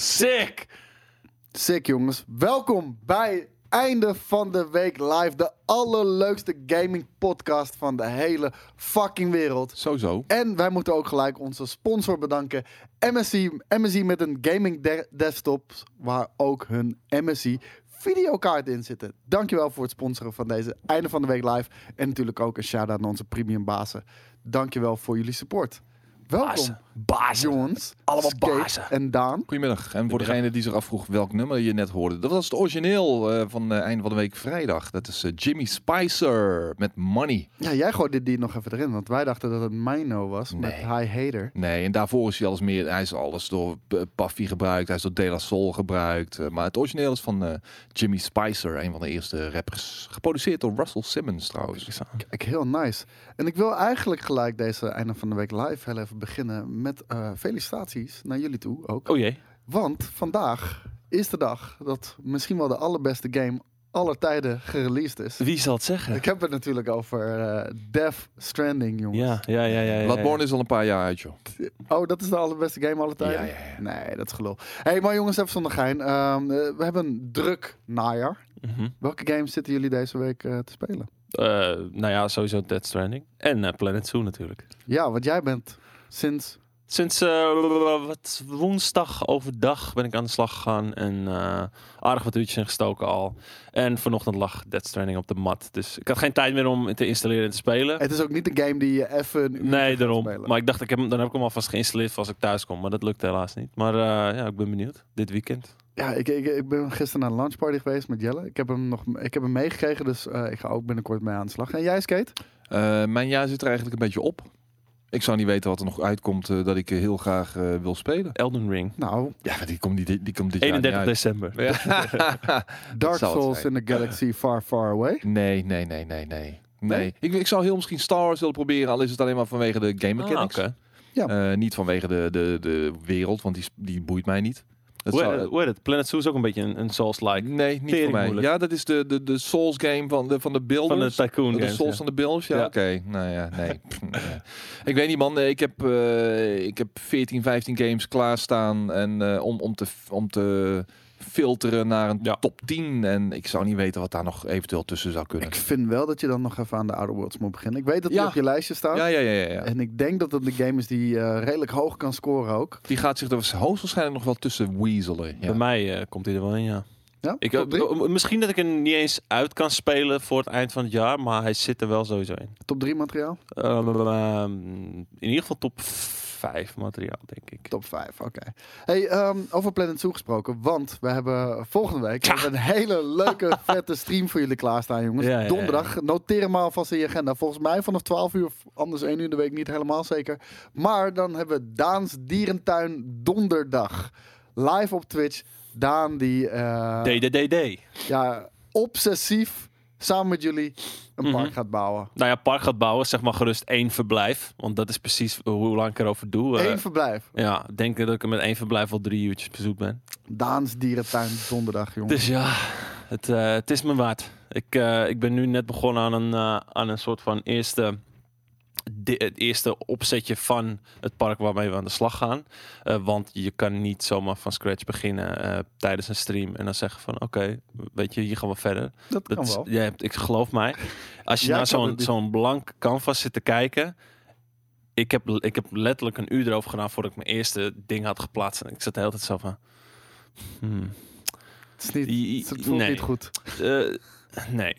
Sick! Sick jongens. Welkom bij Einde van de Week Live. De allerleukste gaming podcast van de hele fucking wereld. Sowieso. En wij moeten ook gelijk onze sponsor bedanken. MSI, MSI met een gaming de- desktop waar ook hun MSI videokaart in zitten. Dankjewel voor het sponsoren van deze Einde van de Week Live. En natuurlijk ook een shout-out naar onze premium bazen. Dankjewel voor jullie support. Welkom, Bazen. Bazen. jongens. Allemaal bazen. En Daan. Goedemiddag. En voor degene die zich afvroeg welk nummer je net hoorde. Dat was het origineel eh, van eh, einde van de week vrijdag. Dat is eh, Jimmy Spicer met Money. Ja, jij gooide die nog even erin, want wij dachten dat het Mino was met. High Hater. Nee, en daarvoor is hij alles meer. Hij is alles door Puffy gebruikt. Hij is door De La Soul gebruikt. Maar het origineel is van eh, Jimmy Spicer. Een van de eerste rappers. Geproduceerd door Russell Simmons trouwens. Kijk, heel nice. En ik wil eigenlijk gelijk deze einde van de week live heel even beginnen met eh, felicitaties naar jullie toe ook. Oh jee. Want vandaag is de dag dat misschien wel de allerbeste game aller tijden gereleased is. Wie zal het zeggen? Ik heb het natuurlijk over eh Death Stranding, jongens. Ja, ja, ja, ja. ja, Bloodborne is al een paar jaar uit, joh. Oh, dat is de allerbeste game aller tijden? Ja, ja, ja. Nee, dat is gelul. hey, maar jongens, even zonder gein. Ehm, eh, we hebben een druk najaar. Mhm. Welke games zitten jullie deze week eh, te spelen? Eh, nou ja, sowieso Dead Stranding. En Planet Zoo natuurlijk. Ja, want jij bent sinds Sinds eh, wat, woensdag overdag ben ik aan de slag gegaan. En eh, aardig wat uurtjes ingestoken al. En vanochtend lag Dead Stranding op de mat. Dus ik had geen tijd meer om te installeren en te spelen. Het is ook niet een game die je even een uur Nee, daarom. spelen. Maar ik dacht, ik heb, hem- dan heb ik hem alvast geïnstalleerd voor als ik thuis kom. Maar dat lukt helaas niet. Maar eh, ja, ik ben benieuwd. Dit weekend. Ja, ik, ik, ik ben gisteren naar een lunchparty geweest met Jelle. Ik heb hem nog ik heb hem meegekregen, dus eh, ik ga ook binnenkort mee aan de slag. En jij, Skate? Eh, mijn jaar zit er eigenlijk een beetje op. Ik zou niet weten wat er nog uitkomt eh, dat ik eh, heel graag eh, wil spelen. Elden Ring. Nou, Ja, die komt, die, die komt dit jaar 31 niet december. uit. Ja. Dark Souls in the Galaxy Far Far Away. Nee, nee, nee, nee, nee. Nee? Nee, ik, ik zou heel misschien Star Wars willen proberen, al is het alleen maar vanwege de game Ah, mechanics. oké. Eh, niet vanwege de, de, de wereld, want die, die boeit mij niet. Dat Hoe, zou- heet- hoe heet het? Planet Zoo is ook een beetje een, een Souls-like. nee, niet voor mij. moeilijk. Ja, dat is de, de, de Souls game van de, van de Van de builders. Tycoon de games, Souls ja. van de builders, ja, Ja. oké. Nou ja, nee. Ik weet niet man, ik heb, eh, ik heb 14, 15 games klaarstaan en, eh, om, om, te, om te filteren naar een Ja. top 10. En ik zou niet weten wat daar nog eventueel tussen zou kunnen. Ik vind wel dat je dan nog even aan de Outer Worlds moet beginnen. Ik weet dat die Ja. op je lijstje staat. Ja, ja, ja, ja, ja. En ik denk dat het een game is die eh, redelijk hoog kan scoren ook. Die gaat zich er hoogstwaarschijnlijk nog wel tussen weaselen. Ja. Bij mij eh, komt hij er wel in, ja. Ja? Ik, Top drie? eh, misschien dat ik hem niet eens uit kan spelen voor het eind van het jaar, maar hij zit er wel sowieso in. Top 3 materiaal? Eh, in ieder geval top 5 materiaal, denk ik. Top 5, oké. Hey, ehm, over Planet Zoo gesproken, want we hebben volgende week hebben een hele leuke, vette stream voor jullie klaarstaan, jongens. Ja. Donderdag, noteer hem alvast in je agenda. Volgens mij vanaf 12 uur, anders 1 uur in de week, niet helemaal zeker. Maar dan hebben we Daans Dierentuin donderdag. Live op Twitch. Daan die, eh, DDDD. ja, obsessief samen met jullie een Mhm. park gaat bouwen. Nou ja, park gaat bouwen, zeg maar gerust één verblijf. Want dat is precies hoe lang ik erover doe. Eh, Eén verblijf. ja, ik denk dat ik er met één verblijf al drie uurtjes bezoek ben. Daans Dierentuin donderdag, jongens. Dus ja, het, eh, het is me waard. Ik, eh, ik ben nu net begonnen aan een, aan een soort van eerste, het eerste opzetje van het park waarmee we aan de slag gaan. Eh, want je kan niet zomaar van scratch beginnen eh, tijdens een stream en dan zeggen van oké, weet je, hier gaan we verder. dat kan is, wel. jij hebt, ik geloof mij. Als je naar zo'n zo'n blank canvas zit te kijken. Ik heb, ik heb letterlijk een uur erover gedaan voordat ik mijn eerste ding had geplaatst. En ik zat de hele tijd zo van... hmm, Het, is niet, het voelt nee. niet goed. eh, nee.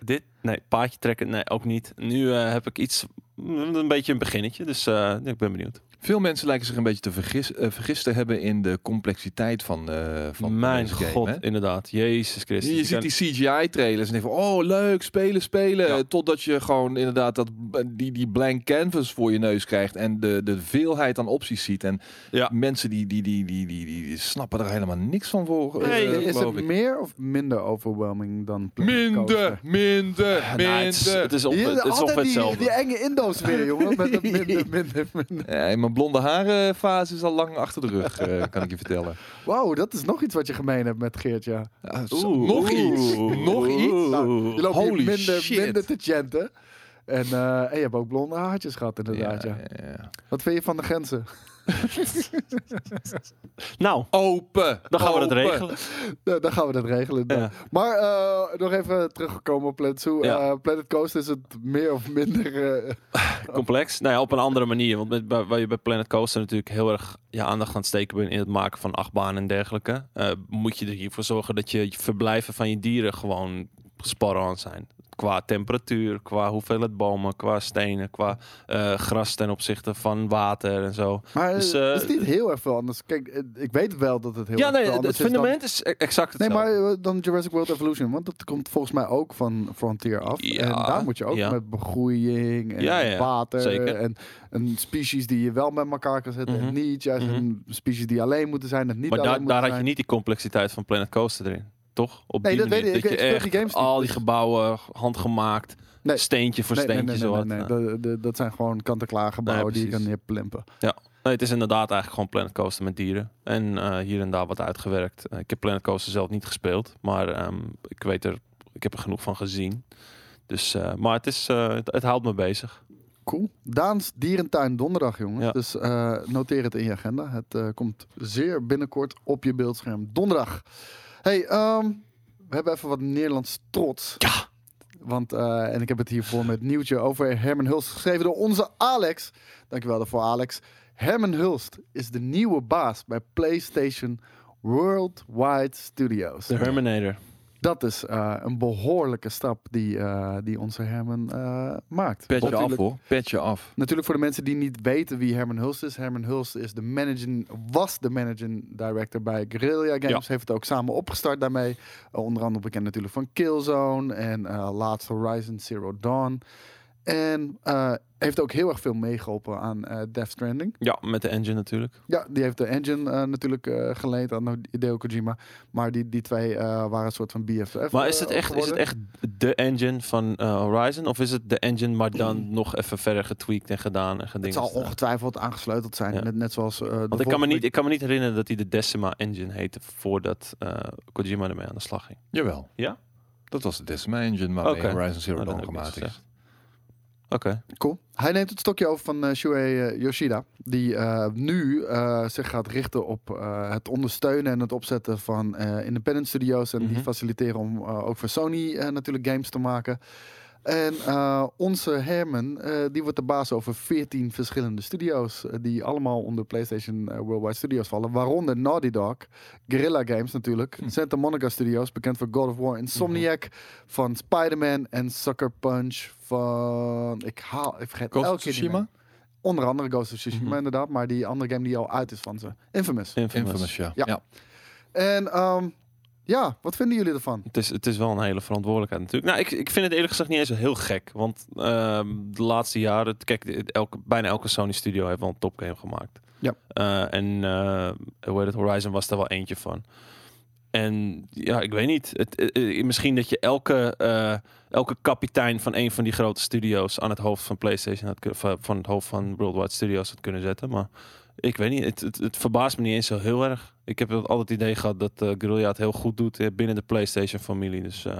Dit? Nee. Paadje trekken? Nee, ook niet. Nu heb ik iets... Een beetje een beginnetje. Dus eh, ik ben benieuwd. Veel mensen lijken zich een beetje te vergis, eh, vergist te hebben in de complexiteit van, eh van Mijn game, god, hè? inderdaad. Jezus Christus. Je, je ziet die CGI-trailers en denk van, oh leuk, spelen, spelen. Ja. Totdat je gewoon inderdaad dat, die, die blank canvas voor je neus krijgt en de, de veelheid aan opties ziet. En Ja. mensen die, die, die, die, die, die snappen er helemaal niks van voor. eh, is het ik. meer of minder overwhelming dan Minder, Coaster? minder, Nou, minder. het, is, het is het is altijd ongeveer die, hetzelfde. die enge Indo's weer, jongen. Met minder, minder, minder. Ja, blonde haren fase is al lang achter de rug, eh, kan ik je vertellen. Wauw, dat is nog iets wat je gemeen hebt met Geert, ja. Ja, zo- Oeh, nog iets, oeh, nog iets. Nou, je loopt hier minder, shit. minder te chanten. En, eh, en je hebt ook blonde haartjes gehad, inderdaad. Ja, ja, ja. Wat vind je van de grenzen? Nou, Open! dan gaan we dat regelen. Dan gaan we dat regelen. Ja. Maar eh, nog even teruggekomen op Planet Zoo. Ja. Eh, Planet Coaster is het meer of minder... eh, complex. Nou ja, op een andere manier. Want met, bij- waar je bij Planet Coaster natuurlijk heel erg je aandacht aan het steken bent in het maken van achtbanen en dergelijke. moet je er hiervoor zorgen dat je verblijven van je dieren gewoon spot on zijn. Qua temperatuur, qua hoeveelheid bomen, qua stenen, qua eh, gras ten opzichte van water en zo. maar Dus, eh, eh, het is niet heel erg veel anders. Kijk, ik weet wel dat het heel ja, erg nee, het, het dan- fundament is e- exact Nee, hetzelfde. maar eh, dan Jurassic World Evolution, want dat komt volgens mij ook van Frontier af. Ja, en daar moet je ook ja. met begroeiing en Ja, ja, water zeker. en een species die je wel met elkaar kan zetten en Mhm. niet. Juist Mhm. een species die alleen moeten zijn en niet Maar alleen daar, had je niet die complexiteit van Planet Coaster erin. Toch? Op Nee, die dat weet ik. Ik- je die echt games al die dus- gebouwen handgemaakt, Nee. steentje voor Nee, steentje. nee, nee, nee, Ja. nee. Dat, dat- dat zijn gewoon kant-en-klaar gebouwen die je kan neerplimpen. Nee, het is inderdaad eigenlijk gewoon Planet Coaster met dieren. En eh, hier en daar wat uitgewerkt. Eh, ik heb Planet Coaster zelf niet gespeeld. Maar ehm, ik weet er, ik heb er genoeg van gezien. Dus, eh, maar het, is, het, het houdt me bezig. Cool. Daans Dierentuin donderdag, jongens. Ja. Dus noteer het in je agenda. Het komt zeer binnenkort op je beeldscherm. Donderdag. Hey, ehm, we hebben even wat Nederlands trots. Ja. Want, eh, en ik heb het hiervoor met nieuwtje over Herman Hulst geschreven door onze Alex. Dankjewel daarvoor, Alex. Herman Hulst is de nieuwe baas bij PlayStation Worldwide Studios. De Herminator. Dat is eh, een behoorlijke stap die, eh, die onze Herman eh, maakt. Petje af hoor. Petje af. Natuurlijk voor de mensen die niet weten wie Herman Hulst is. Herman Hulst is de managing, was de managing director bij Guerrilla Games. Heeft het ook samen opgestart daarmee. Uh, onder andere bekend natuurlijk van Killzone en uh, laatst Horizon Zero Dawn. En uh, heeft ook heel erg veel meegeholpen aan uh, Death Stranding. Ja, met de engine natuurlijk. Ja, die heeft de engine uh, natuurlijk uh, geleend aan Hideo Kojima. Maar die, die twee uh, waren een soort van BFF. Maar is het echt, is het echt de engine van uh, Horizon? Of is het de engine, maar dan nog even verder getweakt en gedaan en Het zal ongetwijfeld aangesleuteld zijn. Ja. Net, net zoals. Uh, Want ik kan, me niet, ik kan me niet herinneren dat hij de Decima engine heette voordat uh, Kojima ermee aan de slag ging. Jawel. Ja? Dat was de Decima engine waarmee okay. Horizon Zero Dawn gemaakt is. Oké. Okay. Cool. Hij neemt het stokje over van uh, Shuei uh, Yoshida. Die uh, nu uh, zich gaat richten op uh, het ondersteunen en het opzetten van independent studios. En mm -hmm. die faciliteren om ook voor Sony natuurlijk games te maken. En uh, onze Herman, uh, die wordt de baas over 14 verschillende studio's. Uh, die allemaal onder PlayStation Worldwide Studios vallen. Waaronder Naughty Dog, Guerrilla Games natuurlijk. Hm. Santa Monica Studios, bekend voor God of War. Insomniac hm. van Spider-Man en Sucker Punch van... Ik haal, ik vergeet Ghost elke Tsushima? Onder andere Ghost of Tsushima hm. inderdaad. Maar die andere game die al uit is van ze. Infamous. Infamous, Infamous ja. ja. ja. En... Um, ja, wat vinden jullie ervan? Het is, het is wel een hele verantwoordelijkheid natuurlijk. Nou, ik, ik vind het eerlijk gezegd niet eens heel gek. Want uh, de laatste jaren, kijk, elke, bijna elke Sony studio heeft wel een topgame gemaakt. Ja. Uh, en uh, hoe heet het, Horizon was er wel eentje van. En ja, ik weet niet. Het, het, misschien dat je elke, elke kapitein van een van die grote studio's aan het hoofd van PlayStation had, van het hoofd van Worldwide Studios had kunnen zetten. Maar ik weet niet, het, het, het, verbaast me niet eens zo heel erg. Ik heb altijd het idee gehad dat uh, Guerrilla het heel goed doet uh, binnen de PlayStation-familie. Dus, uh,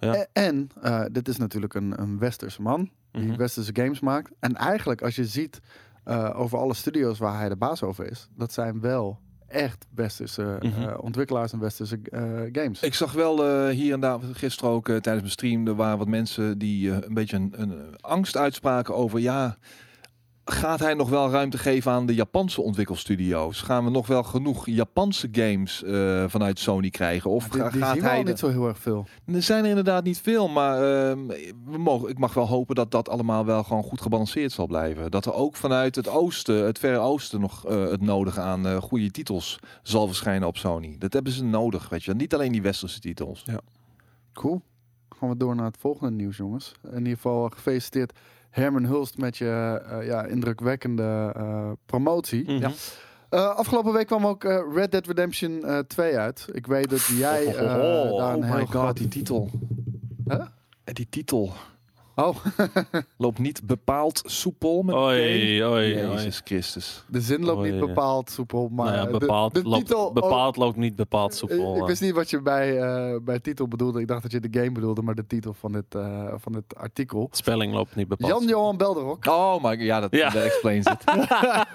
ja. En, en uh, dit is natuurlijk een, een westerse man die mm -hmm. westerse games maakt. En eigenlijk, als je ziet uh, over alle studio's waar hij de baas over is, dat zijn wel echt westerse mm -hmm. ontwikkelaars en westerse uh, games. Ik zag wel hier en daar gisteren ook tijdens mijn stream, er waren wat mensen die een beetje een, een angst uitspraken over ja gaat hij nog wel ruimte geven aan de Japanse ontwikkelstudio's? Gaan we nog wel genoeg Japanse games uh, vanuit Sony krijgen? Of die, die gaat zien hij al niet zo heel erg veel? Er zijn er inderdaad niet veel, maar uh, we mogen, ik mag wel hopen dat dat allemaal wel gewoon goed gebalanceerd zal blijven. Dat er ook vanuit het oosten, het verre oosten, nog uh, het nodige aan uh, goede titels zal verschijnen op Sony. Dat hebben ze nodig, weet je. Niet alleen die westerse titels. Ja. Cool. Gaan we door naar het volgende nieuws, jongens. In ieder geval gefeliciteerd Herman Hulst met je uh, ja, indrukwekkende uh, promotie. Mm -hmm. ja. uh, afgelopen week kwam ook Red Dead Redemption 2 uit. Ik weet dat jij oh, oh, oh, daar een oh heel my god, die titel. Huh? Die titel. Oh, Loopt niet bepaald soepel met Oei, oei, Jezus Christus. de zin loopt Oei, niet bepaald soepel, maar nou ja, eh, de- bepaald, de, loopt, titel... bepaald loopt niet bepaald oh, soepel. ik eh. wist niet wat je bij, eh, bij titel bedoelde. Ik dacht dat je de game bedoelde, maar de titel van dit, eh, van dit artikel. Spelling loopt niet bepaald. Jan-Johan Belderok. Oh, maar ja, dat, Ja. dat explains het.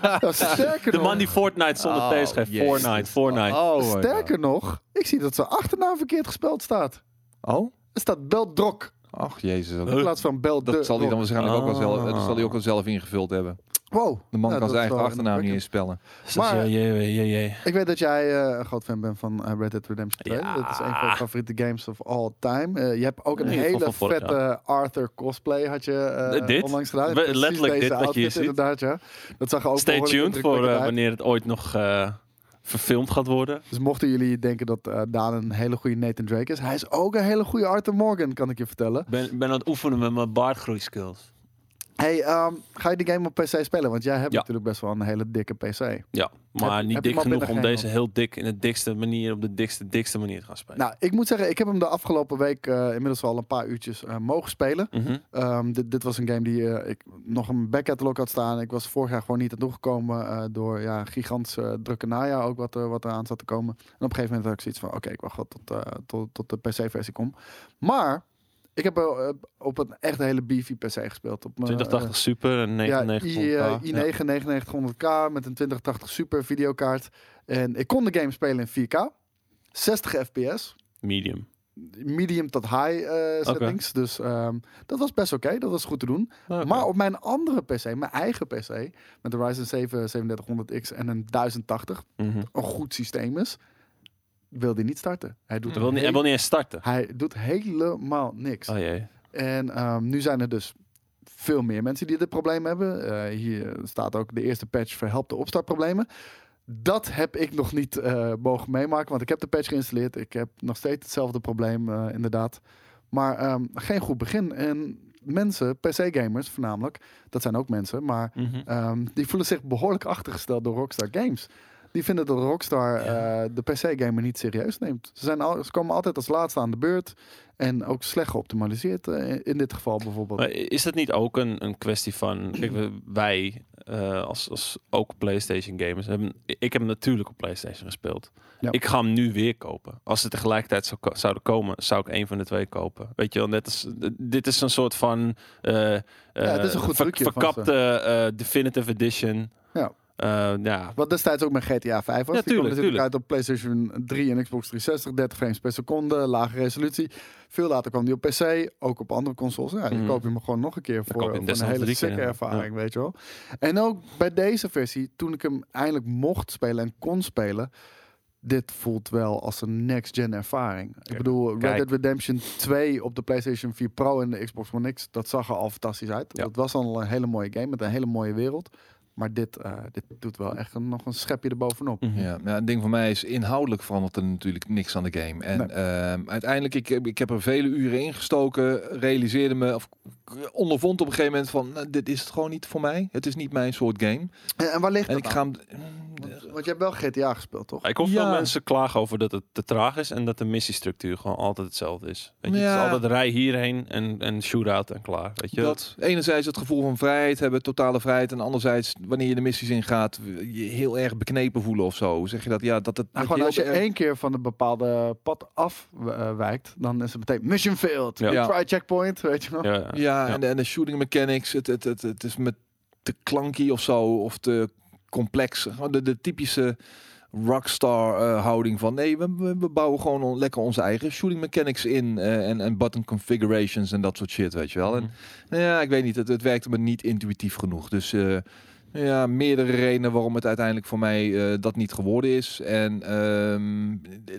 Nou, sterker De nog, man die Fortnite zonder Oh, T schrijft. jezus. Fortnite, Fortnite. Oh, sterker nog, ik zie dat zijn achternaam verkeerd gespeld staat. Oh? Er staat Beldrok Ach, jezus. in Dat, plaats van Bel dat zal hij dan waarschijnlijk ook wel zelf, dat zal hij ook wel zelf ingevuld hebben. Wow. De man Ja, kan zijn eigen achternaam niet indrukwekkend. inspellen. Dus Maar- ja, jee, jee, jee. Ik weet dat jij eh, een groot fan bent van eh, Red Dead Redemption 2. Ja. Dat is een van je favoriete games of all time. Eh, je hebt ook een hele vette Arthur cosplay had je eh, Eh, dit? onlangs gedaan. Letterlijk dit wat je hier outfit, ziet. Inderdaad, ja. Dat zag ook Stay tuned voor eh, wanneer het ooit nog eh, verfilmd gaat worden. Dus mochten jullie denken dat eh, Daan een hele goede Nathan Drake is, hij is ook een hele goede Arthur Morgan, kan ik je vertellen. Ik ben, ben aan het oefenen met mijn baardgroeiskills. Hey, ehm, ga je die game op PC spelen? Want jij hebt Ja. natuurlijk best wel een hele dikke PC. Ja, maar Heb- niet heb dik genoeg om deze heel dik in de dikste manier, op de dikste, dikste manier te gaan spelen. Nou, ik moet zeggen, ik heb hem de afgelopen week eh, inmiddels al een paar uurtjes eh, mogen spelen. Mhm. Ehm, dit, dit was een game die eh, ik nog een backcatalog had staan. Ik was vorig jaar gewoon niet aan toegekomen eh, door ja, gigantisch eh, drukke najaar ook wat, wat eraan zat te komen. En op een gegeven moment had ik zoiets van, oké, ik wacht wel tot, tot, tot de PC-versie komt. Maar ik heb eh, op een echt hele beefy PC gespeeld. Op mijn, 2080 Super en eh, ja, 99 I, eh, i9 9900K met een 2080 Super videokaart. En ik kon de game spelen in 4K. 60 fps medium. medium tot high eh, settings. Dus ehm, dat was best oké. Dat was goed te doen. Maar op mijn andere PC, mijn eigen PC, met de Ryzen 7 3700X en een 1080, Mhm. een goed systeem is, wil die niet starten. Hij doet, Hij wil niet, hij wil niet eens starten. hij doet helemaal niks. Oh jee. En ehm, nu zijn er dus veel meer mensen die dit probleem hebben. Eh, hier staat ook de eerste patch verhelpt de opstartproblemen. Dat heb ik nog niet eh, mogen meemaken, want ik heb de patch geïnstalleerd. Ik heb nog steeds hetzelfde probleem, eh, inderdaad. Maar ehm, geen goed begin. En mensen, PC-gamers voornamelijk, dat zijn ook mensen, maar Mhm. Ehm, die voelen zich behoorlijk achtergesteld door Rockstar Games. Die vinden dat Rockstar eh, de PC-gamer niet serieus neemt. Ze, zijn al, ze komen altijd als laatste aan de beurt. En ook slecht geoptimaliseerd eh, in dit geval bijvoorbeeld. Maar is dat niet ook een, een kwestie van... Kijk, wij eh, als, als ook PlayStation gamers hebben... Ik heb hem natuurlijk op PlayStation gespeeld. Ja. Ik ga hem nu weer kopen. Als ze tegelijkertijd zou, zouden komen, zou ik een van de twee kopen. Weet je wel, net als... Dit is een soort van... eh, het is een goed ver- trucje. Verkapte Definitive Edition. Ja. Eh, ja, Wat destijds ook met GTA 5 was. Ja, die kwam tuurlijk, natuurlijk uit op PlayStation 3 en Xbox 360. 30 frames per seconde, lage resolutie. Veel later kwam die op PC, ook op andere consoles. Ja, Mhm. koop je hem gewoon nog een keer voor, voor een hele ja. ervaring, weet je wel. En ook bij deze versie, toen ik hem eindelijk mocht spelen en kon spelen... Dit voelt wel als een next-gen ervaring. Ik bedoel, Red Kijk. Dead Redemption 2 op de PlayStation 4 Pro en de Xbox One X, dat zag er al fantastisch uit. Ja. Dat was al een hele mooie game met een hele mooie wereld. Maar dit, eh, dit doet wel echt een, nog een schepje erbovenop. mhm. Ja, nou, het ding voor mij is inhoudelijk verandert er natuurlijk niks aan de game. En Nee. ehm, uiteindelijk, ik, heb- ik heb er vele uren in gestoken, realiseerde me, of ondervond op een gegeven moment van, nou, dit is het gewoon niet voor mij. Het is niet mijn soort game. En, en waar ligt En dat ik aan? ga hem... Want, want je hebt wel GTA gespeeld, toch? Ik hoor Ja. veel mensen klagen over dat het te traag is en dat de missiestructuur gewoon altijd hetzelfde is. Weet je, Het Ja. is altijd rij hierheen en, en shoot-out en klaar. Weet je, Dat enerzijds het gevoel van vrijheid hebben, totale vrijheid. En anderzijds, wanneer je de missies ingaat, je heel erg beknepen voelen of zo. Zeg je dat? Ja, dat het. Nou, dat gewoon als je erg- één keer van een bepaalde pad afwijkt, dan is het meteen mission failed. Ja. Ja. Try checkpoint, weet je wel. ja, ja. Ja, Ja. En, de, en de shooting mechanics, het, het, het, het is met te klanky of zo, of te complex. De, de typische rockstar eh, houding van nee, we, we we bouwen gewoon on- lekker onze eigen shooting mechanics in eh, en, en button configurations en dat soort shit, weet je wel. En Mhm. nou ja, ik weet niet, het, het werkte me niet intuïtief genoeg. Dus eh, ja, meerdere redenen waarom het uiteindelijk voor mij eh, dat niet geworden is. En ehm,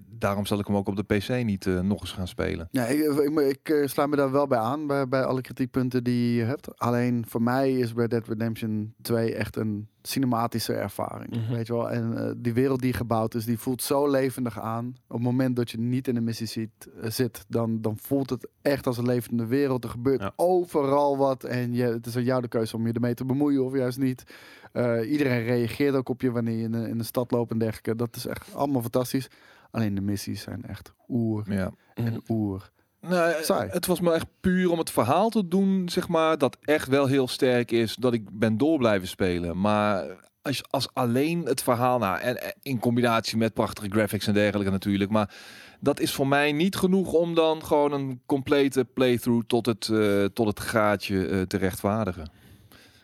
daarom zal ik hem ook op de PC niet eh, nog eens gaan spelen. Ja, ik, ik, eh, me daar wel bij aan, bij, bij alle kritiekpunten die je hebt. Alleen voor mij is Red Dead Redemption 2 echt een cinematische ervaring. Mhm. Weet je wel? En eh, die wereld die gebouwd is, die voelt zo levendig aan. Op het moment dat je niet in de missie ziet, eh, zit, dan, dan voelt het echt als een levende wereld. Er gebeurt Ja. overal wat en je, het is aan jou de keuze om je ermee te bemoeien of juist niet. Eh, iedereen reageert ook op je wanneer je in de, in de stad loopt en dergelijke. Dat is echt allemaal fantastisch. Alleen de missies zijn echt oer Ja. Mhm. en oer Nee, Saai. het was me echt puur om het verhaal te doen, zeg maar, dat echt wel heel sterk is, dat ik ben door blijven spelen. Maar als, als alleen het verhaal, nou, en, in combinatie met prachtige graphics en dergelijke natuurlijk, maar dat is voor mij niet genoeg om dan gewoon een complete playthrough tot het, eh, tot het gaatje eh, te rechtvaardigen.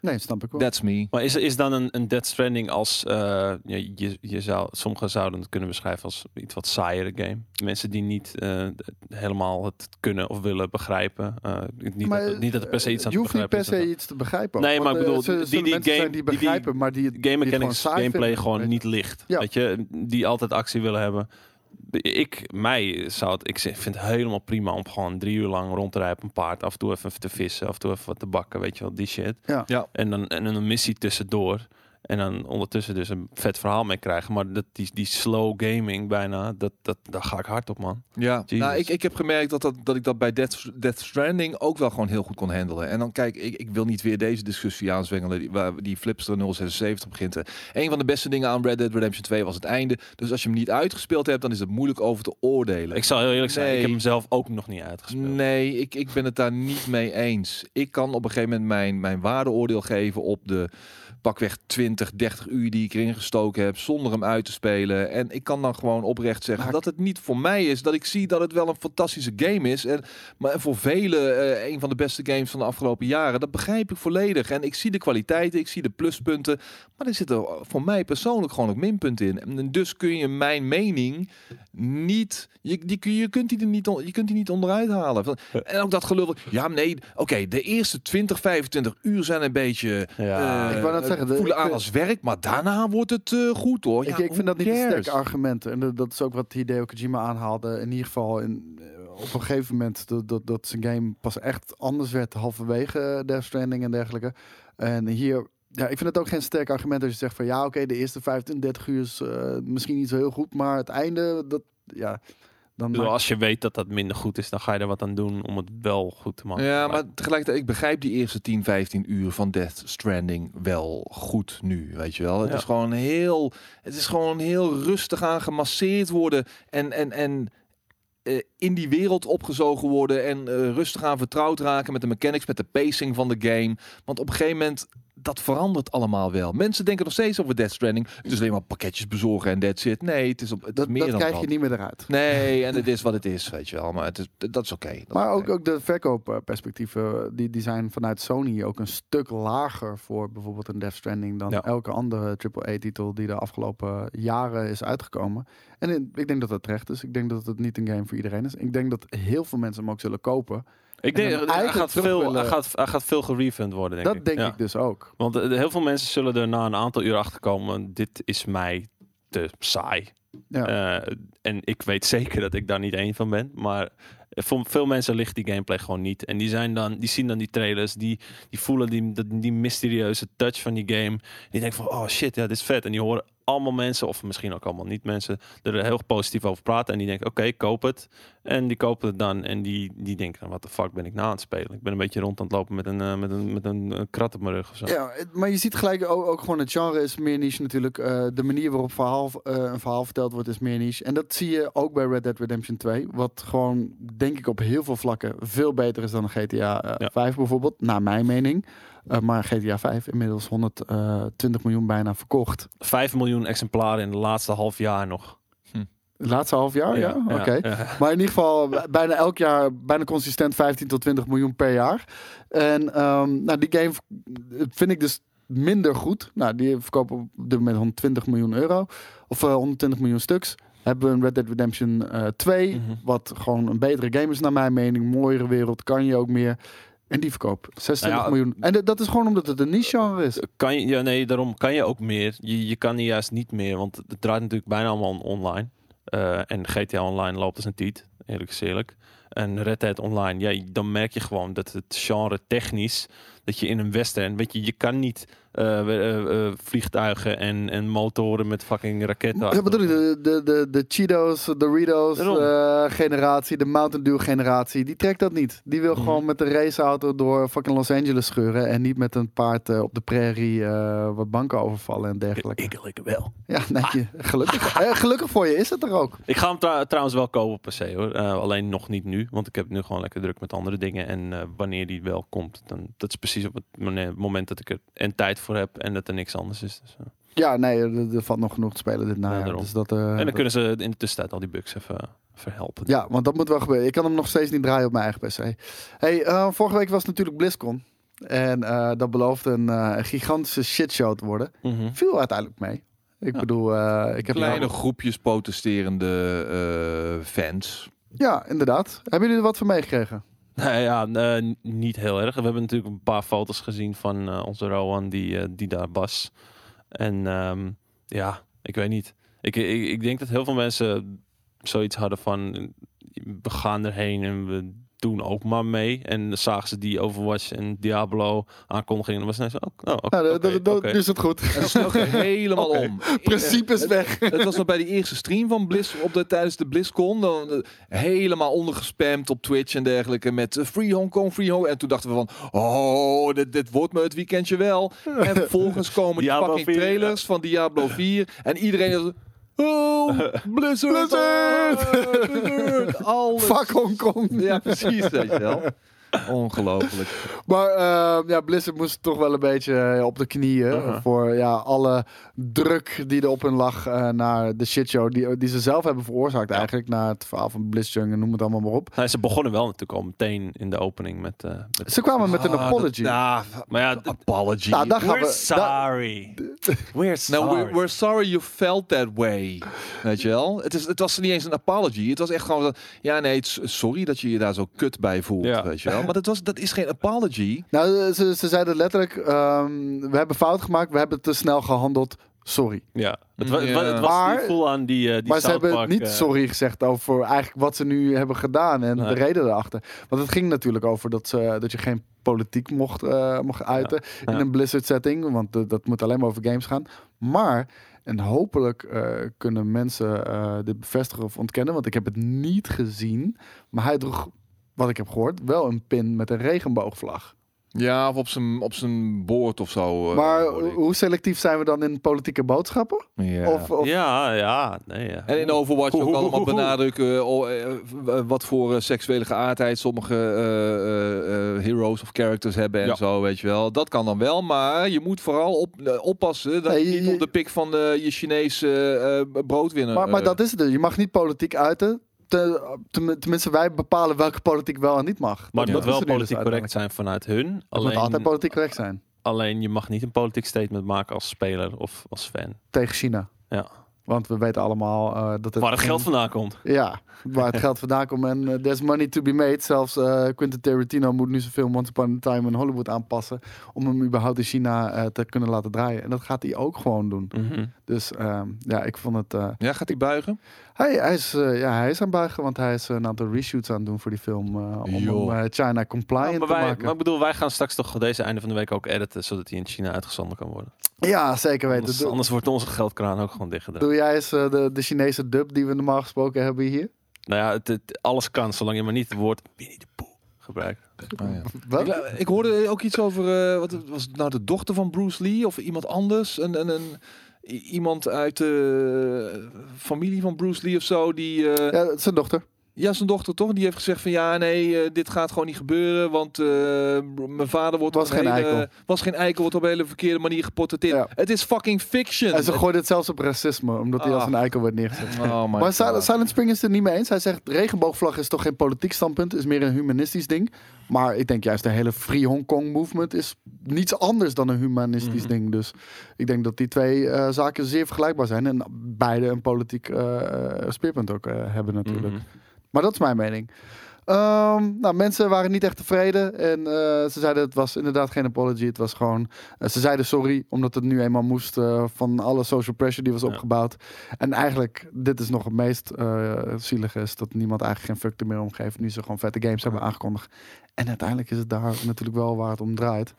Nee, snap ik wel. That's me. Maar is, is dan een, een Dead Stranding als... eh, je, je zou, sommigen zouden het kunnen beschrijven als iets wat saaiere game. Mensen die niet eh, helemaal het kunnen of willen begrijpen. Eh, niet, Maar, dat, niet dat er per se iets aan je te hoeft niet begrijpen per is. se iets te begrijpen. Nee, maar ik bedoel, die- die mensen game- zijn die die- die begrijpen, maar die, Game die het gewoon mechanics, saai gameplay vinden, gewoon weet niet licht. Ja. Weet je, die altijd actie willen hebben. Ik, mij zou het, ik vind het helemaal prima om gewoon drie uur lang rond te rijden op een paard. Af en toe even te vissen, af en toe even wat te bakken, weet je wel, die shit. Ja. Ja. En dan en dan een missie tussendoor. En dan ondertussen dus een vet verhaal mee krijgen. Maar dat, die, die slow gaming bijna, dat, dat, daar ga ik hard op, man. Ja, nou, ik, ik heb gemerkt dat, dat, dat ik dat bij Death, Death Stranding ook wel gewoon heel goed kon handelen. En dan kijk, ik, ik wil niet weer deze discussie aanzwengelen die, waar die Flipster 076 begint. Een van de beste dingen aan Red Dead Redemption 2 was het einde. Dus als je hem niet uitgespeeld hebt, dan is het moeilijk over te oordelen. Ik zal heel eerlijk zijn, ik heb hem zelf ook nog niet uitgespeeld. Nee, ik, ik ben het daar niet mee eens. Ik kan op een gegeven moment mijn, mijn waardeoordeel geven op de pakweg 20, 30 uur die ik erin gestoken heb, zonder hem uit te spelen. En ik kan dan gewoon oprecht zeggen Maar- dat het niet voor mij is. Dat ik zie dat het wel een fantastische game is. En, maar voor velen eh, een van de beste games van de afgelopen jaren. Dat begrijp ik volledig. En ik zie de kwaliteiten, ik zie de pluspunten. Maar er zitten voor mij persoonlijk gewoon ook minpunten in. En dus kun je mijn mening niet... Je, die, kun- je, kunt die er niet on- je kunt die niet onderuit halen. En ook dat gelul. Ja, nee, oké, de eerste 20, 25 uur zijn een beetje... Ja, eh, Ik wou net zeggen, de- voelen aan vind- als werk, maar daarna wordt het eh, goed hoor. ik, Ja, ik vind dat niet een sterk argument. En dat, dat is ook wat Hideo Kojima aanhaalde. In ieder geval in, eh, op een gegeven moment dat, dat, dat zijn game pas echt anders werd halverwege eh, Death Stranding en dergelijke. En hier, ja, ik vind het ook geen sterk argument als je zegt van ja, oké, de eerste 25 uur is misschien niet zo heel goed, maar het einde, dat, ja, dan maakt- als je weet dat dat minder goed is, dan ga je er wat aan doen om het wel goed te maken. Ja, maar tegelijkertijd, ik begrijp die eerste 10, 15 uur van Death Stranding wel goed nu, weet je wel. Het Ja. is gewoon heel, het is gewoon heel rustig aan gemasseerd worden en, en, en eh, in die wereld opgezogen worden en eh, rustig aan vertrouwd raken met de mechanics, met de pacing van de game. Want op een gegeven moment, dat verandert allemaal wel. Mensen denken nog steeds over Death Stranding. Het is alleen maar pakketjes bezorgen en that's it. Nee, het is, op, het is dat, meer dat dan krijg dat. je niet meer eruit. Nee, en het is wat het is, weet je wel. Maar het is, dat is oké. Maar ook, ook de verkoopperspectieven, die, die zijn vanuit Sony ook een stuk lager voor bijvoorbeeld een Death Stranding dan Ja. elke andere AAA-titel die de afgelopen jaren is uitgekomen. En in- ik denk dat dat terecht is. Ik denk dat het niet een game voor iedereen is. Ik denk dat heel veel mensen hem ook zullen kopen. Ik en denk, hij gaat, veel, hij, gaat, hij gaat veel gerefund worden, denk dat ik. denk Ja. ik dus ook. Want eh, heel veel mensen zullen er na een aantal uur achter komen, dit is mij te saai. Ja. Eh, en ik weet zeker dat ik daar niet één van ben. Maar voor veel mensen ligt die gameplay gewoon niet. En die, zijn dan, die zien dan die trailers, die, die voelen die, die mysterieuze touch van die game. Die denken van, oh shit, ja, dit is vet. En die horen allemaal mensen, of misschien ook allemaal niet mensen, er heel positief over praten. En die denken, oké, koop het. En die kopen het dan. En die, die denken, wat de fuck ben ik nou aan het spelen? Ik ben een beetje rond aan het lopen met een, eh, met een, met een eh, krat op mijn rug. Ja, maar je ziet gelijk ook, gewoon het genre is meer niche natuurlijk. Eh, de manier waarop verhaal, eh, een verhaal verteld wordt is meer niche. En dat zie je ook bij Red Dead Redemption 2. Wat gewoon, denk ik, op heel veel vlakken veel beter is dan een GTA eh, Ja. 5 bijvoorbeeld. Naar mijn mening. Eh, maar GTA 5 inmiddels 120 miljoen bijna verkocht. 5 miljoen exemplaren in de laatste half jaar nog. Het laatste half jaar, ja? Oké. ja. Maar in ieder geval bijna elk jaar, bijna consistent 15 tot 20 miljoen per jaar. En ehm, nou, die game vind ik dus minder goed. Nou, die verkopen op dit moment 120 miljoen euro. Of eh, 120 miljoen stuks. Hebben we een Red Dead Redemption eh 2. Mhm. Wat gewoon een betere game is naar mijn mening. Mooiere wereld, kan je ook meer. En die verkoop 26 Nou ja, miljoen. En dat is gewoon omdat het een niche genre is. Kan je, ja, nee, daarom kan je ook meer. Je, je kan juist niet meer, want het draait natuurlijk bijna allemaal online. Eh, en GTA Online loopt als een tiet, eerlijk eerlijk. En Red Dead Online, ja, dan merk je gewoon dat het genre technisch, dat je in een western, weet je, je kan niet eh, eh, eh, vliegtuigen en, en motoren met fucking raketten. Ja, bedoel ik, de, de, de, de Cheetos, de Doritos eh, generatie, de Mountain Dew generatie, die trekt dat niet. Die wil Mhm. gewoon met een raceauto door fucking Los Angeles scheuren en niet met een paard eh, op de prairie eh, wat banken overvallen en dergelijke. Ik, ik wel. Ja, nee, je- gelukkig. Eh, gelukkig voor je is het er ook. Ik ga hem trou- trouwens wel kopen op PC hoor. Eh, alleen nog niet nu. Want ik heb nu gewoon lekker druk met andere dingen. En eh, wanneer die wel komt, dan dat is precies op het moment dat ik er en tijd voor heb en dat er niks anders is. Dus, eh. Ja, nee, er, er valt nog genoeg te spelen dit najaar. dus dat, eh, en dan dat- kunnen ze in de tussentijd al die bugs even eh, verhelpen. Ja, want dat moet wel gebeuren. Ik kan hem nog steeds niet draaien op mijn eigen PC. Hey, eh, vorige week was het natuurlijk BlizzCon. En eh, dat beloofde een eh, gigantische shitshow te worden. Mhm. Viel uiteindelijk mee. Ik Ja. bedoel, eh, ik heb... Kleine groepjes protesterende eh, fans. Ja, inderdaad. Hebben jullie er wat van meegekregen? Nee, ja, eh, niet heel erg. We hebben natuurlijk een paar foto's gezien van eh, onze Rowan die, eh, die daar was. En ehm, ja, ik weet niet. Ik, ik, ik denk dat heel veel mensen zoiets hadden van... We gaan erheen en we doen ook maar mee. En zagen ze die Overwatch en Diablo aankondigingen. En dan was het net zo, oh, oh, Nou, oké, dat- is het goed. En dat sloeg helemaal om. Principe is weg. Het was nog bij die eerste stream van Blizz op de, tijdens de BlizzCon. Dan, eh, helemaal ondergespamd op Twitch en dergelijke met eh, Free Hong Kong, Free Hong. En toen dachten we van, oh, dit, dit wordt me het weekendje wel. En vervolgens komen die Diablo fucking 4, trailers van Diablo 4. En iedereen is, oh, Blizzard, Blizzard! alles. Fuck Hongkong. Ja, precies, weet je wel. Ongelooflijk. Maar eh, ja, Blizzard moest toch wel een beetje eh, op de knieën Uh-huh. voor ja, alle druk die er op hun lag eh, naar de shitshow die, die ze zelf hebben veroorzaakt eigenlijk. Naar het verhaal van Blizzard en noem het allemaal maar op. Nou, ze begonnen wel natuurlijk al meteen in de opening met... eh, met Ze kwamen met een Ah, apology. dat- Ja, maar ja, apology. Nou, daar gaan we're we. da- sorry. we're sorry. No, we're, we're sorry you felt that way. Weet je wel? Het, is, het was niet eens een apology. Het was echt gewoon... dat- Ja, nee, sorry dat je je daar zo kut bij voelt. Ja. Weet je wel? Maar dat, was, dat is geen apology. nou, ze, ze zeiden letterlijk: ehm, we hebben fout gemaakt, we hebben te snel gehandeld. Sorry. Ja, het, wa- het, was Maar- niet vol aan die, eh die maar ze hebben Park, niet eh, sorry gezegd over eigenlijk wat ze nu hebben gedaan en Nee. de reden erachter. Want het ging natuurlijk over dat, ze, dat je geen politiek mocht, eh, mocht uiten in Ja. een Blizzard setting. Want eh, dat moet alleen maar over games gaan. Maar, en hopelijk eh, kunnen mensen eh, dit bevestigen of ontkennen. Want ik heb het niet gezien. Maar hij droeg, wat ik heb gehoord, wel een pin met een regenboogvlag. Ja, of op zijn, op zijn boord of zo. eh, maar hoe selectief zijn we dan in politieke boodschappen? Ja. Of, of Ja, ja, nee, ja. En in Overwatch ook allemaal benadrukken oh, eh, wat voor eh, seksuele geaardheid sommige eh, eh, eh, heroes of characters hebben en Ja. zo, weet je wel. Dat kan dan wel, maar je moet vooral op, eh, oppassen dat Nee, je je- niet op de pik van eh, je Chinese eh, broodwinner... Maar, maar eh, dat is het. dus. Je mag niet politiek uiten. Te- ten- tenminste, wij bepalen welke politiek wel en niet mag. Maar Dat het moet wel politiek correct zijn vanuit hun. Het moet altijd Alleen, politiek correct zijn. alleen je mag niet een politiek statement maken als speler of als fan. Tegen China. Ja. Want we weten allemaal eh, dat het... Waar het geld vandaan komt. Ja, waar het geld vandaan komt. En eh, there's money to be made. Zelfs eh Quentin Tarantino moet nu zijn film Once Upon a Time in Hollywood aanpassen. Om hem überhaupt in China eh, te kunnen laten draaien. En dat gaat hij ook gewoon doen. Mhm. Dus ehm, ja, ik vond het... eh, Ja, gaat hij buigen? Hij, hij, is, eh, ja, hij is aan het buigen, want hij is een aantal reshoots aan het doen voor die film. eh, om hem eh, China compliant maar, te maken. maar ik bedoel, wij gaan straks toch deze einde van de week ook editen, zodat hij in China uitgezonden kan worden. ja, zeker weten. Anders, anders wordt onze geldkraan ook gewoon dichtgedraaid. Doe jij eens eh, de, de Chinese dub die we normaal gesproken hebben hier? Nou ja, het, het- alles kan, zolang je maar niet het woord Winnie de Pooh gebruikt. Oh, ja. Wat? Ik, ik hoorde ook iets over, eh, wat was het nou de dochter van Bruce Lee of iemand anders? Een, een, een, iemand uit de familie van Bruce Lee of zo, die... eh, Ja, zijn dochter. Ja, zijn dochter toch? Die heeft gezegd van ja, nee, eh, dit gaat gewoon niet gebeuren, want eh, mijn vader wordt Was geen hele, eikel. was geen eikel, wordt op een hele verkeerde manier geportretteerd. Ja. Het is fucking fiction. En ze gooide het zelfs op racisme, omdat hij Ah. als een eikel werd neergezet. Oh Maar God. Silent Spring is het er niet mee eens. Hij zegt, regenboogvlag is toch geen politiek standpunt, is meer een humanistisch ding. Maar ik denk juist de hele Free Hong Kong movement is niets anders dan een humanistisch Mhm. ding. Dus ik denk dat die twee eh, zaken zeer vergelijkbaar zijn. En beide een politiek eh, speerpunt ook eh, hebben natuurlijk. Mhm. Maar dat is mijn mening. Ehm, nou, mensen waren niet echt tevreden. En eh, ze zeiden het was inderdaad geen apology. Het was gewoon. eh, ze zeiden sorry, omdat het nu eenmaal moest eh, van alle social pressure die was Ja. opgebouwd. En eigenlijk, dit is nog het meest zielige, is dat niemand eigenlijk geen fuck er meer om geeft. Nu ze gewoon vette games hebben aangekondigd. En uiteindelijk is het daar natuurlijk wel waar het om draait.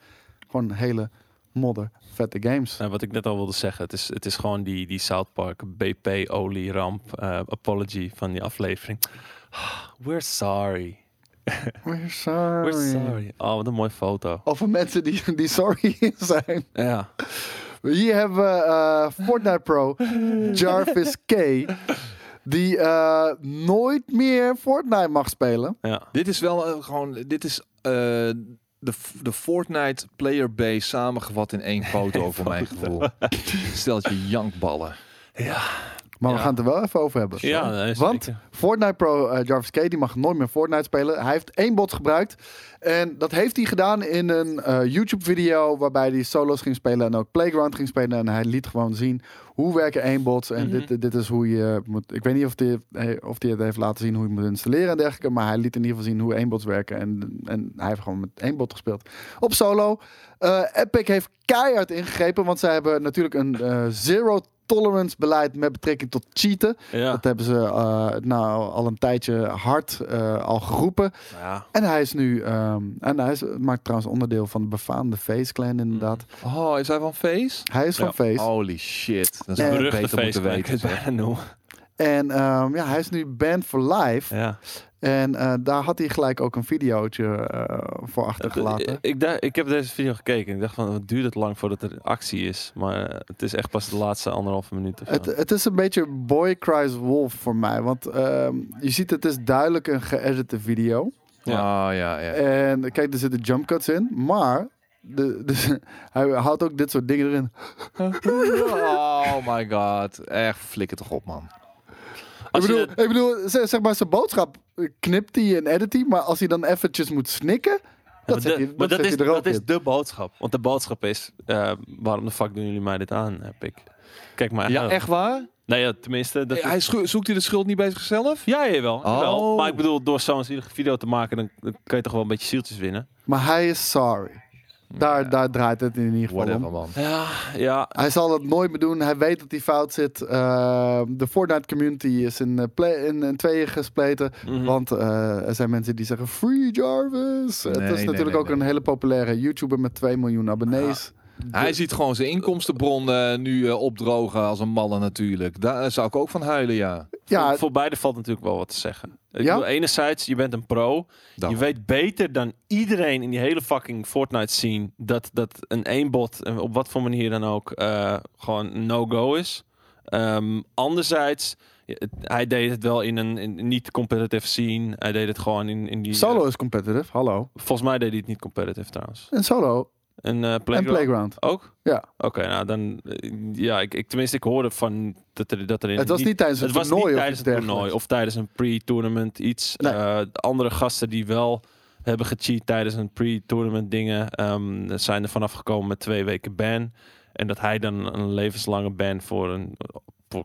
Gewoon hele modder, vette games. Nou, wat ik net al wilde zeggen, het is, het is gewoon die, die South Park BP-olie ramp eh, apology van die aflevering. We're sorry. We're sorry. We're sorry. Oh, wat een mooie foto. Over mensen die, die sorry zijn. Ja. Hier hebben we eh, Fortnite Pro Jarvis K. die eh, nooit meer Fortnite mag spelen. Ja. Dit is wel eh, gewoon, dit is eh, de, de Fortnite player base samengevat in één foto voor mijn gevoel. Steltje jankballen. Ja. Maar we gaan het er wel even over hebben. Ja, nee, Want zeker. Fortnite Pro eh, Jarvis K die mag nooit meer Fortnite spelen. Hij heeft één bot gebruikt. En dat heeft hij gedaan in een eh, YouTube-video waarbij hij solo's ging spelen en ook Playground ging spelen. En hij liet gewoon zien hoe werken één bots. En Mhm. dit, dit is hoe je moet. Ik weet niet of hij, eh, of hij het heeft laten zien hoe je moet installeren en dergelijke. Maar hij liet in ieder geval zien hoe één bots werken. En, en hij heeft gewoon met één bot gespeeld. Op solo. Eh, Epic heeft keihard ingegrepen. Want zij hebben natuurlijk een eh, zero tolerance beleid met betrekking tot cheaten. Ja. Dat hebben ze eh, nou al een tijdje hard eh, al geroepen. ja. En hij is nu, ehm, en hij is, maakt trouwens onderdeel van de befaamde Face Clan inderdaad. Oh, is hij van Face? Hij is van. Face. Holy shit. Dat zou ik Beruchte beter moeten feest weten. zeg. bijna noemen. En ehm, ja, hij is nu banned for life. Ja. En eh, daar had hij gelijk ook een videootje eh, voor achtergelaten. Ik, dacht, ik heb deze video gekeken. Ik dacht van, wat duurt het lang voordat er actie is? Maar eh, het is echt pas de laatste anderhalve minuut of zo. Het, het is een beetje Boy Cries Wolf voor mij. Want ehm, je ziet, het is duidelijk een geëdite video. Ja. Ah, ja, ja. En kijk, er zitten jump cuts in. Maar de, de, hij houdt ook dit soort dingen erin. Oh my god. Echt, flikker toch op, man. Ik Als je bedoel, ik bedoel zeg, zeg maar, zijn boodschap eh, knipt hij en edit hij. Maar als hij dan eventjes moet snikken, Ja, dat de- hij, maar dat is, er dat is de boodschap. Want de boodschap is, eh, waarom de fuck doen jullie mij dit aan, heb ik. Kijk maar. Ja, aan. echt waar? Nou ja, tenminste. Dat hij zoekt hij de schuld niet bij zichzelf? Ja, jawel. jawel. Oh. Maar ik bedoel, door zo'n zielige video te maken, dan, dan kan je toch wel een beetje zieltjes winnen. Maar hij is sorry. Daar, daar draait het in ieder geval Whatever, om. man. Ja, ja. Hij zal dat nooit meer doen. Hij weet dat hij fout zit. Eh, de Fortnite community is in, eh, play, in, in tweeën gespleten. Mhm. Want eh, er zijn mensen die zeggen Free Jarvis. het Nee, is nee, natuurlijk nee, ook nee. een hele populaire YouTuber met 2 miljoen abonnees. Hij ziet gewoon zijn inkomstenbron nu eh, opdrogen als een malle natuurlijk. Daar zou ik ook van huilen, ja. Ja, voor, voor beide valt natuurlijk wel wat te zeggen. Ik Ja? bedoel, enerzijds, je bent een pro. Dan. Je weet beter dan iedereen in die hele fucking Fortnite scene dat, dat een eenbot, eh, op wat voor manier dan ook, eh, gewoon een no-go is. Ehm, anderzijds, het- hij deed het wel in een in, een niet competitive scene. Hij deed het gewoon in, in die... solo eh, is competitive. Hallo. volgens mij deed hij het niet competitive trouwens. En solo. En, eh En Playground Playground. ook? Ja. Oké, nou dan... eh, ja, ik, ik, tenminste, ik hoorde van dat er, dat er in... Het was niet tijdens het, Het was toernooi niet tijdens het toernooi of tijdens een pre-tournament iets. Nee. Eh, de andere gasten die wel hebben gecheat tijdens een pre-tournament dingen, ehm, zijn er vanaf gekomen met twee weken ban. En dat hij dan een levenslange ban voor een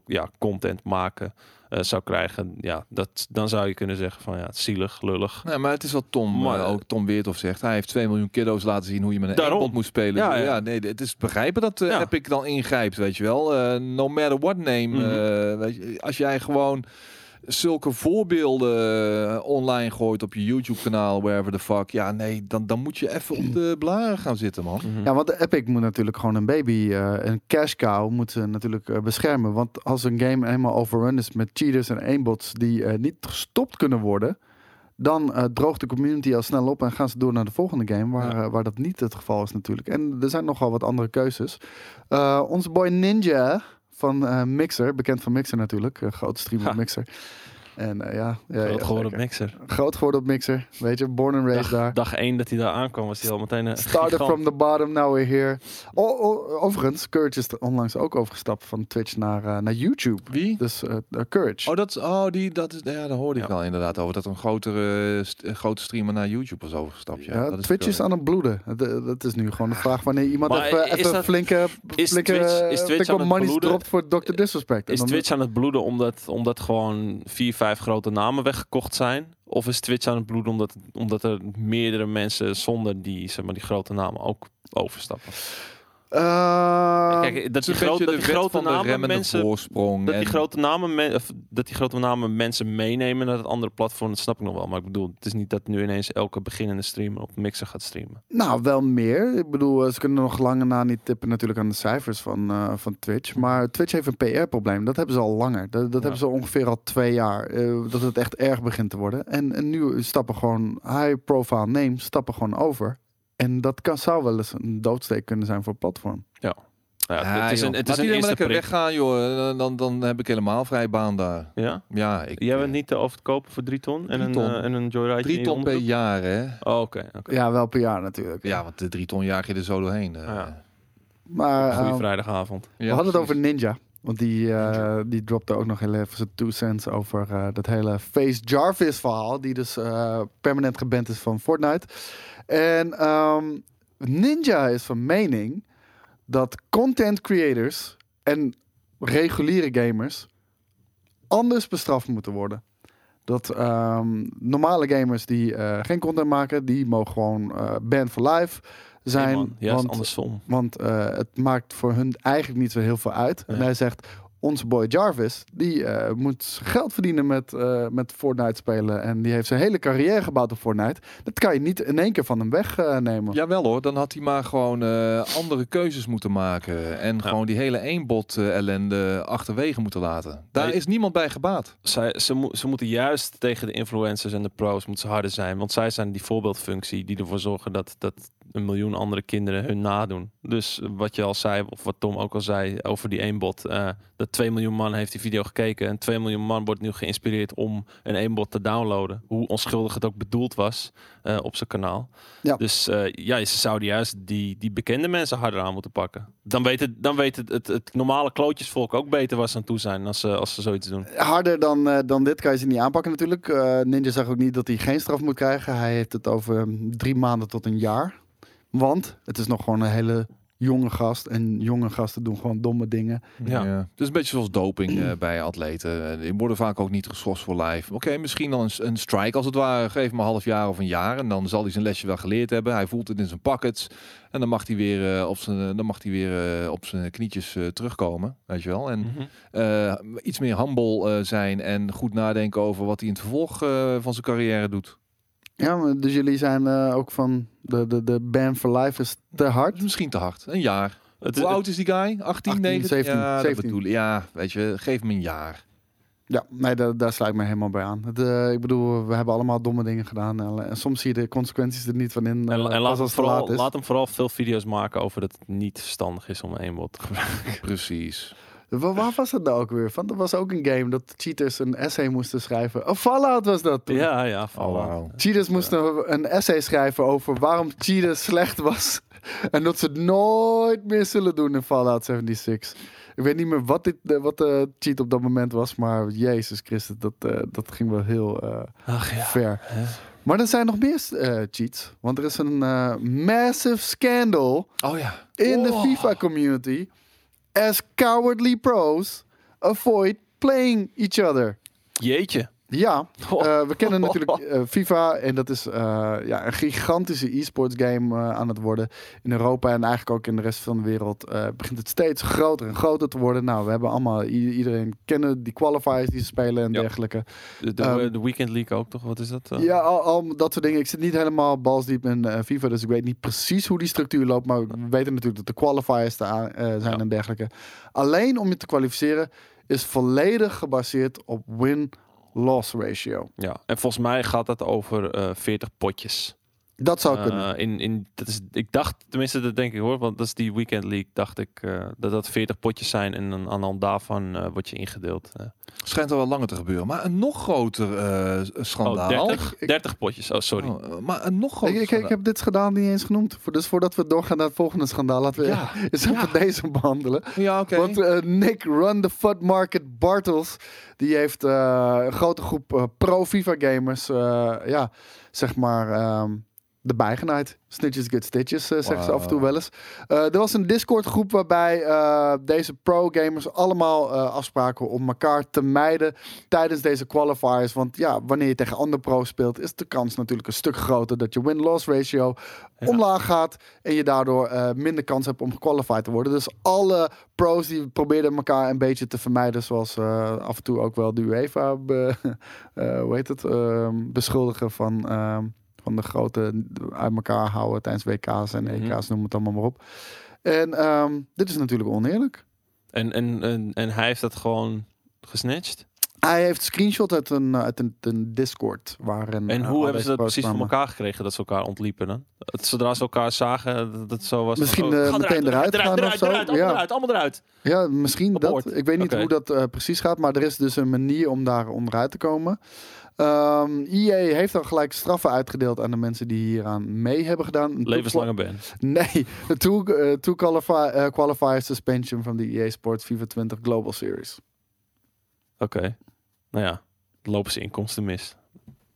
ja, content maken eh, zou krijgen. Ja, dat, dan zou je kunnen zeggen van ja, zielig, lullig. Nee, maar het is wat Tom, Maar- eh, ook Tom Weerthoff zegt. Hij heeft 2 miljoen kiddo's laten zien hoe je met een Daarom. moet spelen. Ja, Ja, ja. nee, het is begrijpen dat eh Ja. Epic dan ingrijpt, weet je wel. Eh, no matter what name. Mhm. eh, weet je, als jij gewoon zulke voorbeelden eh, online gooit op je YouTube kanaal, wherever the fuck. Ja, nee, dan, dan moet je even op de blaren gaan zitten, man. Mhm. Ja, want de Epic moet natuurlijk gewoon een baby, eh, een cash cow, moet ze natuurlijk eh, beschermen. Want als een game helemaal overrun is met cheaters en aimbots die eh, niet gestopt kunnen worden, dan eh, droogt de community al snel op en gaan ze door naar de volgende game, waar, Ja. waar dat niet het geval is natuurlijk. En er zijn nogal wat andere keuzes. Eh, onze boy Ninja van eh, Mixer, bekend van Mixer natuurlijk, een grote streamer. Mixer. En eh, ja, ja, Groot ja, geworden op. Mixer. groot geworden op Mixer, weet je, born and raised Dag, daar. dag één dat hij daar aankwam, was hij al meteen een Started gigant. from the bottom, now we're here. Oh, oh, overigens, Courage is er onlangs ook overgestapt van Twitch naar, eh, naar YouTube. Wie? Dus eh eh, Courage. Oh, dat, oh die, dat is, ja, daar hoorde ik wel inderdaad over. Dat een grotere, grote streamer naar YouTube was overgestapt. Ja, ja, dat Twitch is aan het bloeden. Het, eh, Dat is nu gewoon de vraag wanneer iemand Maar even, is even dat- flinke, is flinke, Twitch- is Twitch flinke aan het money bloeden? dropt voor Dr. Disrespect. Is Twitch aan het bloeden omdat, omdat gewoon vier, vijf grote namen weggekocht zijn? Of is Twitch aan het bloeden omdat, omdat er meerdere mensen zonder die, zeg maar, die grote namen ook overstappen? Eh, Kijk, dat die, grote, dat die namen mensen... voorsprong. Dat die, grote namen men- of dat die grote namen mensen meenemen naar het andere platform, dat snap ik nog wel. Maar ik bedoel, het is niet dat nu ineens elke beginnende streamer op Mixer gaat streamen. Nou, wel meer. Ik bedoel, eh, ze kunnen nog lange na niet tippen natuurlijk aan de cijfers van, eh, van Twitch. Maar Twitch heeft een PR-probleem. Dat hebben ze al langer. Dat, dat Ja. hebben ze ongeveer al twee jaar. eh, dat het echt erg begint te worden. En, en nu stappen gewoon high-profile names stappen gewoon over. En dat kan, zou wel eens een doodsteek kunnen zijn voor het platform. Ja, Ja, het is joh. een, het Laat is een lekker prik. weggaan, joh. Dan, dan, dan heb ik helemaal vrij baan daar. Ja? Ja, ik, Jij bent eh, niet te over te kopen voor drie ton? En Drie een, ton. eh, en een joyride drie ton per jaar, hè? Oh, oké. oké. Ja, wel per jaar natuurlijk. Ja, want de drie ton jaag je er zo doorheen. eh. Ja. Maar Goeie eh, vrijdagavond. we hadden het over. Ninja. Want die, eh, die dropte ook nog heel even zijn two cents over eh, dat hele Face Jarvis verhaal. Die dus eh, permanent geband is van Fortnite. En ehm, Ninja is van mening dat content creators en reguliere gamers anders bestraft moeten worden. Dat ehm, normale gamers die geen content maken, die mogen gewoon banned for life zijn. Nee, man, juist want andersom. want eh, het maakt voor hun eigenlijk niet zo heel veel uit. En hij zegt, onze boy Jarvis, die eh, moet geld verdienen met, eh, met Fortnite spelen. En die heeft zijn hele carrière gebouwd op Fortnite. Dat kan je niet in één keer van hem wegnemen. Jawel hoor, dan had hij maar gewoon eh, andere keuzes moeten maken. En gewoon die hele eenbot eh, ellende achterwege moeten laten. Daar Nee. is niemand bij gebaat. Zij, ze, mo- ze moeten juist tegen de influencers en de pros moeten ze harder zijn. Want zij zijn die voorbeeldfunctie die ervoor zorgen dat, dat een miljoen andere kinderen hun nadoen. Dus wat je al zei, of wat Tom ook al zei over die eenbot. dat 2 miljoen man heeft die video gekeken. En 2 miljoen man wordt nu geïnspireerd om een eenbot te downloaden. Hoe onschuldig het ook bedoeld was eh, op zijn kanaal. Ja. Dus eh, ja, ze zouden juist die, die bekende mensen harder aan moeten pakken. Dan weet het, dan weet het, het, het normale klootjesvolk ook beter waar ze aan toe zijn als ze, als ze zoiets doen. Harder dan, eh, dan dit kan je ze niet aanpakken natuurlijk. Ninja zegt ook niet dat hij geen straf moet krijgen. Hij heeft het over mm, drie maanden tot een jaar. Want het is nog gewoon een hele jonge gast. En jonge gasten doen gewoon domme dingen. Ja. Het is een beetje zoals doping eh, bij atleten. Die worden vaak ook niet geschorst voor live. Oké, misschien dan een, een strike als het ware. Geef hem een half jaar of een jaar. En dan zal hij zijn lesje wel geleerd hebben. Hij voelt het in zijn pockets. En dan mag hij weer, eh, op, zijn, dan mag hij weer eh, op zijn knietjes eh, terugkomen. Weet je wel. En Mhm. eh, iets meer humble eh, zijn. En goed nadenken over wat hij in het vervolg van zijn carrière doet. Ja, maar dus jullie zijn eh, ook van de, de, de ban for life is te hard. Misschien te hard. Een jaar. Het, Hoe het- oud is die guy? 18, 18, 19? 17, ja, dat 17. bedoel ik. Ja, weet je, geef hem een jaar. Ja, nee, daar, daar sluit ik me helemaal bij aan. Het, eh, ik bedoel, we hebben allemaal domme dingen gedaan. En, en soms zie je de consequenties er niet van in. En, eh, en laat, hem vooral, laat hem vooral veel video's maken over dat het niet verstandig is om een eenbot te gebruiken. Precies. Waar, waar was het nou ook weer? Van, er was ook een game dat cheaters een essay moesten schrijven. Oh, Fallout was dat toen. Ja, ja. Oh, Fallout. wauw. Cheaters moesten een essay schrijven over waarom cheaten slecht was. En dat ze het nooit meer zullen doen in Fallout 76. Ik weet niet meer wat, dit, eh, wat de cheat op dat moment was. Maar Jezus Christus, dat, eh, dat ging wel heel eh, Ach ja. ver. Hè? Maar er zijn nog meer eh, cheats. Want er is een massive scandal Oh ja. in de Oh. FIFA community. As cowardly pros avoid playing each other. Jeetje. Ja, Oh. eh, we kennen natuurlijk eh, FIFA en dat is eh, ja, een gigantische e-sports game aan het worden. In Europa en eigenlijk ook in de rest van de wereld begint het steeds groter en groter te worden. Nou, we hebben allemaal, iedereen kennen die qualifiers die ze spelen en Ja. dergelijke. De, de, Ehm, de Weekend League ook toch? Wat is dat? Ja, al, al dat soort dingen. Ik zit niet helemaal balsdiep in FIFA, dus ik weet niet precies hoe die structuur loopt. Maar we weten natuurlijk dat de qualifiers daar aan, zijn Ja. en dergelijke. Alleen om je te kwalificeren is volledig gebaseerd op win-loss ratio. Ja. En volgens mij gaat dat over eh 40 potjes. Dat zou Eh, kunnen. in, in, dat is, ik dacht, tenminste dat denk ik hoor, want dat is die Weekend League, dacht ik eh, dat dat 40 potjes zijn en dan aan de hand daarvan eh word je ingedeeld. Schijnt al wel langer te gebeuren. Maar een nog groter eh, schandaal. Oh, 30? Ik- 30 potjes, oh sorry. Oh, maar een nog Ik, groter ik, ik schandaal. heb dit schandaal niet eens genoemd. Voor- Dus voordat we doorgaan naar het volgende schandaal, laten we Ja. eens even deze behandelen. Ja, oké. Want eh, Nick Run the Fud Market Bartels, die heeft eh, een grote groep eh, pro-FIFA gamers, eh, ja, zeg maar, ehm erbij genaaid. Snitches get stitches, eh, zeggen ze af en toe wel eens. Eh, er was een Discord groep waarbij eh, deze pro-gamers allemaal afspraken om elkaar te mijden tijdens deze qualifiers. Want ja, wanneer je tegen andere pro's speelt, is de kans natuurlijk een stuk groter dat je win-loss ratio Ja. omlaag gaat en je daardoor minder kans hebt om gequalified te worden. Dus alle pros die probeerden elkaar een beetje te vermijden, zoals af en toe ook wel de UEFA be, hoe heet het, ehm, beschuldigen van, ehm, van de grote uit elkaar houden tijdens WK's en Mhm. EK's, noem het allemaal maar op. En ehm, dit is natuurlijk oneerlijk. En, en, en, en hij heeft dat gewoon gesnatcht? Hij heeft screenshot uit een, uit een, een Discord. Waarin, En eh, hoe hebben ze dat precies voor kwamen. elkaar gekregen dat ze elkaar ontliepen dan? Het- Zodra ze elkaar zagen, dat het zo was. Misschien, van, ga meteen eruit gaan of eruit, zo. eruit, allemaal Ja. eruit, allemaal eruit. Ja, misschien Abort. dat. Ik weet niet hoe dat eh, precies gaat, maar er is dus een manier om daar onderuit te komen. Ehm EA heeft dan gelijk straffen uitgedeeld aan de mensen die hieraan mee hebben gedaan. Levenslange ban. Nee, een two, eh, two qualify, eh, qualifier suspension van de EA Sports FIFA 20 Global Series. Oké. Nou ja, lopen ze inkomsten mis.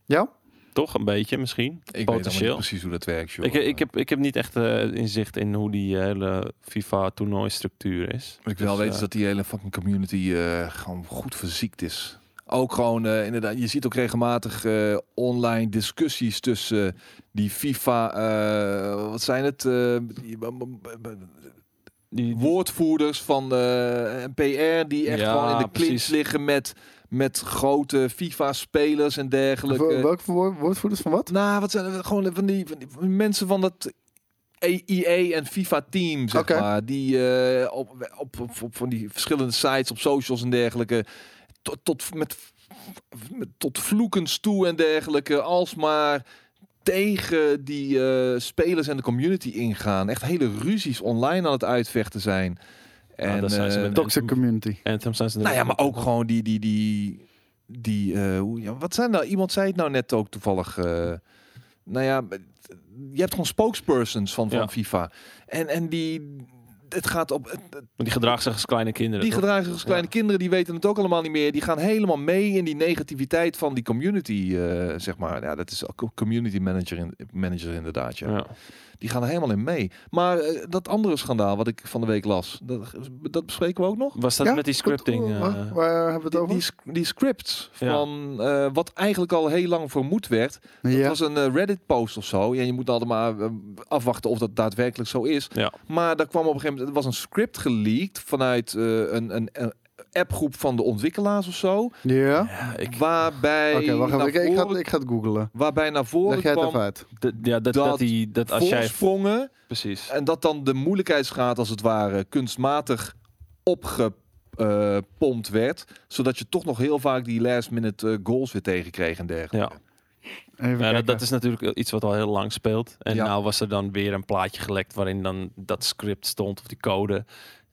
Ja? Toch een beetje misschien. Ik weet Potentieel. niet precies hoe dat werkt, joh. Ik, ik, heb, ik heb niet echt eh, inzicht in hoe die hele FIFA-toernooistructuur is. Wat ik wel Dus, weet eh, is dat die hele fucking community eh, gewoon goed verziekt is. Ook gewoon, eh, inderdaad, je ziet ook regelmatig eh, online discussies tussen eh, die FIFA, eh, wat zijn het, eh, die- woordvoerders van eh PR die echt Ja, gewoon in de clinch liggen met, met grote FIFA-spelers en dergelijke. Wel- Welke woord- woordvoerders van wat? Nou, wat zijn er gewoon van die, van die mensen van dat EA en FIFA team, zeg maar, die eh, op, op, op, op van die verschillende sites, op socials en dergelijke, tot, tot met, met tot vloekens toe en dergelijke, alsmaar tegen die eh, spelers en de community ingaan. Echt hele ruzies online aan het uitvechten zijn. Ja, En dat zijn ze eh, met- Toxic community. Anthem zijn ze nou ja, maar ook gewoon die, die, die, die, eh, hoe, ja, wat zijn nou? Iemand zei het nou net ook toevallig. eh, nou ja, je hebt gewoon spokespersons van, van Ja. FIFA. En, en die, het gaat op, het- die gedragen zich als kleine kinderen. die toch? gedragen zich als kleine kinderen, die weten het ook allemaal niet meer. Die gaan helemaal mee in die negativiteit van die community, eh, zeg maar. Ja, dat is ook community manager, in, manager inderdaad, ja. Ja. Die gaan er helemaal in mee. Maar eh, dat andere schandaal wat ik van de week las, dat, dat bespreken we ook nog. Was dat Ja, met die scripting? eh, waar, waar hebben we het Die, over? die, die scripts Ja. van eh, wat eigenlijk al heel lang vermoed werd. Dat ja. was een eh, Reddit post of zo. Ja, je moet altijd maar eh, afwachten of dat daadwerkelijk zo is. Ja. Maar daar kwam op een gegeven moment, er was een script geleakt vanuit eh, een, een, een appgroep van de ontwikkelaars of zo. ja? ja, ik, Waarbij, Oké, wacht naar even. Ik, ik, ga, voren- ik ga het googlen. waarbij naar voren Leg jij het kwam even uit. d- ja, dat, dat, dat die, dat als jij... voorsprongen. Precies. En dat dan de moeilijkheidsgraad als het ware kunstmatig opgepompt werd. Zodat je toch nog heel vaak die last minute eh, goals weer tegenkreeg en dergelijke. Even Ja, dat, kijken. dat is natuurlijk iets wat al heel lang speelt. En Ja. nou was er dan weer een plaatje gelekt waarin dan dat script stond of die code.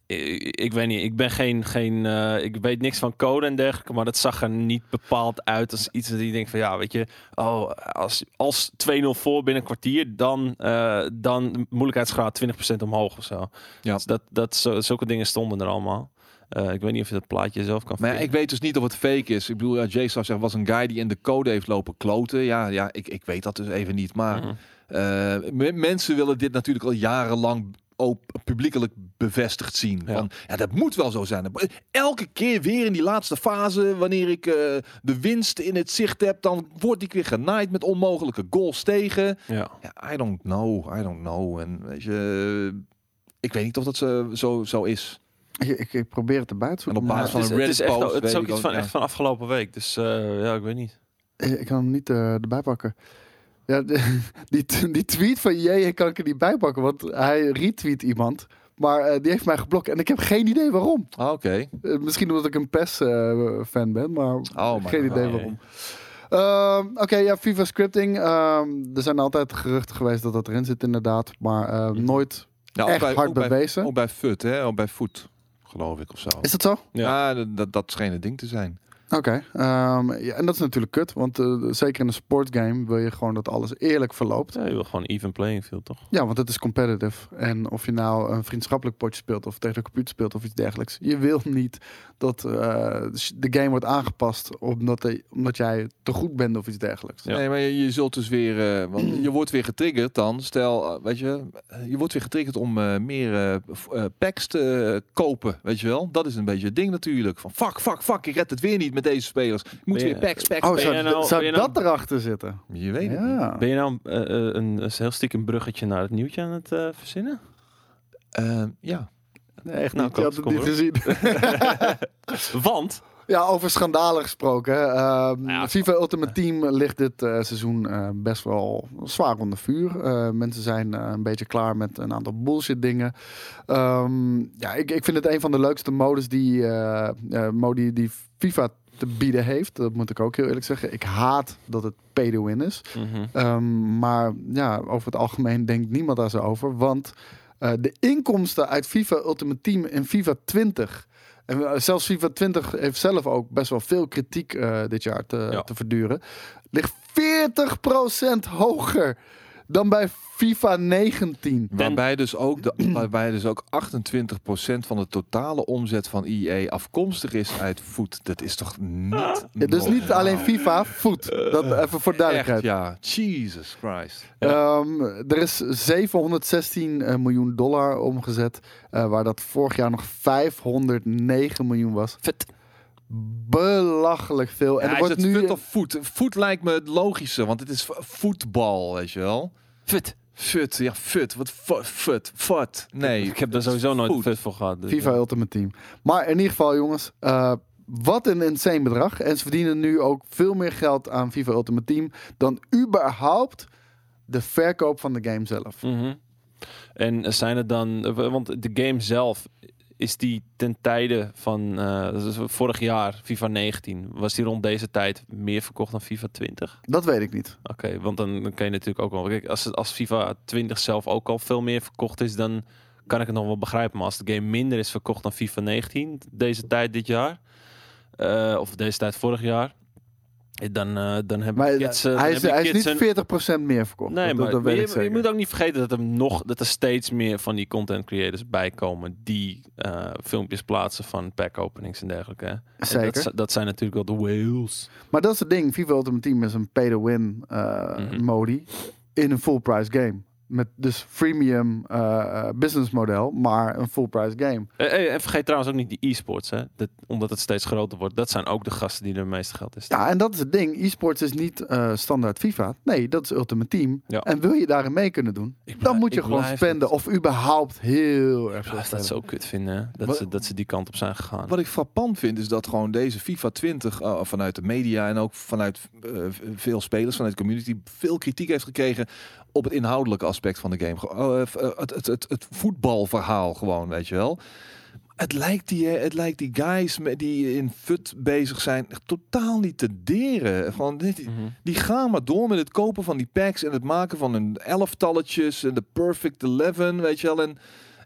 Ik, ik weet niet, ik ben geen, geen eh, ik weet niks van code en dergelijke, maar dat zag er niet bepaald uit als iets dat je denkt van ja, weet je, oh, als, als 2-0 voor binnen een kwartier, dan, eh dan moeilijkheidsgraad 20% omhoog of zo. Ja. Dus dat, dat, zo, zulke dingen stonden er allemaal. Eh, ik weet niet of je dat plaatje zelf kan Maar ja, ik weet dus niet of het fake is. Ik bedoel, ja, Jay zou zeggen, was een guy die in de code heeft lopen kloten. Ja, ja ik, ik weet dat dus even niet. Maar Mhm. eh, me- mensen willen dit natuurlijk al jarenlang ook publiekelijk bevestigd zien. Ja. Van, ja, dat moet wel zo zijn. Elke keer weer in die laatste fase, wanneer ik eh, de winst in het zicht heb, dan word ik weer genaaid met onmogelijke goals tegen. Ja. Ja, I don't know, I don't know. En weet je, ik weet niet of dat zo, zo, zo is. Ik, ik, probeer het erbij te En zoeken. op maar basis van het is, het is echt, het is ook iets van, echt van afgelopen week. Dus eh, ja, ik weet niet. Ik kan hem niet eh, erbij pakken. Ja, de- die, die tweet van J kan ik er niet bij pakken, want hij retweet iemand. Maar eh, die heeft mij geblokt en ik heb geen idee waarom. Ah, Oké. Eh, misschien omdat ik een PES-fan ben, maar Oh, maar geen idee nee. waarom. Ehm, Oké, ja, FIFA scripting. ehm, er zijn altijd geruchten geweest dat dat erin zit, inderdaad. Maar eh, Mhm. nooit Ja, ook echt bij- hard ook bij- bewezen. Ook bij FUT, hè? Ook bij Foot, geloof ik, of zo. Is dat zo? Ja, dat- dat, dat scheen het ding te zijn. Oké. ehm, ja, en dat is natuurlijk kut, want eh, zeker in een sportgame wil je gewoon dat alles eerlijk verloopt. Ja, je wil gewoon even playing field, toch? Ja, want het is competitive. En of je nou een vriendschappelijk potje speelt of tegen de computer speelt of iets dergelijks. Je wil niet dat eh, de game wordt aangepast omdat, de, omdat jij te goed bent of iets dergelijks. Ja. Nee, maar je, je zult dus weer... eh, want je wordt weer getriggerd dan. Stel, weet je... Je wordt weer getriggerd om eh, meer packs te eh, kopen, weet je wel. Dat is een beetje het ding natuurlijk. Van fuck, fuck, fuck, ik red het weer niet met deze spelers. Ik moet weer packs, packs, Oh, zou, je nou- zou je nou- dat erachter zitten? Je weet het niet. Ben je nou eh, eh, een, een heel stiekem bruggetje naar het nieuwtje aan het eh, verzinnen? Eh, ja. Nee, echt Nou, niet. Je had niet gezien. Want, ja, over schandalen gesproken. Ehm, Nou ja, FIFA Ultimate Team ligt dit eh, seizoen eh, best wel zwaar onder vuur. Eh, mensen zijn eh, een beetje klaar met een aantal bullshit dingen. Ehm, ja, ik, ik vind het een van de leukste modes die, eh, eh, modi die FIFA te bieden heeft. Dat moet ik ook heel eerlijk zeggen. Ik haat dat het win is. Mhm. Ehm, maar ja, over het algemeen denkt niemand daar zo over. Want eh, de inkomsten uit FIFA Ultimate Team en FIFA 20... En zelfs FIFA 20 heeft zelf ook best wel veel kritiek eh, dit jaar te, Ja. te verduren. Ligt 40% hoger dan bij FIFA 19. Waarbij dus ook, de, waarbij dus ook 28% van de totale omzet van EA afkomstig is uit voet. Dat is toch niet. Ja, dus niet alleen FIFA, voet. Dat even voor duidelijkheid. Echt, ja. Jesus Christ. Ehm, er is 716 eh, miljoen dollar omgezet, eh, waar dat vorig jaar nog 509 miljoen was. Vet. Belachelijk veel. En En er wordt het nu fut of voet? Voet lijkt me het logische, want het is vo- voetbal, weet je wel. Vet. Fut, ja, fut. Wat fut, fut, fut. Nee, Ik heb daar sowieso nooit vet voor gehad. dus, FIFA Ultimate Team. Maar in ieder geval, jongens, eh, wat een insane bedrag. En ze verdienen nu ook veel meer geld aan FIFA Ultimate Team dan überhaupt de verkoop van de game zelf. Mhm. En zijn het dan, eh, want de game zelf, is die ten tijde van eh, vorig jaar, FIFA 19, was die rond deze tijd meer verkocht dan FIFA 20? Dat weet ik niet. Oké, want dan, dan kan je natuurlijk ook wel. Kijk, als, als FIFA 20 zelf ook al veel meer verkocht is, dan kan ik het nog wel begrijpen. Maar als de game minder is verkocht dan FIFA 19, deze tijd dit jaar, eh, of deze tijd vorig jaar, dan, eh, dan hebben Maar kids, eh, hij is, hij is niet een- 40% meer verkocht. Nee, dat, maar, dat, weet je, moet ook niet vergeten dat er nog dat er steeds meer van die content creators bij komen die eh, filmpjes plaatsen van pack openings en dergelijke. hè. En Zeker. Dat, dat zijn natuurlijk wel de whales. Maar dat is het ding. FIFA Ultimate Team is een pay-to-win Mhm. modi in een full price game. Met dus freemium eh, eh, business model, maar een full price game. Eh, eh, en vergeet trouwens ook niet die e-sports, hè? Dat, omdat het steeds groter wordt. Dat zijn ook de gasten die er het meeste geld in steken. Ja, en dat is het ding. E-sports is niet eh, standaard FIFA. Nee, dat is Ultimate Team. Ja. En wil je daarin mee kunnen doen, dan moet je gewoon spenden. het- Of überhaupt heel erg blijf dat spenden. zo kut vinden, hè, dat Wat- ze, dat ze die kant op zijn gegaan. Wat ik frappant vind is dat gewoon deze FIFA 20 eh, vanuit de media en ook vanuit veel spelers, vanuit de community, veel kritiek heeft gekregen op het inhoudelijke aspect van de game. Oh, eh, het, het, het, het voetbalverhaal gewoon, weet je wel. Het lijkt die, eh, het lijkt die guys met die in FUT bezig zijn totaal niet te deren. Gewoon, die, Mhm. die gaan maar door met het kopen van die packs en het maken van hun elftalletjes en de perfect eleven, weet je wel. En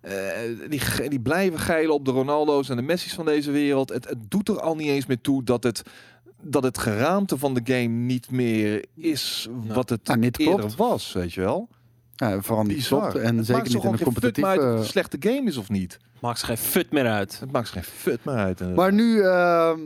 eh, die, die blijven geilen op de Ronaldo's en de Messi's van deze wereld. Het, het doet er al niet eens meer toe dat het, dat het geraamte van de game niet meer is wat het Nou, niet eerder klopt. was, weet je wel. Ja, vooral niet. En Het zeker niet in uit of het competitieve... een slechte game is of niet. Maakt ze geen fut meer uit. Het maakt ze geen fut meer uit. inderdaad. Maar nu ehm,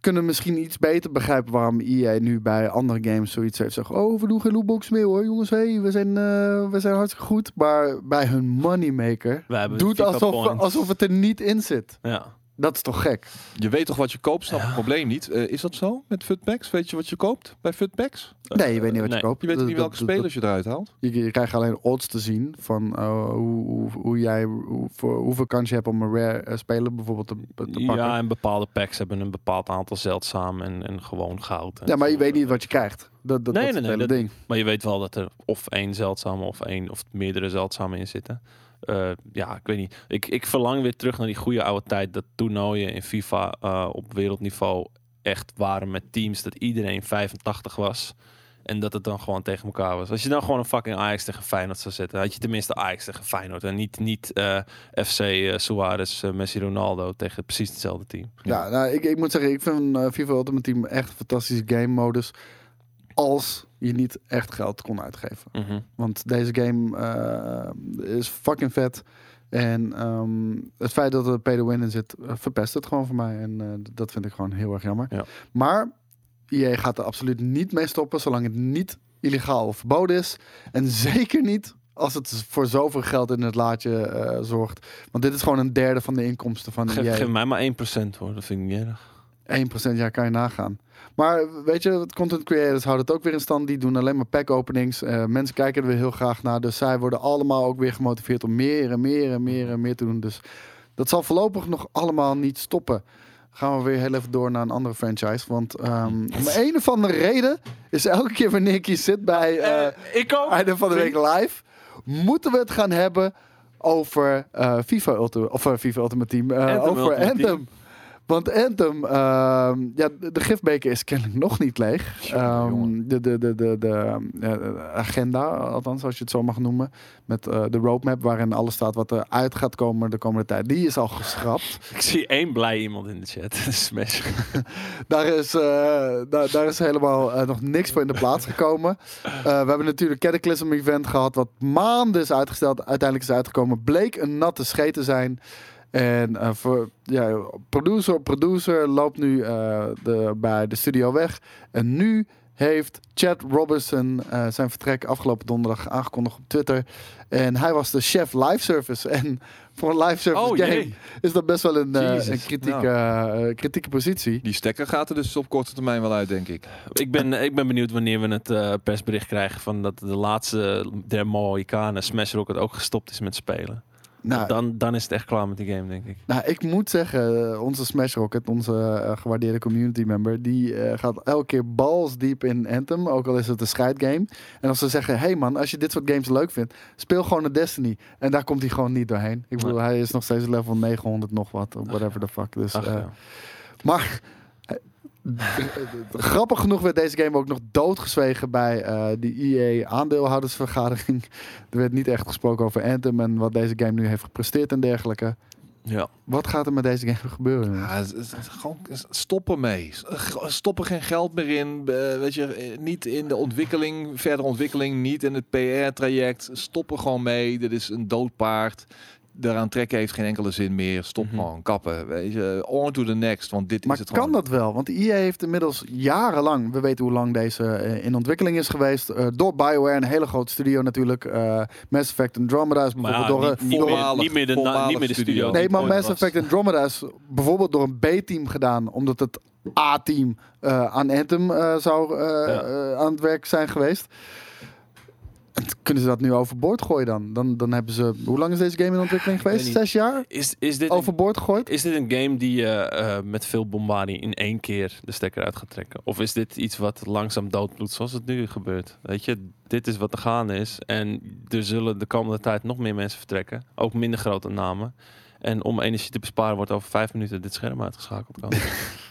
kunnen we misschien iets beter begrijpen waarom EA nu bij andere games zoiets heeft zeggen. Oh, we doen geen lootbox meer hoor, jongens. Hey, we zijn, eh, we zijn hartstikke goed. Maar bij hun moneymaker doet alsof, alsof het er niet in zit. Ja. Dat is toch gek? Je weet toch wat je koopt, snap Ja. het probleem niet. Eh, is dat zo met futpacks? Weet je wat je koopt bij futpacks? Nee, je weet niet wat nee. je koopt. Je weet niet dat- welke dat- spelers je eruit haalt. Je, je krijgt alleen odds te zien van eh, hoe, hoe, hoe jij, hoe, voor, hoeveel kans je hebt om een rare eh, speler bijvoorbeeld te, te pakken. ja, en bepaalde packs hebben een bepaald aantal zeldzaam en, en gewoon goud. en Ja, maar je zo. weet niet wat je krijgt. Dat, dat, Nee, dat is nee, het nee, hele ding. Maar je weet wel dat er of één zeldzame of één of meerdere zeldzame in zitten. Eh, ja, ik weet niet. Ik, ik verlang weer terug naar die goede oude tijd dat toernooien in FIFA eh, op wereldniveau echt waren met teams dat iedereen 85 was. En dat het dan gewoon tegen elkaar was. Als je dan gewoon een fucking Ajax tegen Feyenoord zou zetten, had je tenminste Ajax tegen Feyenoord. En niet, niet eh, FC Suarez, Messi, Ronaldo tegen precies hetzelfde team. Ja, nou, ik, ik moet zeggen, ik vind FIFA Ultimate Team echt fantastische game modus. Als je niet echt geld kon uitgeven. Mhm. Want deze game eh, is fucking vet. En ehm, het feit dat er pay to win in zit, eh, verpest het gewoon voor mij. En eh, dat vind ik gewoon heel erg jammer. Ja. Maar EA gaat er absoluut niet mee stoppen, zolang het niet illegaal of verboden is. En zeker niet als het voor zoveel geld in het laadje zorgt. Want dit is gewoon een derde van de inkomsten van Geef, EA. geef mij maar 1% hoor, dat vind ik niet erg. 1% ja, kan je nagaan. Maar weet je, content creators houden het ook weer in stand. Die doen alleen maar pack openings. Eh, mensen kijken er weer heel graag naar. Dus zij worden allemaal ook weer gemotiveerd om meer en meer en meer en meer te doen. Dus dat zal voorlopig nog allemaal niet stoppen. Gaan we weer heel even door naar een andere franchise. Want ehm, om een of andere reden is elke keer wanneer ik hier zit bij ik ook. einde van de week live, moeten we het gaan hebben over eh, FIFA Ultimate, of FIFA Ultimate Team, Anthem over Ultimate Anthem. Team. Want Anthem, ehm, ja, de gifbeker is kennelijk nog niet leeg. Ehm, de, de, de, de, de, eh, agenda, althans als je het zo mag noemen, met eh, de roadmap waarin alles staat wat er uit gaat komen de komende tijd, die is al geschrapt. Ik zie één blij iemand in de chat. Smash. Daar is, eh, daar, daar is helemaal eh, nog niks voor in de plaats gekomen. Eh, we hebben natuurlijk Cataclysm Event gehad, wat maanden is uitgesteld. Uiteindelijk is uitgekomen. Bleek een natte scheet te zijn. En eh, voor ja, producer op producer loopt nu eh, de, bij de studio weg. En nu heeft Chad Robertson eh, zijn vertrek afgelopen donderdag aangekondigd op Twitter. En hij was de chef live service. En voor een live service Oh game jee. is dat best wel een, een kritieke, eh, kritieke positie. Die stekker gaat er dus op korte termijn wel uit, denk ik. Ik ben, ik ben benieuwd wanneer we het eh, persbericht krijgen van dat de laatste der Mohikanen Smash Rocket ook gestopt is met spelen. Nou, Dan, dan is het echt klaar met die game, denk ik. Nou, ik moet zeggen, eh, onze Smash Rocket, onze eh, gewaardeerde community member, die eh, gaat elke keer balls diep in Anthem, ook al is het een scheidgame. En als ze zeggen, hey man, als je dit soort games leuk vindt, speel gewoon een Destiny. En daar komt hij gewoon niet doorheen. Ik bedoel, hij is nog steeds level 900 nog wat, of whatever the fuck. Dus, Ach, ja. maar grappig genoeg werd deze game ook nog doodgezwegen bij eh die EA aandeelhoudersvergadering. Er werd niet echt gesproken over Anthem en wat deze game nu heeft gepresteerd en dergelijke. ja. Wat gaat er met deze game gebeuren? Ja, gewoon stop ermee. Stop er geen geld meer in. Eh, weet je, eh, niet in de ontwikkeling, verdere ontwikkeling, niet in het PR-traject. Stop er gewoon mee. Dit is een dood paard. Daaraan trekken heeft geen enkele zin meer. Stop Mhm. gewoon, kappen. Weet je, on to the next. Want dit Maar is het kan gewoon. dat wel? Want EA heeft inmiddels jarenlang, we weten hoe lang deze eh, in ontwikkeling is geweest, eh, door BioWare, een hele grote studio natuurlijk. eh, Mass Effect Andromeda is Maar bijvoorbeeld ja, door niet, een... niet, door- meer, voormalig- niet, meer de, na- niet meer de studio. studio. Nee, maar Mass was. Effect Andromeda is bijvoorbeeld door een B-team gedaan, omdat het A-team eh, aan Anthem eh, zou Ja. aan het werk zijn geweest. En kunnen ze dat nu overboord gooien dan? dan? Dan hebben ze... Hoe lang is deze game in ontwikkeling geweest? Zes jaar? Is, is, dit Overboord gegooid? is dit een game die je eh, met veel bombardie in één keer de stekker uit gaat trekken? Of is dit iets wat langzaam doodbloedt zoals het nu gebeurt? Weet je, dit is wat er gaande is. En er zullen de komende tijd nog meer mensen vertrekken. Ook minder grote namen. En om energie te besparen wordt over vijf minuten dit scherm uitgeschakeld. Kan.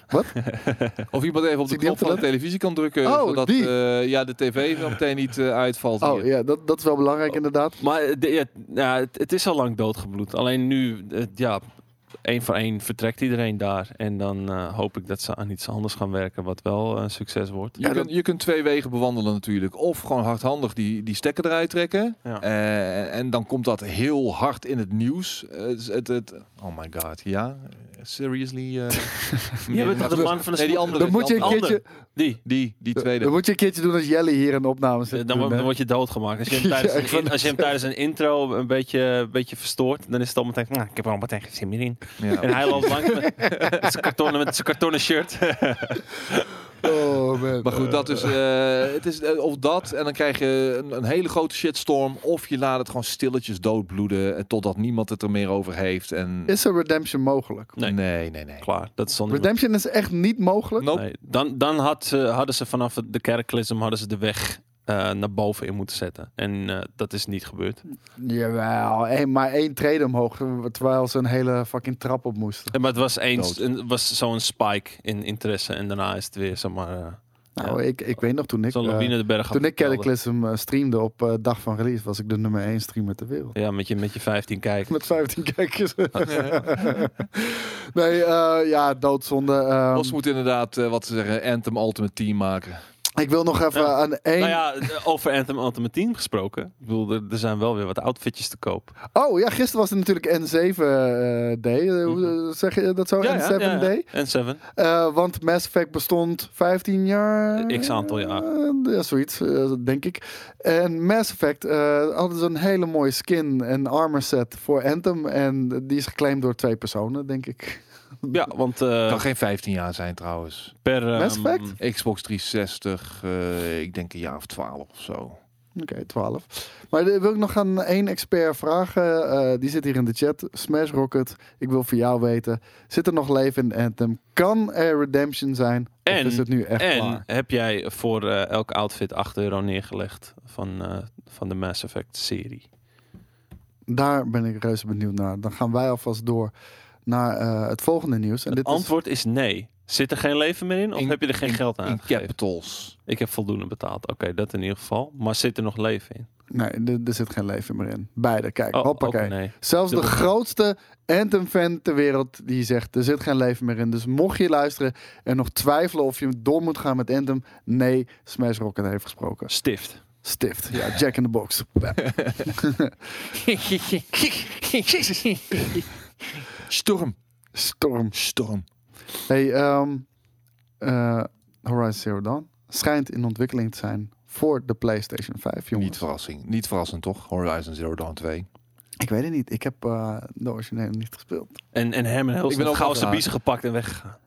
Of iemand even op de op knop van de televisie kan drukken. Oh, zodat die. eh, ja, de tv zo meteen niet eh, uitvalt. Oh hier. ja, dat, dat is wel belangrijk inderdaad. Maar eh, de, ja, ja, het, het is al lang doodgebloed. Alleen nu, ja, één voor één vertrekt iedereen daar. En dan eh, hoop ik dat ze aan iets anders gaan werken wat wel een succes wordt. Je, Ja, kunt, je kunt twee wegen bewandelen natuurlijk. Of gewoon hardhandig die, die stekker eruit trekken. Ja. Eh, en dan komt dat heel hard in het nieuws. Het, het, het- oh my god, ja? Seriously? eh Je bent toch de man van de Nee, die andere. Dan moet je een keertje, Die. Die, die tweede. dan moet je een keertje doen als Jelly hier in de opname zit. Dan, wordt- dan word je doodgemaakt. Als je hem tijdens, Ja, een, als je hem tijdens een intro een beetje, een beetje verstoort, dan is het al meteen, nou, ik heb er al meteen geen zin meer in. Ja. En hij loopt langs met, met zijn kartonnen, met zijn kartonnen shirt. Oh man. Maar goed, dat is, eh, het is eh, of dat en dan krijg je een, een hele grote shitstorm. Of je laat het gewoon stilletjes doodbloeden en totdat niemand het er meer over heeft. En Is er redemption mogelijk? Nee. nee, nee, nee. Klaar, dat is zonder Redemption is echt niet mogelijk. Nope. Nee, dan dan had hadden ze vanaf de Cataclysm hadden ze de weg eh, naar boven in moeten zetten. En eh, dat is niet gebeurd. Jawel, één, maar één trede omhoog, terwijl ze een hele fucking trap op moesten. Eh, Maar het was eens, een, was zo'n spike in interesse en daarna is het weer zomaar uh, Nou, ik, ik weet nog toen ik, eh, de berg toen ik. Cataclysm streamde op eh, dag van release, was ik de nummer 1 streamer ter wereld. Ja, met je, met je 15 kijken. Met 15 kijkers. nee, eh, ja, doodzonde. Ehm, Os moet inderdaad, eh, wat ze zeggen, Anthem Ultimate Team maken. Ik wil nog even Ja. aan één... Nou ja, eh, over Anthem Ultimate Team gesproken. Ik bedoel, er, er zijn wel weer wat outfitjes te koop. Oh ja, gisteren was het natuurlijk N7-day. hoe eh, zeg je dat zo? N7-day? En 7. Eh, want Mass Effect bestond 15 jaar. Eh, x aantal jaar. Eh, ja, zoiets, eh, denk ik. En Mass Effect eh, hadden ze een hele mooie skin en armor set voor Anthem. En die is geclaimd door twee personen, denk ik. Ja, want eh, kan geen 15 jaar zijn trouwens. per... ehm, Mass Effect? Xbox 360, eh, ik denk een jaar of 12 of zo. Oké, 12. Maar eh, wil ik nog aan één expert vragen. eh, die zit hier in de chat. Smash Rocket. Ik wil voor jou weten. Zit er nog leven in Anthem? Kan er redemption zijn? En- of is het nu echt En klaar? heb jij voor elk outfit 8 euro neergelegd van, eh, van de Mass Effect serie? Daar ben ik reuze benieuwd naar. Dan gaan wij alvast door naar eh, het volgende nieuws. En Het dit is- antwoord is nee. Zit er geen leven meer in? Of In- heb je er geen in- geld aan In capitals. Ik heb voldoende betaald. Oké, dat in ieder geval. Maar zit er nog leven in? Nee, er, zit geen leven meer in. Beide, kijk, Oh, hoppakee. nee. Zelfs de grootste Anthem-fan ter wereld die zegt er zit geen leven meer in. Dus mocht je luisteren en nog twijfelen of je door moet gaan met Anthem, nee, Smash Rocket heeft gesproken. Stift. Stift, ja, Jack in the Box. Storm. Storm. Storm. Hey, ehm, eh, Horizon Zero Dawn schijnt in ontwikkeling te zijn voor de PlayStation 5, jongens. Niet verrassing. Niet verrassend toch? Horizon Zero Dawn 2. Ik weet het niet. Ik heb eh, de originele niet gespeeld. En, en Herman Ik Helsen ben ook gauw zijn biezen gepakt en weggegaan.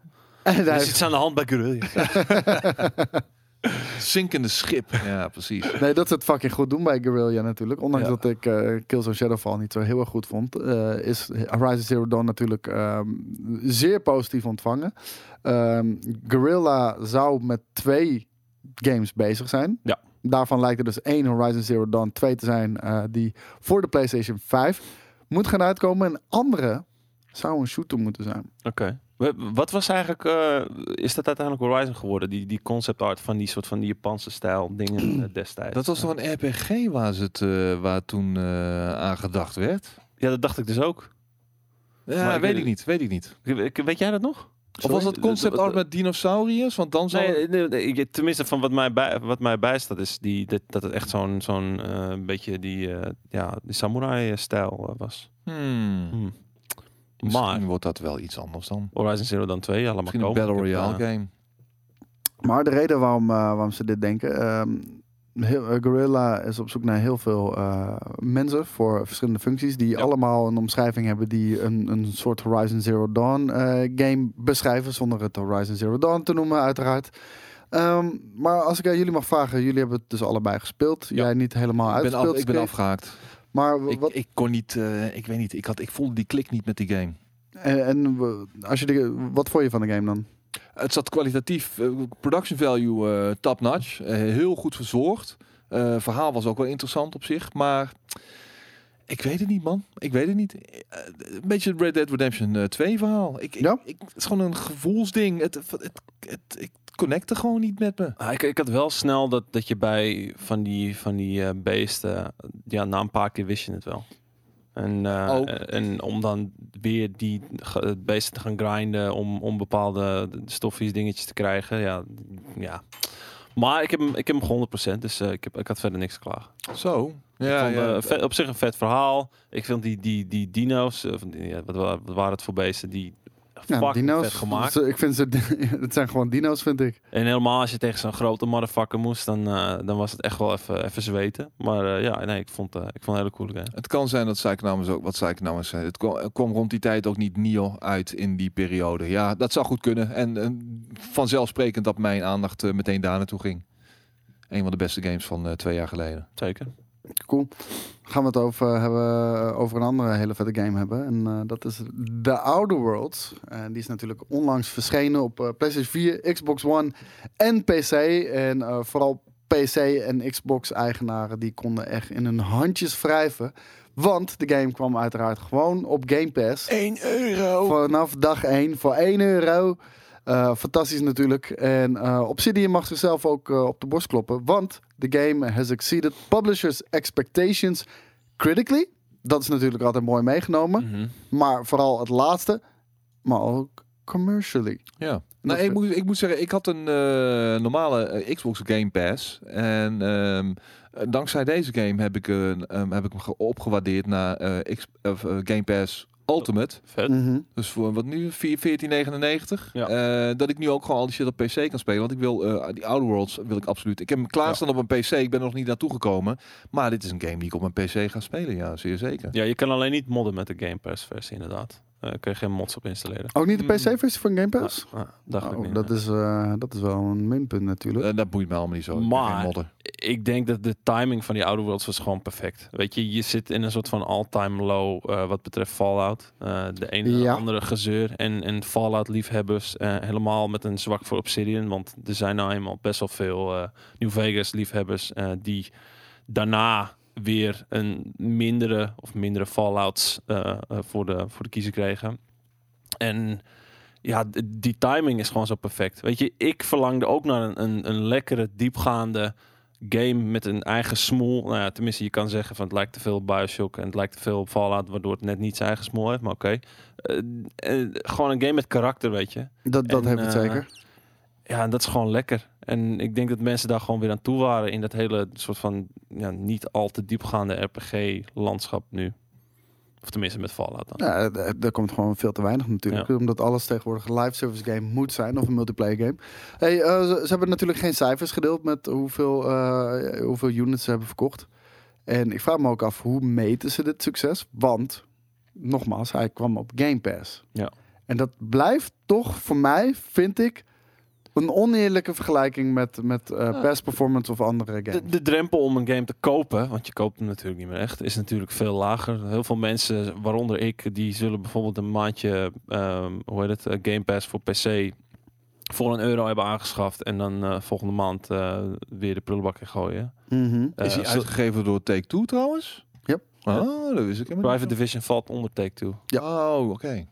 En Er hij is iets aan de hand bij Guerrilla. Zinkende schip. Ja, precies. Nee, dat ze het fucking goed doen bij Guerrilla natuurlijk. Ondanks Ja. dat ik eh Killzone Shadowfall niet zo heel erg goed vond, eh, is Horizon Zero Dawn natuurlijk ehm, zeer positief ontvangen. Ehm Guerrilla zou met twee games bezig zijn. Ja. Daarvan lijkt er dus één Horizon Zero Dawn 2 te zijn eh, die voor de PlayStation 5 moet gaan uitkomen. En andere zou een shooter moeten zijn. Oké. Wat was eigenlijk, eh, is dat uiteindelijk Horizon geworden? Die, die concept art van die soort van die Japanse stijl dingen eh, destijds. Dat was toch een RPG waar, ze het, eh, waar toen aan gedacht werd? Ja, dat dacht ik dus ook. Ja, Maar weet ik niet. Weet ik niet. Weet jij dat nog? Of was dat concept art met dinosauriërs? Want dan zou... Nee, nee, nee, ik- tenminste van wat mij, bij, wat mij bijstaat is die, dat, dat het echt zo'n zo'n beetje die, ja, die samurai-stijl was. Hmm. Hm. Misschien Maar wordt dat wel iets anders dan. Horizon Zero Dawn 2, allemaal Misschien een. Battle Royale game. Maar de reden waarom, eh, waarom ze dit denken. ehm, heel, eh, Guerrilla is op zoek naar heel veel eh, mensen voor verschillende functies. Die Ja. allemaal een omschrijving hebben die een, een soort Horizon Zero Dawn eh, game beschrijven. Zonder het Horizon Zero Dawn te noemen, uiteraard. Ehm, maar als ik aan jullie mag vragen, jullie hebben het dus allebei gespeeld. Ja. Jij niet helemaal Ik ben, uitgespeeld. af, ik ben afgehaakt. Maar Ik, wat, ik kon niet, eh, ik weet niet, ik, had, ik voelde die klik niet met die game. en, en als je de, wat vond je van de game dan? Het zat kwalitatief, eh, production value eh, top notch, heel goed verzorgd. Verhaal was ook wel interessant op zich, maar ik weet het niet man, ik weet het niet. Een beetje het Red Dead Redemption eh, 2 verhaal. Ik, ik- Ja? ik, het is gewoon een gevoelsding. Het, het, het, het, ik connecte gewoon niet met me. Ah, ik, ik had wel snel dat, dat je bij van die, van die eh, beesten, ja, na een paar keer wist je het wel. En, Ook. en om dan weer die beesten te gaan grinden om, om bepaalde stoffies dingetjes te krijgen, ja. ja. Maar ik heb hem, ik heb hem 100%, dus eh, ik, heb, ik had verder niks klagen. Zo. Ja, vond, ja. vet- op zich een vet verhaal. Ik vind die, die, die dino's, die, ja, wat, wa- wat waren het voor beesten, die Ja, fucking dino's. vet gemaakt. Ze- Ik vind ze, het zijn gewoon dino's, vind ik. En helemaal als je tegen zo'n grote motherfucker moest, dan, eh, dan was het echt wel even, even zweten. Maar eh, ja, nee, ik vond, eh, ik vond het een hele coole game. Het kan zijn dat Psychonauts ook, wat Psychonauts zei. Het kwam, er kwam rond die tijd ook niet Nio uit in die periode. Ja, dat zou goed kunnen. En, en vanzelfsprekend dat mijn aandacht meteen daar naartoe ging. Een van de beste games van eh, twee jaar geleden. Zeker. Cool. Gaan we het over, hebben, over een andere hele vette game hebben. En eh, dat is The Outer Worlds. En die is natuurlijk onlangs verschenen op eh, PlayStation 4, Xbox One en PC. En eh, vooral PC en Xbox eigenaren die konden echt in hun handjes wrijven. Want de game kwam uiteraard gewoon op Game Pass. 1 euro! Vanaf dag 1 voor 1 euro. Eh, fantastisch natuurlijk. En eh, Obsidian mag zichzelf ook eh, op de borst kloppen. Want de game has exceeded publishers' expectations critically. Dat is natuurlijk altijd mooi meegenomen. Mhm. Maar vooral het laatste. Maar ook commercially. Ja. Nou, ik, moet, ik moet zeggen, ik had een normale Xbox Game Pass. En ehm, eh, dankzij deze game heb ik, een, ehm, heb ik hem ge- opgewaardeerd naar X, Game Pass Ultimate. Vet. Mhm. Dus voor wat nu? 4 14,99. Ja. Eh, dat ik nu ook gewoon al die shit op PC kan spelen. Want ik wil eh, die Outer Worlds wil ik absoluut. Ik heb hem klaarstaan op een PC. Ik ben er nog niet naartoe gekomen. Maar dit is een game die ik op mijn PC ga spelen. Ja, zeer zeker. Ja, je kan alleen niet modden met de Game Pass versie inderdaad. Eh kun je geen mods op installeren. Ook niet de Mm. PC-versie van Game Pass? Ah, dacht ik Oh, niet. dat, is, eh, dat is wel een minpunt natuurlijk. Eh, dat boeit me allemaal niet zo. Ik Maar- ik denk dat de timing van die Outer Worlds was gewoon perfect. Weet je, je zit in een soort van all-time low eh, wat betreft Fallout. Eh, de ene en Ja. andere gezeur. En, en Fallout-liefhebbers eh, helemaal met een zwak voor Obsidian. Want er zijn nou eenmaal best wel veel eh, New Vegas-liefhebbers eh, die daarna weer een mindere of mindere Fallouts eh, eh, voor, de, voor de kiezer kregen. En ja, die timing is gewoon zo perfect. Weet je, ik verlangde ook naar een, een, een lekkere, diepgaande game met een eigen smoel. Nou ja, tenminste, je kan zeggen van het lijkt te veel op Bioshock en het lijkt te veel op Fallout, waardoor het net niet zijn eigen smoel heeft. Maar oké. Eh, gewoon een game met karakter, weet je. Dat, dat En, heeft het zeker. Ja, en dat is gewoon lekker. En ik denk dat mensen daar gewoon weer aan toe waren in dat hele soort van ja, niet al te diepgaande RPG-landschap nu. Of tenminste met Fallout dan. Ja, daar komt gewoon veel te weinig natuurlijk. Omdat alles tegenwoordig een live service game moet zijn of een multiplayer game. Hey, eh, ze, ze hebben natuurlijk geen cijfers gedeeld met hoeveel, eh, hoeveel units ze hebben verkocht. En ik vraag me ook af, hoe meten ze dit succes? Want, nogmaals, hij kwam op Game Pass. Ja. En dat blijft toch voor mij, vind ik, een oneerlijke vergelijking met, met eh, Ja. Pass Performance of andere games. De, de drempel om een game te kopen, want je koopt hem natuurlijk niet meer echt, is natuurlijk veel lager. Heel veel mensen, waaronder ik, die zullen bijvoorbeeld een maandje, ehm, hoe heet het, eh, Game Pass voor PC voor een euro hebben aangeschaft en dan eh, volgende maand eh, weer de prullenbak in gooien. Mhm. Eh, Is hij uitgegeven door Take-Two trouwens? Yep. Oh, dat wist ik helemaal Private niet. Division valt onder Take-Two. Oh, oké.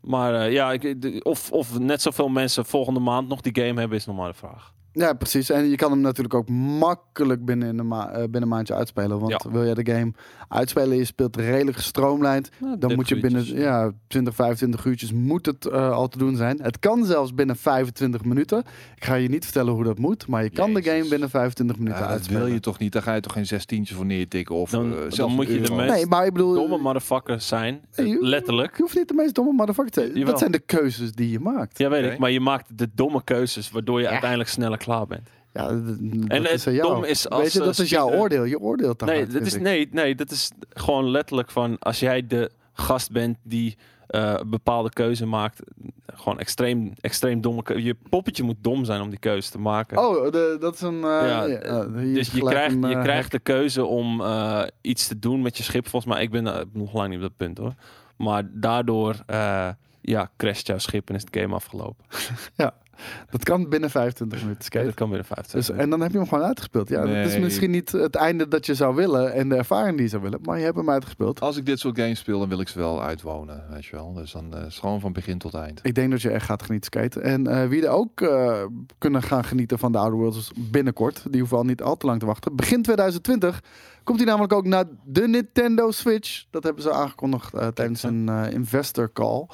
Maar eh, ja, ik, of, of net zoveel mensen volgende maand nog die game hebben, is nog maar de vraag. Ja, precies. En je kan hem natuurlijk ook makkelijk binnen, een ma- eh, binnen een maandje uitspelen. Want wil jij de game uitspelen, je speelt redelijk gestroomlijnd. Dan moet je binnen ja, 20, 25 uurtjes moet het eh, al te doen zijn. Het kan zelfs binnen 25 minuten. Ik ga je niet vertellen hoe dat moet, maar je kan de game binnen 25 minuten Ja, dat uitspelen. wil je toch niet? Daar ga je toch geen zestientjes voor neertikken? Of Dan- eh, dan moet je de meest- Nee, maar ik bedoel, domme motherfuckers zijn. Nee, je- letterlijk. je hoeft niet de meest domme motherfucker te zijn. Jawel. Dat zijn de keuzes die je maakt. Ja, weet ik. Maar je maakt de domme keuzes, waardoor je Ja. uiteindelijk sneller klaar bent. Ja, En dat het is dom is als, Weet je, dat is jouw oordeel. Je oordeelt daar Nee, dat is, nee, nee, dat is gewoon letterlijk van als jij de gast bent die een bepaalde keuze maakt. Gewoon extreem, extreem domme keuze. Je poppetje moet dom zijn om die keuze te maken. Oh, de, dat is een... eh, Ja, ja, eh, dus je krijgt, een, je krijgt de keuze om iets te doen met je schip. Volgens mij, ik ben nog lang niet op dat punt hoor. Maar daardoor ja, crasht jouw schip en is het game afgelopen. Dat kan binnen 25 minuten Ja, skaten. dat kan binnen 50. Dus, en dan heb je hem gewoon uitgespeeld. Ja, dat is misschien niet het einde dat je zou willen en de ervaring die je zou willen, maar je hebt hem uitgespeeld. Als ik dit soort games speel, dan wil ik ze wel uitwonen, weet je wel. Dus dan eh, is het gewoon van begin tot eind. Ik denk dat je echt gaat genieten skaten. En eh, wie er ook eh, kunnen gaan genieten van de Outer Worlds binnenkort, die hoeven al niet al te lang te wachten. Begin 2020 komt hij namelijk ook naar de Nintendo Switch. Dat hebben ze aangekondigd eh, tijdens een eh, investor call.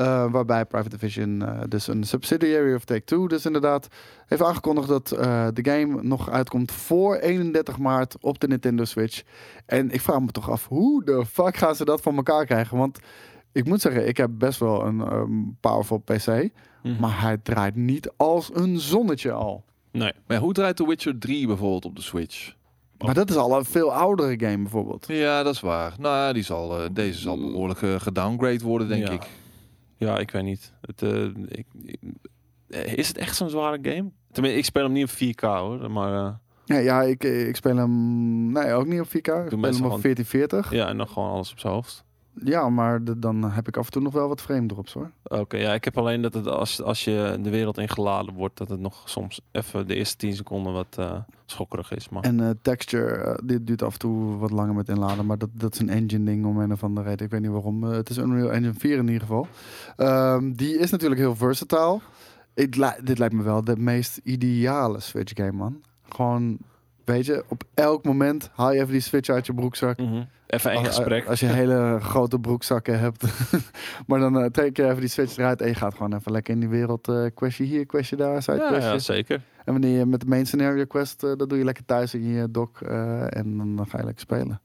Eh, waarbij Private Division, eh, dus een subsidiary of Take-Two, dus inderdaad, heeft aangekondigd dat eh, de game nog uitkomt voor 31 maart op de Nintendo Switch. En ik vraag me toch af, hoe de fuck gaan ze dat van elkaar krijgen? Want ik moet zeggen, ik heb best wel een ehm, powerful PC, Mhm. maar hij draait niet als een zonnetje al. Nee. Maar ja, hoe draait The Witcher 3 bijvoorbeeld op de Switch? Maar dat is al een veel oudere game bijvoorbeeld. Ja, dat is waar. Nou, ja, die zal, eh, deze zal behoorlijk eh, gedowngrade worden, denk Ja. ik. Ja, ik weet niet. Het, eh, ik, eh, is het echt zo'n zware game? Tenminste, ik speel hem niet op 4K hoor. Maar eh, Ja, ja ik, ik speel hem nee, ook niet op 4K. Ik speel hem op gewoon- 1440. ja, en dan gewoon alles op zijn hoofd. Ja, maar de- dan heb ik af en toe nog wel wat frame drops hoor. Oké, ja, ik heb alleen dat het als, als je de wereld ingeladen wordt, dat het nog soms even de eerste 10 seconden wat eh, schokkerig is. Maar En eh, texture, eh, dit duurt af en toe wat langer met inladen. Maar dat, dat is een engine ding om een of andere reden. Ik weet niet waarom. Het is Unreal Engine 4 in ieder geval. Ehm, die is natuurlijk heel versatile. Ik, dit lijkt me wel de meest ideale Switch game, man. Gewoon, weet je, op elk moment haal je even die Switch uit je broekzak. Mhm. even Als- gesprek. Als je hele grote broekzakken hebt. maar dan eh, trek je even die Switch eruit en je gaat gewoon even lekker in die wereld. eh questje hier, questje daar, side ja, zeker. En wanneer je met de main scenario quest, eh, dat doe je lekker thuis in je dock. en dan ga je lekker spelen.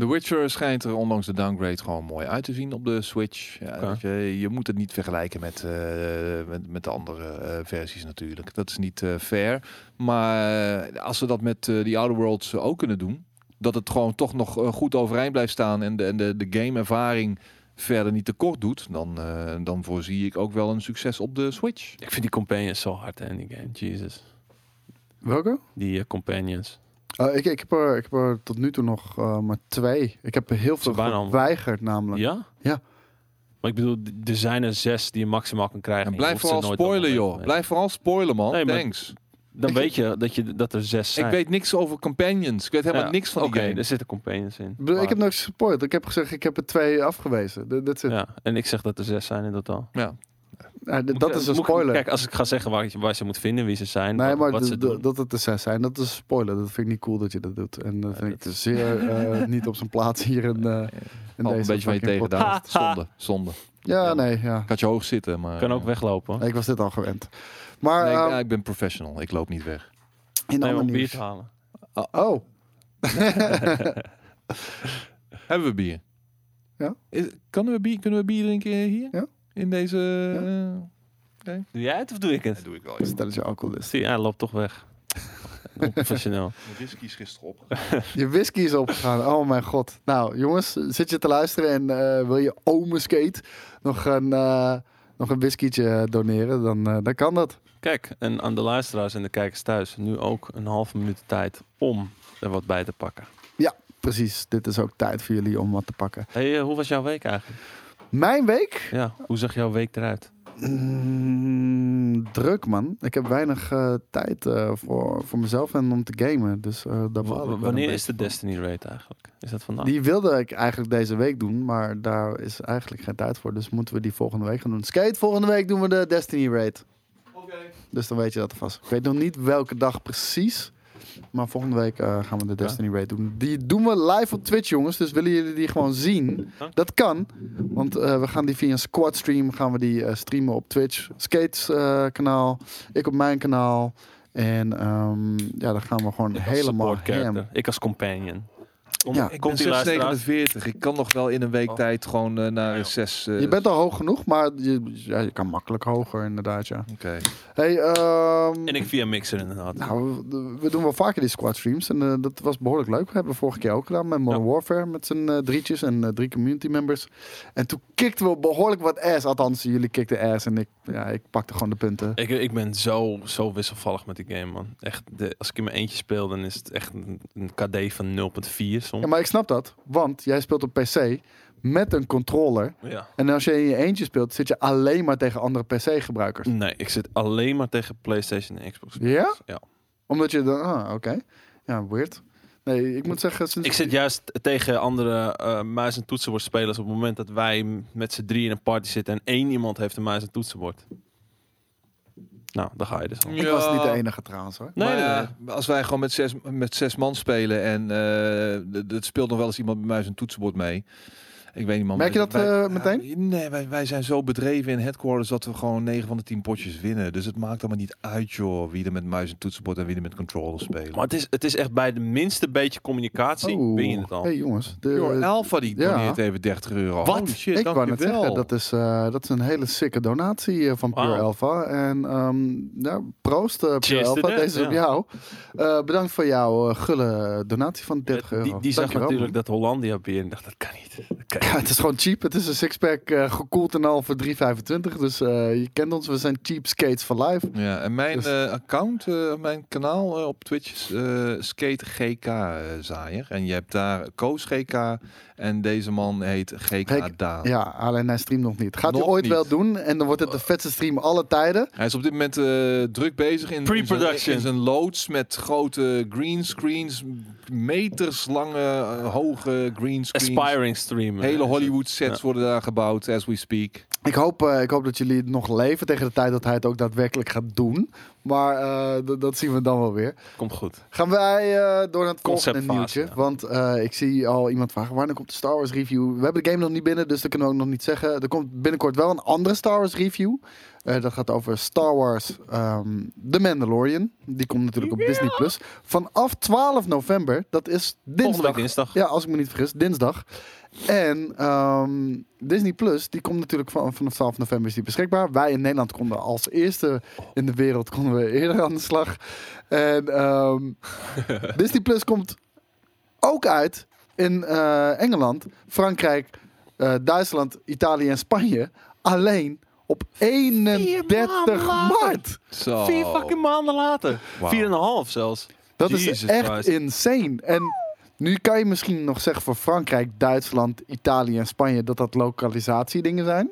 The Witcher schijnt er ondanks de downgrade gewoon mooi uit te zien op de Switch. Ja, je, je moet het niet vergelijken met, eh, met, met de andere eh, versies natuurlijk. Dat is niet eh, fair. Maar eh, als ze dat met eh, die Outer Worlds ook kunnen doen, dat het gewoon toch nog goed overeind blijft staan en de, en de, de gameervaring verder niet tekort doet, dan, eh, dan voorzie ik ook wel een succes op de Switch. Ik vind die companions zo hard hè, in die game. Jesus. Welke? Die companions. Eh, ik, ik, heb er, ik heb er tot nu toe nog eh, maar twee. Ik heb er heel veel geweigerd namelijk. Ja? Ja. Maar ik bedoel, er zijn er zes die je maximaal kan krijgen. En blijf vooral spoilen, joh. mee. Blijf vooral spoilen, man. Nee, Thanks. Dan Ik- weet je dat, je dat er zes zijn. Ik weet niks over companions. Ik weet helemaal Ja, niks van die Oké, game. er zitten companions in. Ik, Maar- heb nog gespoord. Ik heb gezegd, ik heb er twee afgewezen. Dat, dat, Ja, en ik zeg dat er zes zijn in totaal. Ja. Dat Moet is een ik- spoiler. Kijk, als ik ga zeggen waar, je- waar ze moet vinden, wie ze zijn, nee, wat, maar wat d- ze d- doen. dat het er zes zijn, dat is een spoiler. Dat vind ik niet cool dat je dat doet. En dat Ja, vind dat ik zeer eh, niet op zijn plaats hier in, eh in Al een deze beetje van je tegen. Zonde, zonde. Ja, Ja. nee, ja. Ik had je hoog zitten, maar... kan ook eh, weglopen. Ik was dit al gewend. Maar nee, ik, ehm, ja, ik ben professional. Ik loop niet weg. in Nee, om bier te halen. Oh, Hebben we bier? Ja. Is, kunnen, we bier kunnen we bier drinken hier? Ja. In deze... eh, Doe jij het of doe ik het? Dat doe ik wel. stel dat je alcoholist. Zie, hij loopt toch weg. Professioneel. Mijn whisky is gisteren op. Je whisky is opgegaan. Oh mijn god. Nou, jongens, zit je te luisteren en eh, wil je Ome Skate nog een, eh nog een whiskietje doneren, dan, eh, dan kan dat. Kijk, en aan de luisteraars en de kijkers thuis, nu ook een halve minuut tijd om er wat bij te pakken. Precies, dit is ook tijd voor jullie om wat te pakken. Hey, hoe was jouw week eigenlijk? Mijn week? Ja, hoe zag jouw week eruit? Mm, druk man. Ik heb weinig eh, tijd eh, voor, voor mezelf en om te gamen. Dus eh een wanneer is de van. Destiny Raid eigenlijk? Is dat vandaag? Die wilde ik eigenlijk deze week doen, maar daar is eigenlijk geen tijd voor. Dus moeten we die volgende week gaan doen. Skate, volgende week doen we de Destiny Raid. Dus dan weet je dat alvast. Ik weet nog niet welke dag precies. Maar volgende week eh, gaan we de Destiny Raid doen. Die doen we live op Twitch, jongens. Dus willen jullie die gewoon zien? Dat kan. Want eh, we gaan die via een squad stream gaan we die eh, streamen op Twitch. Skates kanaal. Ik op mijn kanaal. En ehm, ja, dan gaan we gewoon Ik helemaal ham. Ik als companion. Kom, Ja, Ik ben komt luisteraar? 6,49. Ik kan nog wel in een week Oh. tijd gewoon eh, naar Ja, een joh. 6... eh, Je bent al hoog genoeg, maar je, ja, je kan makkelijk hoger inderdaad, ja. Oké. Hey, ehm, En ik via Mixer inderdaad. Nou, we, we doen wel vaker die squad streams en eh, dat was behoorlijk leuk. We hebben vorige keer ook gedaan met Modern Ja. Warfare met z'n eh, drietjes en drie community members. En toen kikten we behoorlijk wat ass. Althans, jullie kikten ass en ik, ja, ik pakte gewoon de punten. Ik, ik ben zo, zo wisselvallig met die game, man. Echt, de, als ik in mijn eentje speel, dan is het echt een, een KD van 0.4 soms. Ja, maar ik snap dat, want jij speelt op PC met een controller. Ja. En als je in je eentje speelt, zit je alleen maar tegen andere PC-gebruikers. Nee, ik zit alleen maar tegen PlayStation en Xbox. Ja? Ja. Omdat je dan, ah, oké. Ja, weird. Nee, ik moet zeggen, sinds Ik zit juist tegen andere eh muis- en toetsenbordspelers op het moment dat wij met z'n drie in een party zitten en één iemand heeft een muis- en toetsenbord. Nou, daar ga je dus al. Ik was niet de enige trouwens hoor. Nee, maar nee, ja, als wij gewoon met zes, met zes man spelen en eh het speelt nog wel eens iemand bij mij zijn toetsenbord mee. Ik weet niet man. Merk je dat, wij- eh, meteen? Ja, nee, wij, wij zijn zo bedreven in headquarters dat we gewoon 9 van de 10 potjes winnen. Dus het maakt allemaal niet uit joh, wie er met muis en toetsenbord en wie er met controller spelen. Maar het is, het is echt bij de minste beetje communicatie, Oh, win je het al. hey jongens. De, Pure Alpha die ja. doneert even 30 euro. Wat? Holy shit, ik wou net dankjewel. zeggen, dat is, eh, dat is een hele sikke donatie eh, van Pure Wauw. Alpha. En ehm ja, proost Pure Alpha, deze is op jou. Eh, bedankt voor jouw eh, gulle donatie van 30 euro. die die zag natuurlijk dat Hollandia bier en dacht, dat kan niet. Dat kan Ja, het is gewoon cheap. Het is een sixpack eh gekoeld en al voor 3,25. Dus eh, je kent ons, we zijn cheap skates for life. Ja, en mijn Dus- eh, account, eh, mijn kanaal op Twitch is eh, Skate GK Zaaier. En je hebt daar Koos GK en deze man heet GK Gek- Daan. Ja, alleen hij streamt nog niet. Gaat hij ooit niet. wel doen en dan wordt het de vetste stream alle tijden. Hij is op dit moment eh, druk bezig in, in zijn- Pre-production. in zijn loods met grote greenscreens, meters lange, hoge greenscreens. Aspiring streamer. Hele Hollywood sets Ja. worden daar gebouwd as we speak. Ik hoop, eh, ik hoop dat jullie nog leven tegen de tijd dat hij het ook daadwerkelijk gaat doen. Maar eh, dat zien we dan wel weer. Komt goed. Gaan wij eh, door naar het volgende nieuwtje. ja. Want eh, ik zie al iemand vragen, wanneer komt de Star Wars review? We hebben de game nog niet binnen, dus dat kunnen we ook nog niet zeggen. Er komt binnenkort wel een andere Star Wars review. Eh, dat gaat over Star Wars ehm The Mandalorian. Die komt natuurlijk op Disney+. Plus. Vanaf 12 november, dat is Volgende week dinsdag. Ja, als ik me niet vergis, dinsdag. En ehm, Disney Plus, die komt natuurlijk van, vanaf 12 november is die beschikbaar. Wij in Nederland konden als eerste in de wereld konden we eerder aan de slag. En ehm, Disney Plus komt ook uit in eh, Engeland, Frankrijk, eh, Duitsland, Italië en Spanje. Alleen op 31 maart. Zo. Vier fucking maanden later. Wauw. Vier en een half zelfs. Dat is echt Christ. insane. En nu kan je misschien nog zeggen voor Frankrijk, Duitsland, Italië en Spanje dat dat lokalisatie dingen zijn.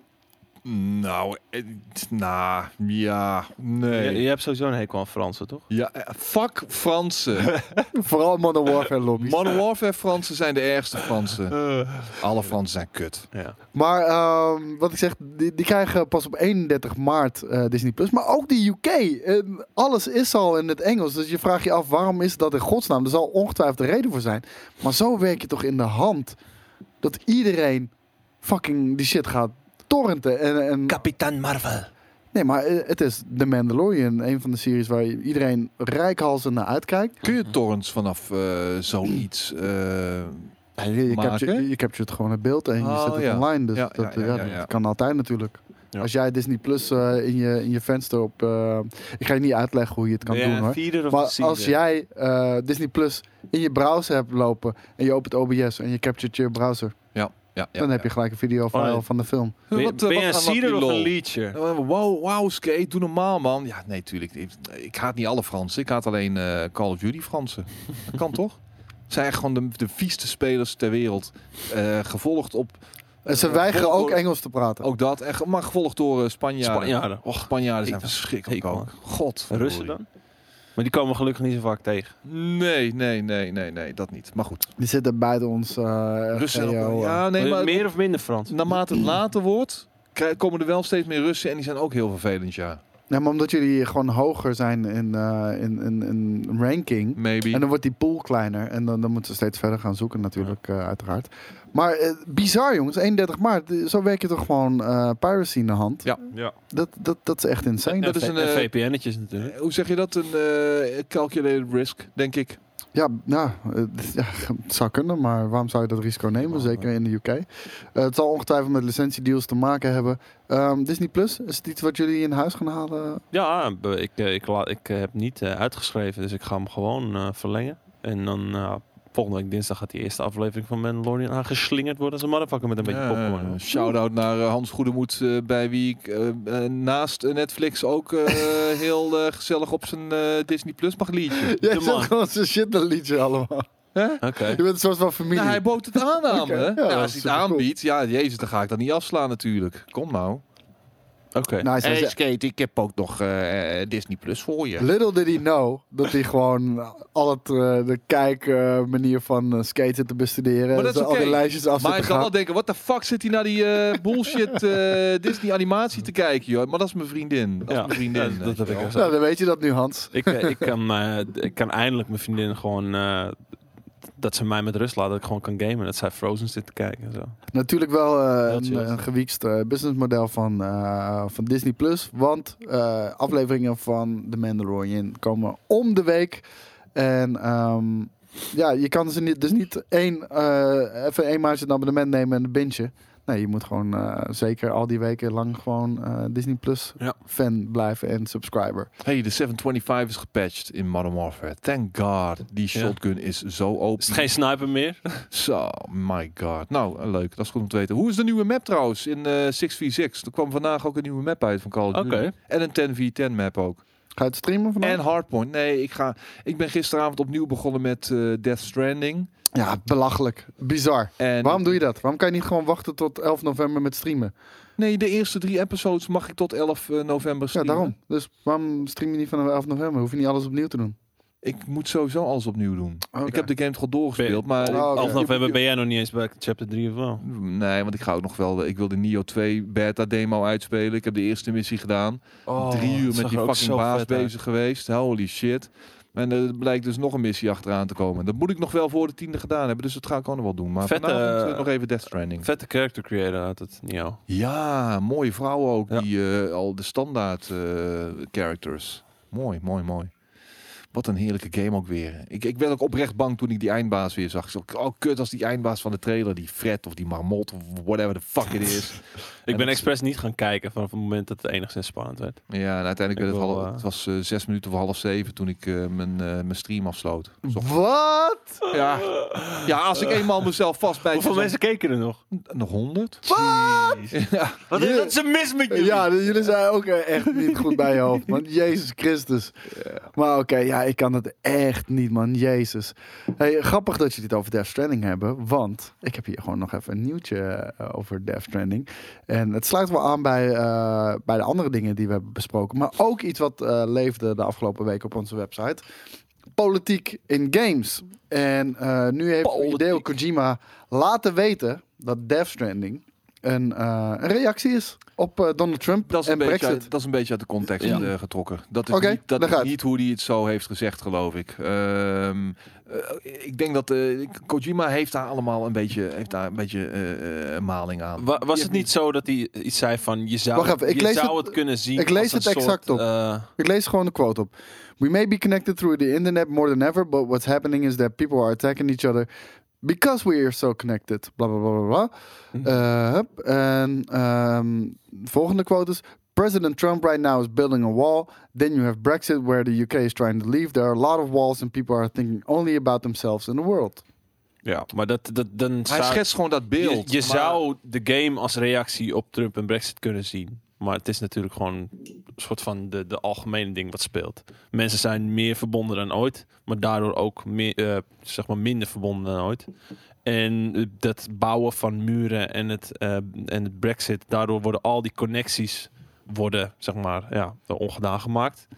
Nou, eh, nou, ja, nee. Je, je hebt sowieso een hekel aan Fransen, toch? Ja, eh, fuck Fransen. Vooral Modern Warfare lobby's. Modern Warfare Fransen zijn de ergste Fransen. Alle Fransen zijn kut. Ja. Maar ehm, wat ik zeg, die, die krijgen pas op 31 maart eh, Disney Plus. Maar ook de UK. En alles is al in het Engels. Dus je vraagt je af, waarom is dat in godsnaam? Er zal ongetwijfeld een reden voor zijn. Maar zo werk je toch in de hand dat iedereen fucking die shit gaat torrenten. En, en, Kapitein Marvel. nee, maar eh, het is The Mandalorian. Een van de series waar iedereen rijkhalsend naar uitkijkt. Kun je torrents vanaf eh, zoiets... eh, Ja, je, je, maken? capture, je capturet gewoon het beeld en je Oh, zet het ja. online. Dus Ja, dat, ja, ja, ja, ja, ja. dat kan altijd natuurlijk. Ja. Als jij Disney Plus eh, in, je, in je venster op... eh, ik ga je niet uitleggen hoe je het kan ja, doen hoor. Maar als jij eh, Disney Plus in je browser hebt lopen en je opent OBS en je capturet je browser, ja, ja, ja, dan heb je gelijk een video Oh, van de film. Ben, je- Wat, eh, ben je wat een of een leecher? Eh, Wow, wow, skate, doe normaal man. Ja, nee, tuurlijk. Ik, ik haat niet alle Fransen. Ik haat alleen eh, Call of Duty Fransen. Dat kan toch? Het zijn gewoon de, de vieste spelers ter wereld. Eh, gevolgd op... En ze eh, weigeren ook door- Engels te praten. Ook dat. En, maar gevolgd door eh, Spanjaarden. Spanjaarden. Och, Spanjaarden zijn Ik- verschrikkelijk. God. Russen dan? Maar die komen gelukkig niet zo vaak tegen. Nee, nee, nee, nee, nee, dat niet. Maar goed. Die zitten buiten ons eh Russen. RGO, ook- eh. ja, nee, maar Meer of minder Frans? naarmate het later wordt, komen er wel steeds meer Russen en die zijn ook heel vervelend, ja. Ja, maar omdat jullie gewoon hoger zijn in, eh, in, in, in ranking. Maybe. En dan wordt die pool kleiner. En dan, dan moeten ze steeds verder gaan zoeken natuurlijk, eh, uiteraard. Maar eh, bizar jongens, 31 maart. eh, Zo werk je toch gewoon eh, piracy in de hand. Ja. Ja. Dat, dat, dat is echt insane. dat is een, VPN'tjes natuurlijk. Hoe zeg je dat? Een eh, calculated risk, denk ik. Ja, nou, ja, het zou kunnen, maar waarom zou je dat risico nemen? Oh, Zeker in de UK. Het zal ongetwijfeld met licentiedeals te maken hebben. Ehm, Disney Plus, is het iets wat jullie in huis gaan halen? Ja, ik, ik, la- ik eh, heb niet eh, uitgeschreven, dus ik ga hem gewoon eh, verlengen. En dan eh, volgende week dinsdag gaat die eerste aflevering van Mandalorian aangeslingerd worden als een motherfucker met een beetje popcorn. eh, Shout-out naar eh, Hans Goedemoed, eh, bij wie ik eh, naast Netflix ook heel gezellig op zijn Disney Plus mag liedje. Jij man. gewoon zijn shit een liedje allemaal. Hè? Oké. Je bent een soort van familie. Nou, hij bood het aan aan Oké, me. ja, Ja, dat is als hij het aanbiedt, ja, jezus, dan ga ik dat niet afslaan natuurlijk. Kom nou. Oké. Nice, hij Hey, zegt- Skate, ik heb ook nog eh, Disney Plus voor je. Little did he know dat hij gewoon al het, eh, de kijkmanier van eh, skate zit te bestuderen. Maar dat is al die lijstjes af Maar te zal wel denken, wat de fuck zit hij naar die eh, bullshit eh, Disney animatie te kijken, joh. Maar dat is mijn vriendin. Dat is Ja, mijn vriendin. ja, dat heb ik. Nou, dan weet je dat nu, Hans. Ik, eh, ik, kan, eh, ik kan eindelijk mijn vriendin gewoon... dat ze mij met rust laat, dat ik gewoon kan gamen. Dat zij Frozen zit te kijken en zo. Natuurlijk wel eh, een, een gewiekst eh, businessmodel van, eh, van Disney Plus. Want afleveringen van The Mandalorian komen om de week. En ehm, ja, je kan ze niet, dus niet één, eh, even één maandje een abonnement nemen en een bintje. Nee, je moet gewoon eh, zeker al die weken lang gewoon eh, Disney Plus Ja. fan blijven en subscriber. Hey, de 725 is gepatcht in Modern Warfare. Thank God. Die Ja. shotgun is zo open. Is het geen sniper meer? Zo, my god. Nou, eh, leuk. Dat is goed om te weten. Hoe is de nieuwe map trouwens in eh 6v6? Er kwam vandaag ook een nieuwe map uit van Call of Duty. Oké. En een 10v10 map ook. Ga je het streamen vandaag? En Hardpoint. Nee, ik, ga, ik ben gisteravond opnieuw begonnen met eh, Death Stranding. Ja, belachelijk. Bizar. En Waarom doe je dat? Waarom kan je niet gewoon wachten tot 11 november met streamen? Nee, de eerste drie episodes mag ik tot 11 eh, november Ja, streamen. daarom. Dus waarom stream je niet vanaf 11 november? Hoef je niet alles opnieuw te doen. Ik moet sowieso alles opnieuw doen. Ik heb de game toch al doorgespeeld, maar... Oh. Half november ben jij nog niet eens bij chapter 3 of wel? Nee, want ik ga ook nog wel... Ik wil de Nio 2 beta demo uitspelen. Ik heb de eerste missie gedaan. Oh, Drie uur met die fucking baas bezig. bezig geweest. Holy shit. En er blijkt dus nog een missie achteraan te komen. Dat moet ik nog wel voor de tiende gedaan hebben. Dus dat ga ik ook nog wel doen. Maar Vette, eh, eh, nog even Death Stranding. Vette character creator uit het Nio. Ja, mooie vrouw ook. Ja. Die eh, al de standaard characters. Mooi, mooi, mooi. Wat een heerlijke game ook weer. Ik, ik werd ook oprecht bang toen ik die eindbaas weer zag. Ik zo, oh kut, als die eindbaas van de trailer, die Fred of die Marmot of whatever the fuck it is. Ik ben expres niet gaan kijken vanaf het moment dat het enigszins spannend werd. Ja, en uiteindelijk werd het, half, eh, het was eh, zes minuten voor half zeven toen ik eh, mijn, eh, mijn stream afsloot. Wat? Ja. ja, als ik eenmaal mezelf vastbijt... Hoeveel zo- mensen keken er nog? Nog honderd? Wat? Ja. Wat is dat ze mis met Ja, de- jullie zijn ook echt niet goed bij je hoofd, man. Jezus Christus. Maar oké, ja, ik kan het echt niet, man. Jezus. Hey, grappig dat je dit over Death Stranding hebben. Want ik heb hier gewoon nog even een nieuwtje eh, over Death Stranding. En het sluit wel aan bij, eh, bij de andere dingen die we hebben besproken. Maar ook iets wat eh, leefde de afgelopen week op onze website. Politiek in games. En nu heeft Politiek. Hideo Kojima laten weten dat Death Stranding een, een reactie is op eh, Donald Trump Dat is, en een beetje, Brexit. uit- dat is een beetje uit de context Ja. eh, getrokken. Dat is, Oké, niet, dat is niet hoe hij het zo heeft gezegd, geloof ik. Ehm, eh, ik denk dat eh, Kojima heeft daar allemaal een beetje, heeft daar een beetje eh, eh, maling aan. Wa- was het niet zo dat hij iets zei van je zou, Wacht even, ik je lees zou het- het, kunnen zien ik lees als een het exact soort, op. Ik lees gewoon de quote op. We may be connected through the internet more than ever, but what's happening is that people are attacking each other because we are so connected. Bla bla bla bla. bla. Mhm. Eh. En ehm, volgende quote is. President Trump right now is building a wall. Then you have Brexit, where the UK is trying to leave. There are a lot of walls, and people are thinking only about themselves and the world. ja, maar dat, dat dan Hij zou- schetst gewoon dat je, beeld. je maar- zou de game als reactie op Trump en Brexit kunnen zien. Maar het is natuurlijk gewoon een soort van de, de algemene ding wat speelt. Mensen zijn meer verbonden dan ooit, maar daardoor ook meer, eh, zeg maar minder verbonden dan ooit. En dat bouwen van muren en het, eh, en het Brexit, daardoor worden al die connecties worden, zeg maar, ja, ongedaan gemaakt.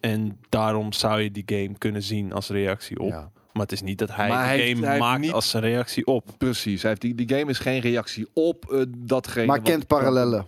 En daarom zou je die game kunnen zien als reactie op. Ja, Maar het is niet dat hij Maar de hij heeft- game hij maakt niet- als een reactie op. precies. Hij heeft die, die game is geen reactie op eh, datgene. Maar wat- kent parallellen.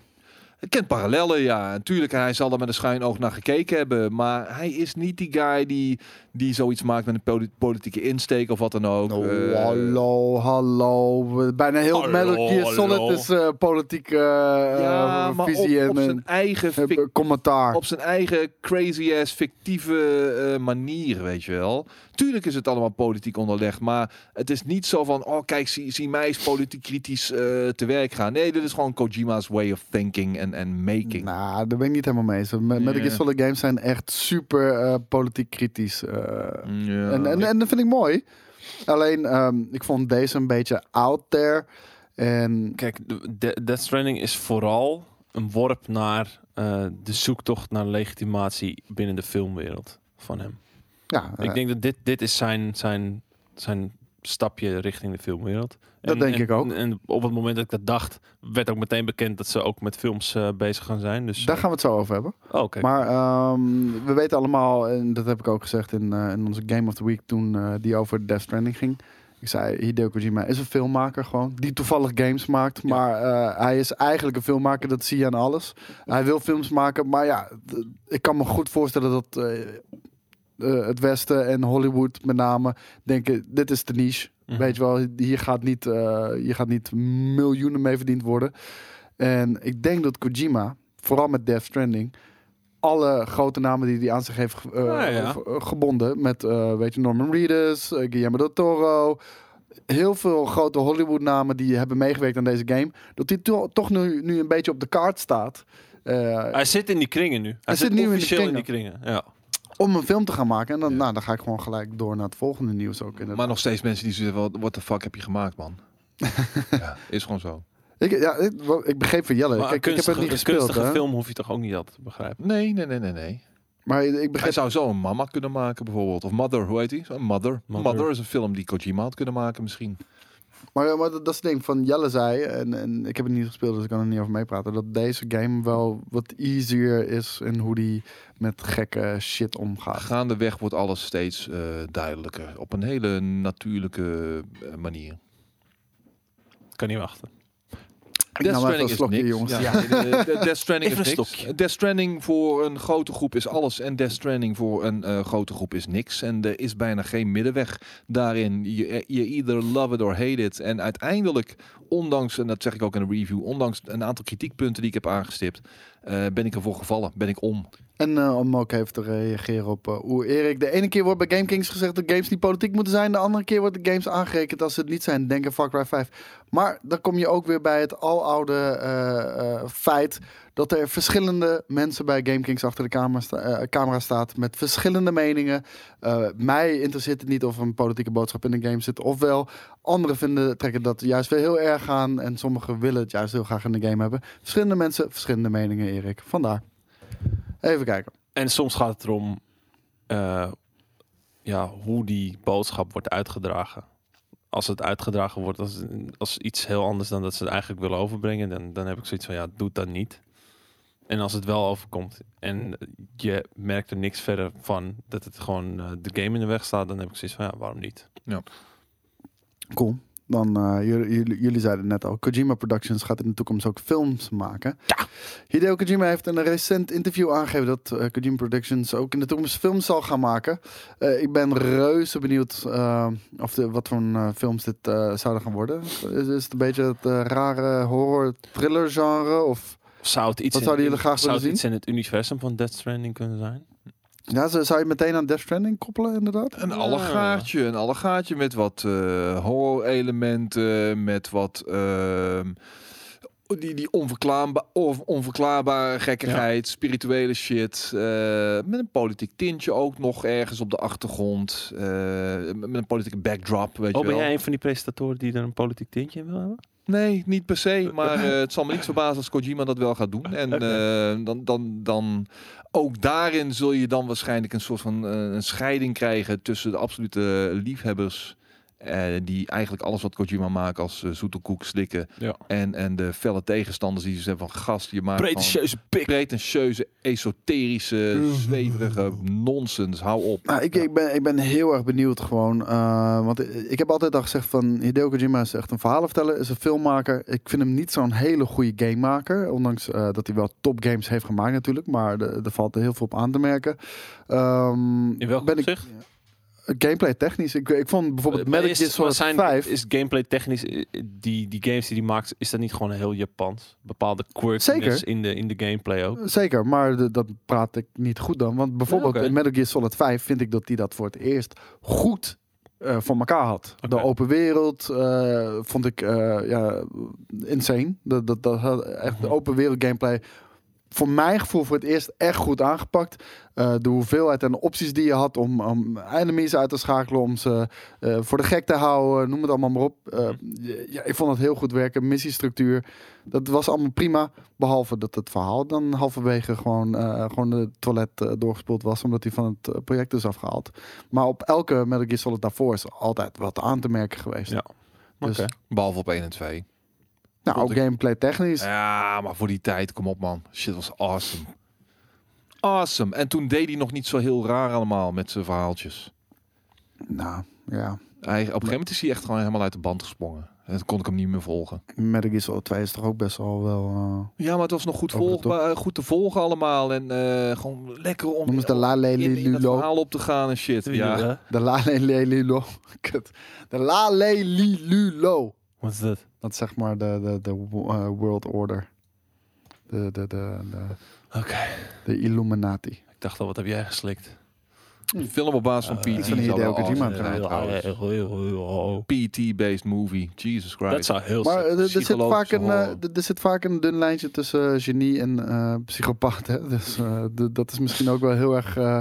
Kent parallellen, ja. Natuurlijk, hij zal er met een schuin oog naar gekeken hebben. Maar hij is niet die guy die, die zoiets maakt met een poli- politieke insteek of wat dan ook. Oh, Eh, hallo, hallo. Bijna heel Hallo, Metal Gear Solid is eh, politieke eh, ja, maar visie op, op en zijn eigen, commentaar. op zijn eigen crazy-ass fictieve eh, manier, weet je wel. Tuurlijk is het allemaal politiek onderlegd, maar het is niet zo van... oh, kijk, zie, zie mij eens politiek kritisch te werk gaan. Nee, dit is gewoon Kojima's way of thinking en making. Nou, daar ben ik niet helemaal mee eens. Met Metal Gear Ja. Solid games zijn echt super politiek kritisch. Eh, Ja, en, en, en dat vind ik mooi. Alleen, ehm, ik vond deze een beetje out there. En Kijk, de- de- Death Stranding is vooral een worp naar eh, de zoektocht naar legitimatie binnen de filmwereld van hem. ja, ik eh, denk dat dit, dit is zijn, zijn, zijn stapje richting de filmwereld. Dat denk en- ik ook. En op het moment dat ik dat dacht, werd ook meteen bekend dat ze ook met films eh, bezig gaan zijn. Dus, daar eh, gaan we het zo over hebben. oh, kijk. Maar ehm, we weten allemaal, en dat heb ik ook gezegd in, eh, in onze Game of the Week toen die over Death Stranding ging. Ik zei, Hideo Kojima is een filmmaker gewoon, die toevallig games maakt. Ja. Maar hij is eigenlijk een filmmaker, dat zie je aan alles. Hij wil films maken, maar ja, ik kan me goed voorstellen dat eh, het Westen en Hollywood met name denken, dit is de niche. Mhm. Weet je wel, hier gaat, niet, hier gaat niet miljoenen mee verdiend worden. En ik denk dat Kojima, vooral met Death Stranding, alle grote namen die hij aan zich heeft eh, Ja, ja. v- eh, gebonden, met weet je, Norman Reedus, Guillermo del Toro, heel veel grote Hollywood namen die hebben meegewerkt aan deze game, dat hij to- toch nu, nu een beetje op de kaart staat. hij zit in die kringen nu. Hij, zit zit nu in de officieel in die kringen. Ja. Om een film te gaan maken. En dan, Ja. nou, dan ga ik gewoon gelijk door naar het volgende nieuws ook. inderdaad. Maar nog steeds mensen die zeggen, wel, what the fuck heb je gemaakt, man? ja, is gewoon zo. ik, ja, ik, ik begreep van Jelle. Maar Kijk, een ik heb het kunstige, niet een gespeeld. kunstige Hè? film hoef je toch ook niet altijd te begrijpen. Nee, nee, nee, nee, nee. Maar ik Hij begreep zou zo een mama kunnen maken, bijvoorbeeld. Of Mother, hoe heet die? Zo, Mother. Mother. Mother. is een film die Kojima had kunnen maken, misschien. Maar, maar dat, dat is het ding van Jelle zei, en, en ik heb het niet gespeeld, dus ik kan er niet over meepraten, dat deze game wel wat easier is in hoe die met gekke shit omgaat. Gaandeweg wordt alles steeds eh, duidelijker. Op een hele natuurlijke eh, manier. Kan niet wachten. Nam even een slokje, jongens. Ja, de- Death Stranding is niks. slokje. Death Stranding voor een grote groep is alles. En Death Stranding voor een eh, grote groep is niks. En er is bijna geen middenweg daarin. Je, je either love it or hate it. En uiteindelijk, ondanks, en dat zeg ik ook in de review, ondanks een aantal kritiekpunten die ik heb aangestipt, eh, ben ik ervoor gevallen. Ben ik om. En eh, om ook even te reageren op uh, hoe Erik. De ene keer wordt bij GameKings gezegd dat games niet politiek moeten zijn. De andere keer wordt de games aangerekend als ze het niet zijn. Denk aan Far Cry 5. Maar dan kom je ook weer bij het aloude eh, feit dat er verschillende mensen bij GameKings achter de camera, camera staat met verschillende meningen. Mij interesseert het niet of een politieke boodschap in de game zit. Ofwel, anderen vinden, trekken dat juist weer heel erg aan. En sommigen willen het juist heel graag in de game hebben. Verschillende mensen, verschillende meningen, Erik. Vandaar. Even kijken. En soms gaat het erom, eh, ja, hoe die boodschap wordt uitgedragen. Als het uitgedragen wordt als, als iets heel anders dan dat ze het eigenlijk willen overbrengen, dan, dan heb ik zoiets van ja, doe dat niet. En als het wel overkomt en je merkt er niks verder van dat het gewoon eh, de game in de weg staat, dan heb ik zoiets van ja, waarom niet? Cool. Dan, eh, jullie, jullie, zeiden net al, Kojima Productions gaat in de toekomst ook films maken. Ja. Hideo Kojima heeft in een recent interview aangegeven dat eh, Kojima Productions ook in de toekomst films zal gaan maken. Eh, ik ben reuze benieuwd of de, wat voor een, films dit zouden gaan worden. Is, is het een beetje het rare horror-thriller genre? Of Zou het iets, Wat in- zouden jullie graag zou het iets in het universum van Death Stranding kunnen zijn? Ja, zou zou je meteen aan Death Stranding koppelen inderdaad? Een Ja. allegaartje, een allegaartje met wat eh horror-elementen, met wat ehm, die, die onverklaarba of onverklaarbare gekkigheid, spirituele shit, eh, met een politiek tintje ook nog ergens op de achtergrond, eh, met een politieke backdrop, weet Oh, je ben wel. jij een van die presentatoren die er een politiek tintje in wil hebben? Nee, niet per se, maar eh, het zal me niet verbazen als Kojima dat wel gaat doen. En eh, dan, dan, dan ook daarin zul je dan waarschijnlijk een soort van eh, een scheiding krijgen tussen de absolute liefhebbers. Eh, die eigenlijk alles wat Kojima maakt als eh, zoete koek slikken. Ja. En, en de felle tegenstanders die ze hebben van gast. Je maakt Pretentieuze pik. pretentieuze, esoterische, zweverige nonsens. Hou op. Nou, ik, ik, ben, ik ben heel erg benieuwd gewoon. eh, want ik heb altijd al gezegd van Hideo Kojima is echt een verhalenverteller, is een filmmaker. Ik vind hem niet zo'n hele goede gamemaker. Ondanks eh, dat hij wel topgames heeft gemaakt natuurlijk. Maar er valt er heel veel op aan te merken. Ehm, In welk ben ik, opzicht? Gameplay technisch. Ik, ik vond bijvoorbeeld Metal is- Gear Solid maar zijn, 5... Is gameplay technisch, eh, die, die games die hij maakt, is dat niet gewoon heel Japans? Bepaalde quirks in de, in de gameplay ook? Zeker, maar de- dat praat ik niet goed dan. Want bijvoorbeeld Ja, in Metal Gear Solid 5 vind ik dat hij dat voor het eerst goed eh, voor elkaar had. De open wereld eh, vond ik eh, ja, insane. Dat, dat, dat had echt de Mhm. open wereld gameplay voor mijn gevoel voor het eerst echt goed aangepakt. Eh, de hoeveelheid en de opties die je had om, om enemies uit te schakelen, om ze eh, voor de gek te houden, noem het allemaal maar op. Eh, ja, ik vond het heel goed werken. Missiestructuur, dat was allemaal prima. Behalve dat het verhaal dan halverwege gewoon, eh, gewoon de toilet eh, doorgespoeld was, omdat hij van het project is afgehaald. Maar op elke Metal Gear Solid daarvoor is altijd wat aan te merken geweest. Ja. Dus. Behalve op 1 en 2. Nou, ook ik- gameplay technisch. Ja, maar voor die tijd, kom op man. Shit was awesome. Awesome. En toen deed hij nog niet zo heel raar allemaal met zijn verhaaltjes. Nou, ja. Hij, op een gegeven moment is hij echt gewoon helemaal uit de band gesprongen. En kon ik hem niet meer volgen. Metal Gear Solid 2 is toch ook best wel wel... eh, Ja, maar het was nog goed, volgbaar, eh, goed te volgen allemaal. En eh, gewoon lekker om Noem de Lale in, in het verhaal op te gaan en shit. Ja. De Lale Lilo. Kut. De Lale Lilo. Wat is dat? Dat is zeg maar de, de, de eh, World Order. De, de, de, de, Oké. de Illuminati. Ik dacht al, wat heb jij geslikt? Een film op basis van PT. van Hideo Kojima. PT-based movie. Jesus Christ. Dat zou heel Maar sick eh, er, zit vaak een, eh, er- zit vaak een dun lijntje tussen genie en eh, psychopaat. Hè? Dus eh, d- dat is misschien ook wel heel erg... eh,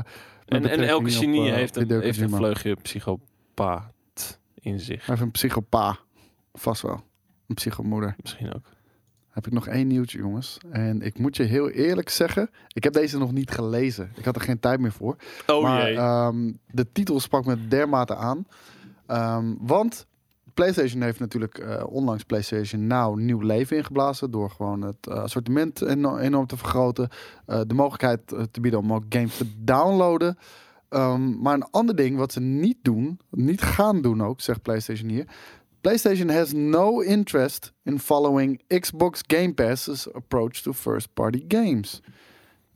En, en elke op, genie heeft, een, heeft een vleugje psychopaat in zich. Hij heeft een psychopa. Vast wel. Een psychomoeder. Misschien ook. Heb ik nog één nieuwtje, jongens. En ik moet je heel eerlijk zeggen, ik heb deze nog niet gelezen. Ik had er geen tijd meer voor. Oh maar jee. ehm, de titel sprak me dermate aan. Ehm, want PlayStation heeft natuurlijk eh, onlangs PlayStation Now nieuw leven ingeblazen. Door gewoon het eh, assortiment eno- enorm te vergroten. Eh, de mogelijkheid te bieden om ook games te downloaden. Ehm, maar een ander ding wat ze niet doen, niet gaan doen ook, zegt PlayStation hier. PlayStation has no interest in following Xbox Game Pass's approach to first-party games.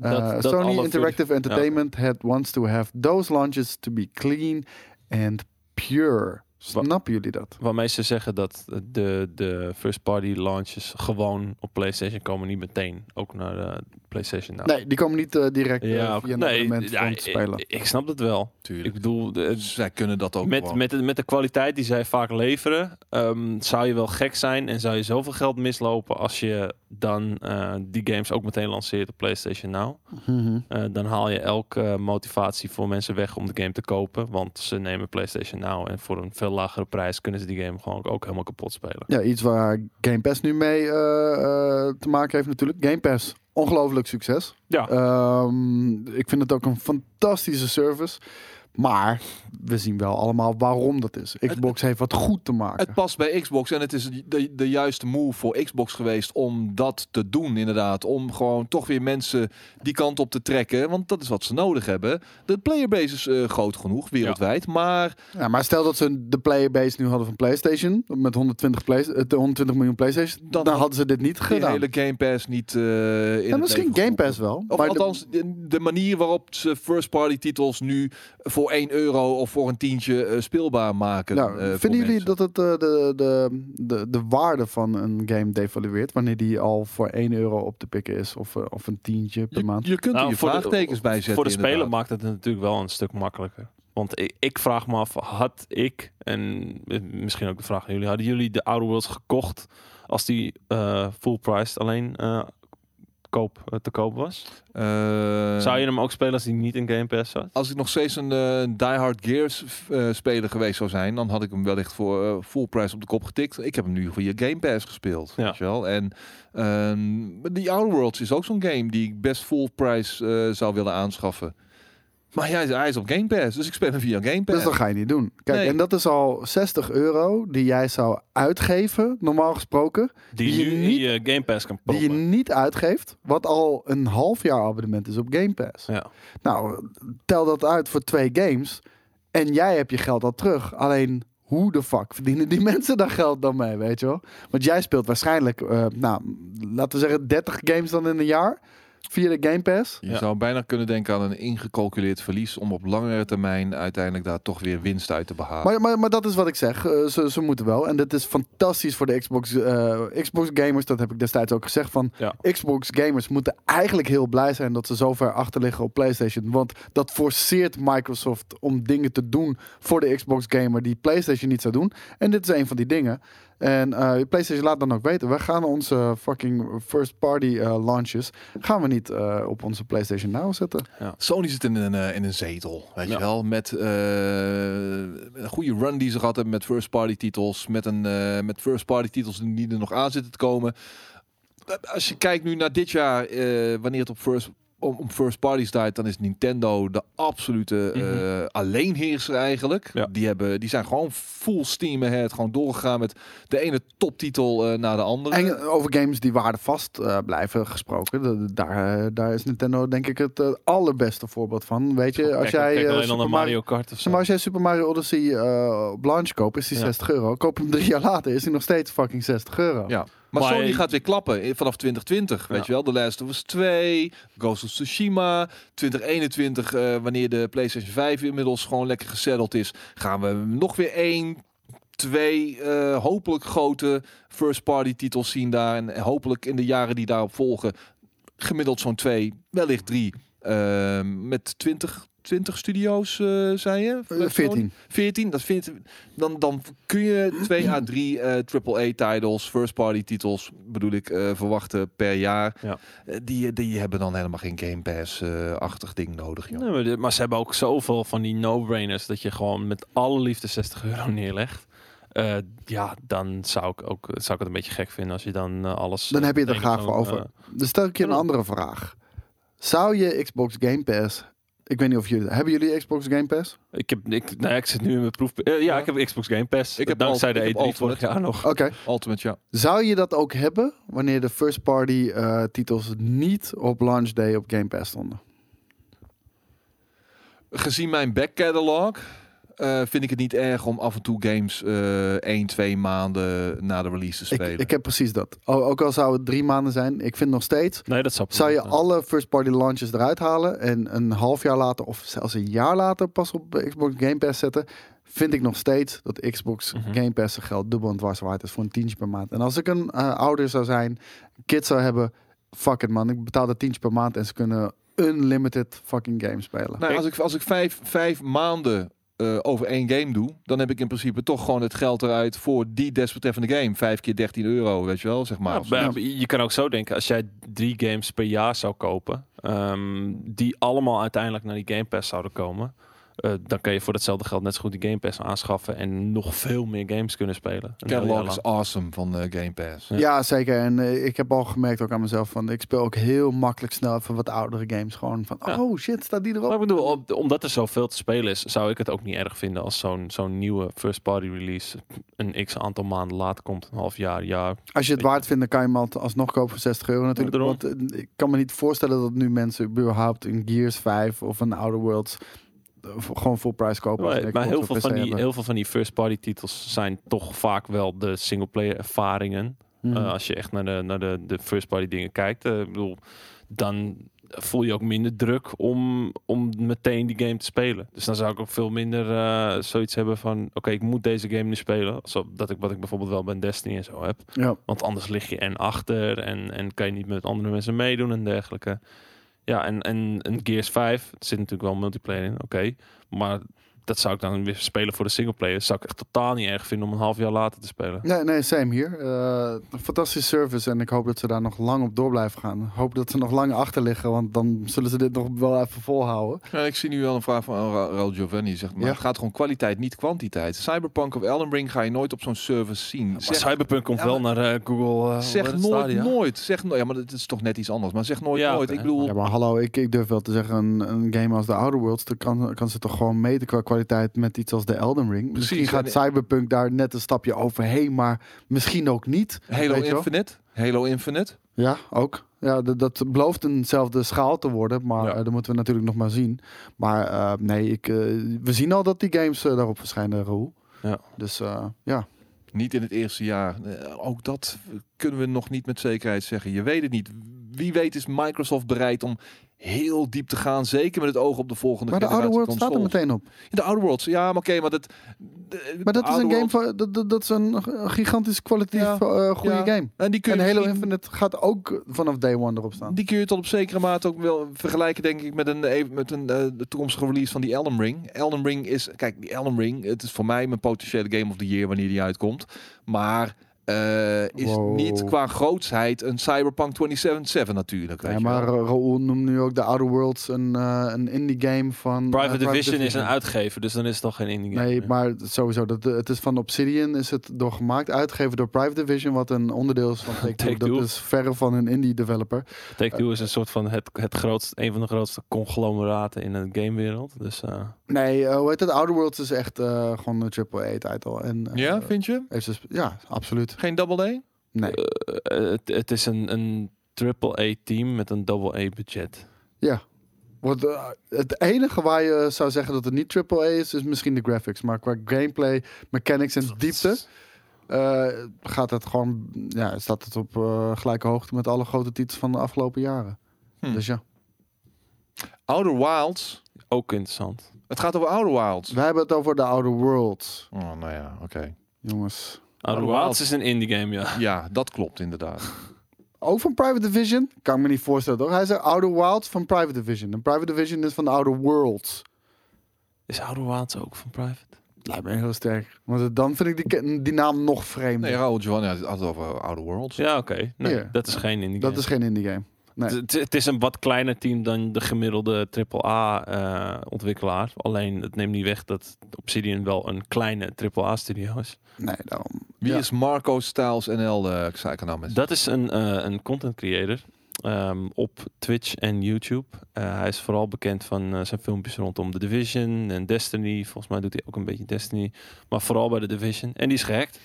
Uh, dat Sony Interactive Entertainment had wants to have those launches to be clean and pure. Snappen jullie dat? Waarmee ze zeggen dat de, de first party launches gewoon op PlayStation komen, niet meteen. Ook naar de PlayStation Now. Nee, die komen niet eh, direct eh, ja, via een nee, ja, te spelen. Ik, ik snap dat wel. Ik Tuurlijk. bedoel, de- Zij kunnen dat ook met, met, de, met de kwaliteit die zij vaak leveren, ehm, zou je wel gek zijn en zou je zoveel geld mislopen als je dan eh, die games ook meteen lanceert op PlayStation Now. Mhm. Eh, dan haal je elke motivatie voor mensen weg om de game te kopen, want ze nemen PlayStation Now en voor een veel lagere prijs kunnen ze die game gewoon ook helemaal kapot spelen. Ja, iets waar Game Pass nu mee eh, eh, te maken heeft natuurlijk. Game Pass, ongelooflijk succes. Ja. Ehm, ik vind het ook een fantastische service. Maar we zien wel allemaal waarom dat is. Xbox heeft wat goed te maken. Het past bij Xbox en het is de, de juiste move voor Xbox geweest om dat te doen, inderdaad. Om gewoon toch weer mensen die kant op te trekken. Want dat is wat ze nodig hebben. De playerbase is eh, groot genoeg, wereldwijd. Maar Ja, maar stel dat ze de playerbase nu hadden van PlayStation met 120, play, eh, 120 miljoen PlayStation, Dan dan, had hadden ze dit niet gedaan. hele Game Pass niet eh in ja, het misschien Game. Pass wel. Of maar de- althans, de, de manier waarop ze first party titels nu voor 1 euro of voor een tientje eh, speelbaar maken. nou, eh, vinden jullie mensen. dat het eh, de, de, de, de waarde van een game devalueert wanneer die al voor 1 euro op te pikken is of, eh, of een tientje per Je, maand? je kunt er Nou, je de- vraagtekens bij zetten. Voor de speler maakt het natuurlijk wel een stuk makkelijker. Want ik, ik vraag me af, had ik, en misschien ook de vraag aan jullie, hadden jullie de Outer Worlds gekocht als die eh, full priced alleen eh, koop, eh, te koop was? Eh, Zou je hem ook spelen als die niet in Game Pass zat? Als ik nog steeds een eh Die Hard Gears eh, speler geweest zou zijn, dan had ik hem wellicht voor full price op de kop getikt. Ik heb hem nu via Game Pass gespeeld, Ja. weet je wel. En ehm die Outer Worlds is ook zo'n game die ik best full price zou willen aanschaffen. Maar ja, hij is op Game Pass, dus ik speel hem via Game Pass. Dus dat ga je niet doen. Kijk, Nee. en dat is al 60 euro die jij zou uitgeven, normaal gesproken. Die, Die je niet- je Game Pass kan Die je niet uitgeeft, wat al een half jaar abonnement is op Game Pass. Ja. Nou, tel dat uit voor twee games en jij hebt je geld al terug. Alleen, hoe de fuck verdienen die mensen daar geld dan mee, weet je wel? Want jij speelt waarschijnlijk, eh, nou, laten we zeggen 30 games dan in een jaar via de Game Pass. Je Ja. zou bijna kunnen denken aan een ingecalculeerd verlies om op langere termijn uiteindelijk daar toch weer winst uit te behalen. Maar, maar, maar dat is wat ik zeg. Eh, ze, ze moeten wel. En dit is fantastisch voor de Xbox, eh, Xbox gamers. Dat heb ik destijds ook gezegd. Van Ja. Xbox gamers moeten eigenlijk heel blij zijn dat ze zo ver achter liggen op PlayStation. Want dat forceert Microsoft om dingen te doen voor de Xbox gamer die PlayStation niet zou doen. En dit is een van die dingen. En eh, PlayStation laat dan ook weten. We gaan onze fucking first party eh, launches. Gaan we niet eh, op onze PlayStation Now zetten. Sony zit in een, in een zetel, weet Ja. je wel. Met eh, een goede run die ze gehad hebben met first party titels. Met, een, eh, met first party titels die er nog aan zitten te komen. Als je kijkt nu naar dit jaar, eh, wanneer het op first, om, om first parties draait, dan is Nintendo de absolute eh, Mhm. alleenheerser eigenlijk. Ja. Die, hebben, die zijn gewoon full steam ahead. Gewoon doorgegaan met de ene toptitel eh naar de andere. En eh, over games die waardevast eh blijven gesproken. de- de- daar, daar is Nintendo denk ik het allerbeste voorbeeld van. Weet je, als Kijk, jij kijk Super Mario, Kart of zo. Maar als jij Super Mario Odyssey eh, op launch koopt, is die Ja. 60 euro. Koop hem drie jaar later, is die nog steeds fucking 60 euro. Ja. Maar, Maar Sony gaat weer klappen vanaf 2020. Weet Ja. je wel, The Last of Us 2, Ghost of Tsushima. 2021, eh, wanneer de PlayStation 5 inmiddels gewoon lekker gesetteld is, gaan we nog weer één, twee eh, hopelijk grote first-party titels zien daar. En hopelijk in de jaren die daarop volgen, gemiddeld zo'n twee, wellicht drie. eh, met 20, 20 studio's, eh zei je? Eh, Sony? 14. 14, dat vindt, dan, dan kun je 2 à 3 eh AAA-titles, first-party titels, bedoel ik, eh, verwachten per jaar. Ja. Eh, die, die hebben dan helemaal geen Game Pass-achtig ding nodig. Joh. Nee, maar, dit- maar ze hebben ook zoveel van die no-brainers dat je gewoon met alle liefde 60 euro neerlegt. Eh, ja, dan zou ik, ook, zou ik het een beetje gek vinden als je dan eh, alles... Dan eh, heb je het er graag voor over. eh, Dus stel ik je een Ja. andere vraag. Zou je Xbox Game Pass... Ik weet niet of jullie... Hebben jullie Xbox Game Pass? ik, heb, ik, nou, ja, ik zit nu in mijn proef... eh, ja, Ja. ik heb Xbox Game Pass. Ik heb dankzij de ik E3 heb vorig Ultimate. jaar nog. Oké. Ultimate, ja. Zou je dat ook hebben wanneer de first party eh, titels niet op launch day op Game Pass stonden? Gezien mijn back catalog eh, vind ik het niet erg om af en toe games eh 1, 2 maanden na de release te Ik, spelen. ik heb precies dat. O- Ook al zou het drie maanden zijn, ik vind nog steeds Nee, dat zou Zou je alle first party launches eruit halen en een half jaar later of zelfs een jaar later pas op Xbox Game Pass zetten, vind ik nog steeds dat Xbox Mhm. Game Pass zijn geld dubbel en dwars waard is voor een tientje per maand. En als ik een eh, ouder zou zijn, kids zou hebben, fuck it man, ik betaal dat tientje per maand en ze kunnen unlimited fucking games spelen. Nou, als ik, als ik vijf, vijf maanden eh, over één game doe, dan heb ik in principe toch gewoon het geld eruit voor die desbetreffende game. Vijf keer 13 euro, weet je wel, zeg maar. Ja, maar Je kan ook zo denken, als jij drie games per jaar zou kopen, ehm, die allemaal uiteindelijk naar die Game Pass zouden komen, eh, dan kan je voor hetzelfde geld net zo goed die Game Pass aanschaffen en nog veel meer games kunnen spelen. Catalog is awesome van eh, Game Pass. Ja. Ja, zeker. En eh, ik heb al gemerkt ook aan mezelf van ik speel ook heel makkelijk snel even wat oudere games. Gewoon van Ja. oh shit, staat die Maar erop? ik bedoel, om- omdat er zoveel te spelen is, zou ik het ook niet erg vinden als zo'n zo'n nieuwe first party release een x aantal maanden later komt, een half jaar, jaar. Als je het waard vindt, dan kan je hem al- alsnog kopen voor 60 euro natuurlijk. Ja, Want ik kan me niet voorstellen dat nu mensen überhaupt een Gears 5 of een Outer Worlds gewoon full price kopen. Maar, heel, veel van die, hebben. heel veel van die first party titels zijn toch vaak wel de single player ervaringen. Mhm. Eh, als je echt naar de, naar de, de first party dingen kijkt, eh, ik bedoel, dan voel je ook minder druk om, om meteen die game te spelen. Dus dan zou ik ook veel minder eh, zoiets hebben van, oké, ik moet deze game nu spelen. Zo, dat ik, wat ik bijvoorbeeld wel bij Destiny en zo heb. ja. Want anders lig je en achter en, en kan je niet met andere mensen meedoen en dergelijke. Ja, en, en een Gears 5, er zit natuurlijk wel multiplayer in, oké. maar dat zou ik dan weer spelen voor de singleplayer. Dat zou ik echt totaal niet erg vinden om een half jaar later te spelen. Nee, nee, same hier. Eh, een fantastische service en ik hoop dat ze daar nog lang op door blijven gaan. Ik hoop dat ze nog lang achter liggen, want dan zullen ze dit nog wel even volhouden. Ja, ik zie nu wel een vraag van Ra- Raul Giovanni. Zegt, maar Ja. het gaat gewoon kwaliteit, niet kwantiteit. Cyberpunk of Elden Ring ga je nooit op zo'n service zien. Maar Zeg, Cyberpunk komt Ja, wel naar eh, Google. eh, zeg nooit het, Stadia? nooit. Zeg nooit. Ja, maar dat is toch net iets anders. Maar zeg nooit Ja, nooit. Ik bedoel, Ja, maar hallo, ik, ik durf wel te zeggen, een, een game als The Outer Worlds, dan kan, kan ze toch gewoon meten qua kwaliteit met iets als de Elden Ring. Misschien gaat Cyberpunk daar net een stapje overheen, maar misschien ook niet. Halo. Infinite. Halo Infinite. Ja, ook. Ja, dat, dat belooft eenzelfde schaal te worden, maar Ja. eh, dat moeten we natuurlijk nog maar zien. Maar eh, nee, ik, eh, we zien al dat die games daarop verschijnen, Raoul. Ja. Dus ja. Niet in het eerste jaar. Ook dat kunnen we nog niet met zekerheid zeggen. Je weet het niet. Wie weet is Microsoft bereid om heel diep te gaan. Zeker met het oog op de volgende Maar de Outer Worlds staat er meteen op. De Outer Worlds. Ja, maar oké, maar dat... de- Maar dat is een game van, dat, dat, is een gigantisch kwalitatief Ja. eh, goede Ja. game. En die kun je En Halo misschien- Infinite gaat ook vanaf day one erop staan. Die kun je tot op zekere mate ook wel vergelijken, denk ik, met een, even- met een eh, de toekomstige release van die Elden Ring. Elden Ring is, kijk, die Elden Ring, het is voor mij mijn potentiële Game of the Year wanneer die uitkomt. Maar eh, is Wow. niet qua grootsheid een Cyberpunk 2077 natuurlijk. Weet Ja, je maar Raoul noemt nu ook de Outer Worlds een, eh, een indie game van... eh, Private Division is een uitgever, dus dan is het toch geen indie game Nee, meer. maar sowieso. Dat, het is van Obsidian is het door gemaakt. Uitgegeven door Private Division, wat een onderdeel is van Take-Two. Dat is verre van een indie developer. Take-Two is een soort van het, het grootste, een van de grootste conglomeraten in de gamewereld. Dus eh, Nee, hoe heet het? Outer Worlds is echt eh, gewoon een AAA-titel. En, eh, ja, vind je? heeft sp- ja, absoluut. Geen Double A? Nee. eh, het, het is een, een triple-A-team met een double-A-budget. Ja. Want, eh, het enige waar je zou zeggen dat het niet AAA is, is misschien de graphics. Maar qua gameplay, mechanics en diepte eh, gaat het gewoon, ja, staat het op eh, gelijke hoogte met alle grote titels van de afgelopen jaren. Hm. Dus ja, Outer Wilds. Ook interessant. Het gaat over Outer Wilds. we hebben het over de Outer Worlds, Oh, nou ja, oké. jongens. Outer Wilds. Wilds is een indie game, ja. Ja, dat klopt inderdaad. Ook van Private Division? Kan ik me niet voorstellen, toch? Hij zegt Outer Wilds van Private Division. En Private Division is van de Outer Worlds. Is Outer Wilds ook van Private? Lijkt me heel sterk. Want dan vind ik die, die naam nog vreemder. Nee, Raoul Giovanni had het over Outer Worlds. Ja, oké. Nee, dat is geen indie dat game. is geen indie game. Nee. Het, is een wat kleiner team dan de gemiddelde AAA-ontwikkelaar. Alleen het neemt niet weg dat Obsidian wel een kleine AAA-studio is. Nee, daarom. Wie Ja. is Marco Styles NL, de kanaal met? Dat is een, eh, een content creator ehm, op Twitch en YouTube. Eh, hij is vooral bekend van eh, zijn filmpjes rondom The Division en Destiny. Volgens mij doet hij ook een beetje Destiny. Maar vooral bij The Division. En die is gehackt.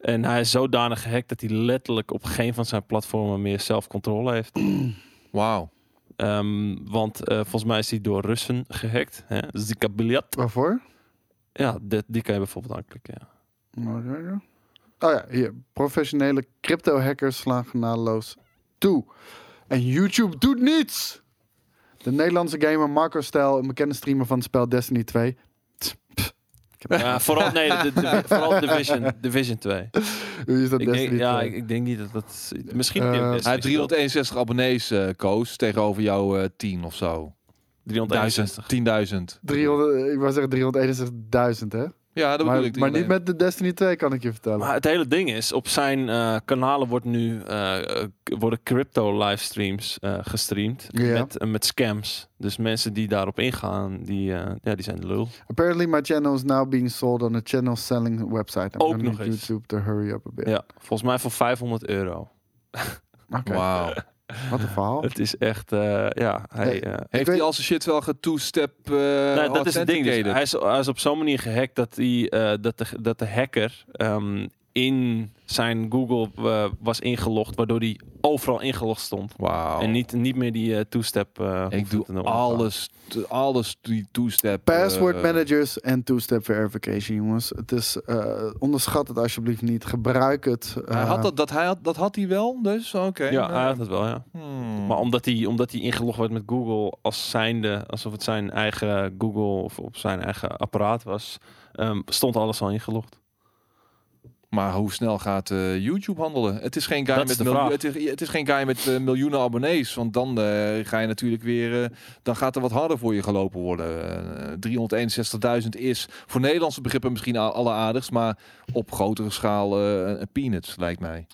En hij is zodanig gehackt dat hij letterlijk op geen van zijn platformen meer zelfcontrole heeft. Wauw. Ehm, want eh, volgens mij is hij door Russen gehackt. Hè? Zika Biljat. Waarvoor? Ja, dit, die kan je bijvoorbeeld aanklikken. Ja. Oh ja, hier. Professionele crypto-hackers slaan genadeloos toe. En YouTube doet niets! De Nederlandse gamer Marco Stijl, een bekende streamer van het spel Destiny 2. Tss, pff. Ik heb- Ja, vooral, nee, de, de- vooral Division, Division 2. Hoe is dat Ik denk, ja, 2? ik, ik denk niet dat dat... Misschien Eh, hij heeft Destiny 361 abonnees, eh Koos, tegenover jouw eh 10 of zo. gespeeld. 361. 10.000. 300, ik wou zeggen 361.000, hè? Ja, dat Maar, bedoel ik. maar niet met de Destiny 2, kan ik je vertellen. Maar het hele ding is, op zijn eh, kanalen wordt nu, eh, worden crypto livestreams eh gestreamd Ja. met, met scams. Dus mensen die daarop ingaan, die, eh, ja, die zijn de lul. Apparently my channel is now being sold on a channel selling website. I'm Ook nog need eens. YouTube to hurry up a bit. Ja, volgens mij voor 500 euro. Oké, Wauw. Wat een verhaal. Het is echt, eh, ja, hij... Eh, Heeft weet- hij al zijn shit wel getoestep uh, nou, dat is het ding. Dus hij, is, hij is op zo'n manier gehackt dat, hij, eh, dat, de, dat de hacker ehm, in zijn Google eh, was ingelogd, waardoor hij overal ingelogd stond. En niet, niet meer die eh two-step. eh, Ik doe alles, alles die toestep. Password managers en two-step verification, jongens. Het is, eh, onderschat het alsjeblieft niet. Gebruik het. Hij eh, had dat, dat, hij had, dat had hij wel, dus oké. Ja, nou, hij had het wel, ja. hmm. Maar omdat hij, omdat hij ingelogd werd met Google als zijnde, alsof het zijn eigen Google of op zijn eigen apparaat was, ehm, stond alles al ingelogd. Maar hoe snel gaat eh, YouTube handelen? Het is geen guy Dat met de miljoen- vraag. het, is, het is geen guy met eh, miljoenen abonnees, want dan eh, ga je natuurlijk weer, eh, dan gaat er wat harder voor je gelopen worden. Eh 361.000 is voor Nederlandse begrippen misschien a- alleraardigst, maar op grotere schaal eh, een peanuts lijkt mij.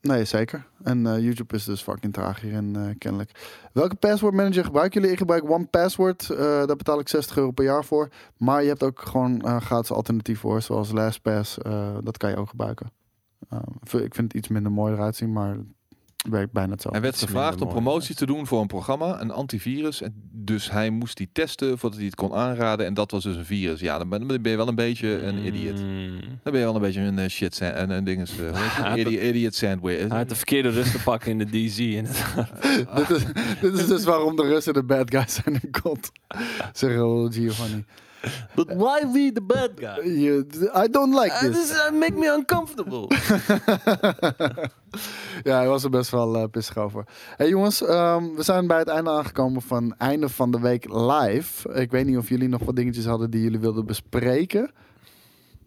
Nee, zeker. En eh, YouTube is dus fucking traag hierin, eh, kennelijk. Welke password manager gebruiken jullie? Ik gebruik OnePassword. eh daar betaal ik 60 euro per jaar voor. Maar je hebt ook gewoon gratis alternatief voor, zoals LastPass. dat kan je ook gebruiken. Eh, ik vind het iets minder mooi eruit zien, maar werkt bijna hetzelfde. Hij werd gevraagd om promotie te doen voor een programma, een antivirus. En dus hij moest die testen voordat hij het kon aanraden. En dat was dus een virus. Ja, dan ben dan ben je wel een beetje een idiot. Mm. Dan ben je wel een beetje een eh, shit sa- een, een ding is, eh, idiot, idiot sandwich. Hij had de verkeerde rust te pakken in de DC. En dit, is, dit is dus waarom de Russen de bad guys zijn in God. Zeggen oh, Giovanni. But why we the bad guy? You, I don't like Uh, this. this uh, make me uncomfortable. ja, hij was er best wel eh, pissig over. Hey jongens, ehm, we zijn bij het einde aangekomen van einde van de week live. Ik weet niet of jullie nog wat dingetjes hadden die jullie wilden bespreken.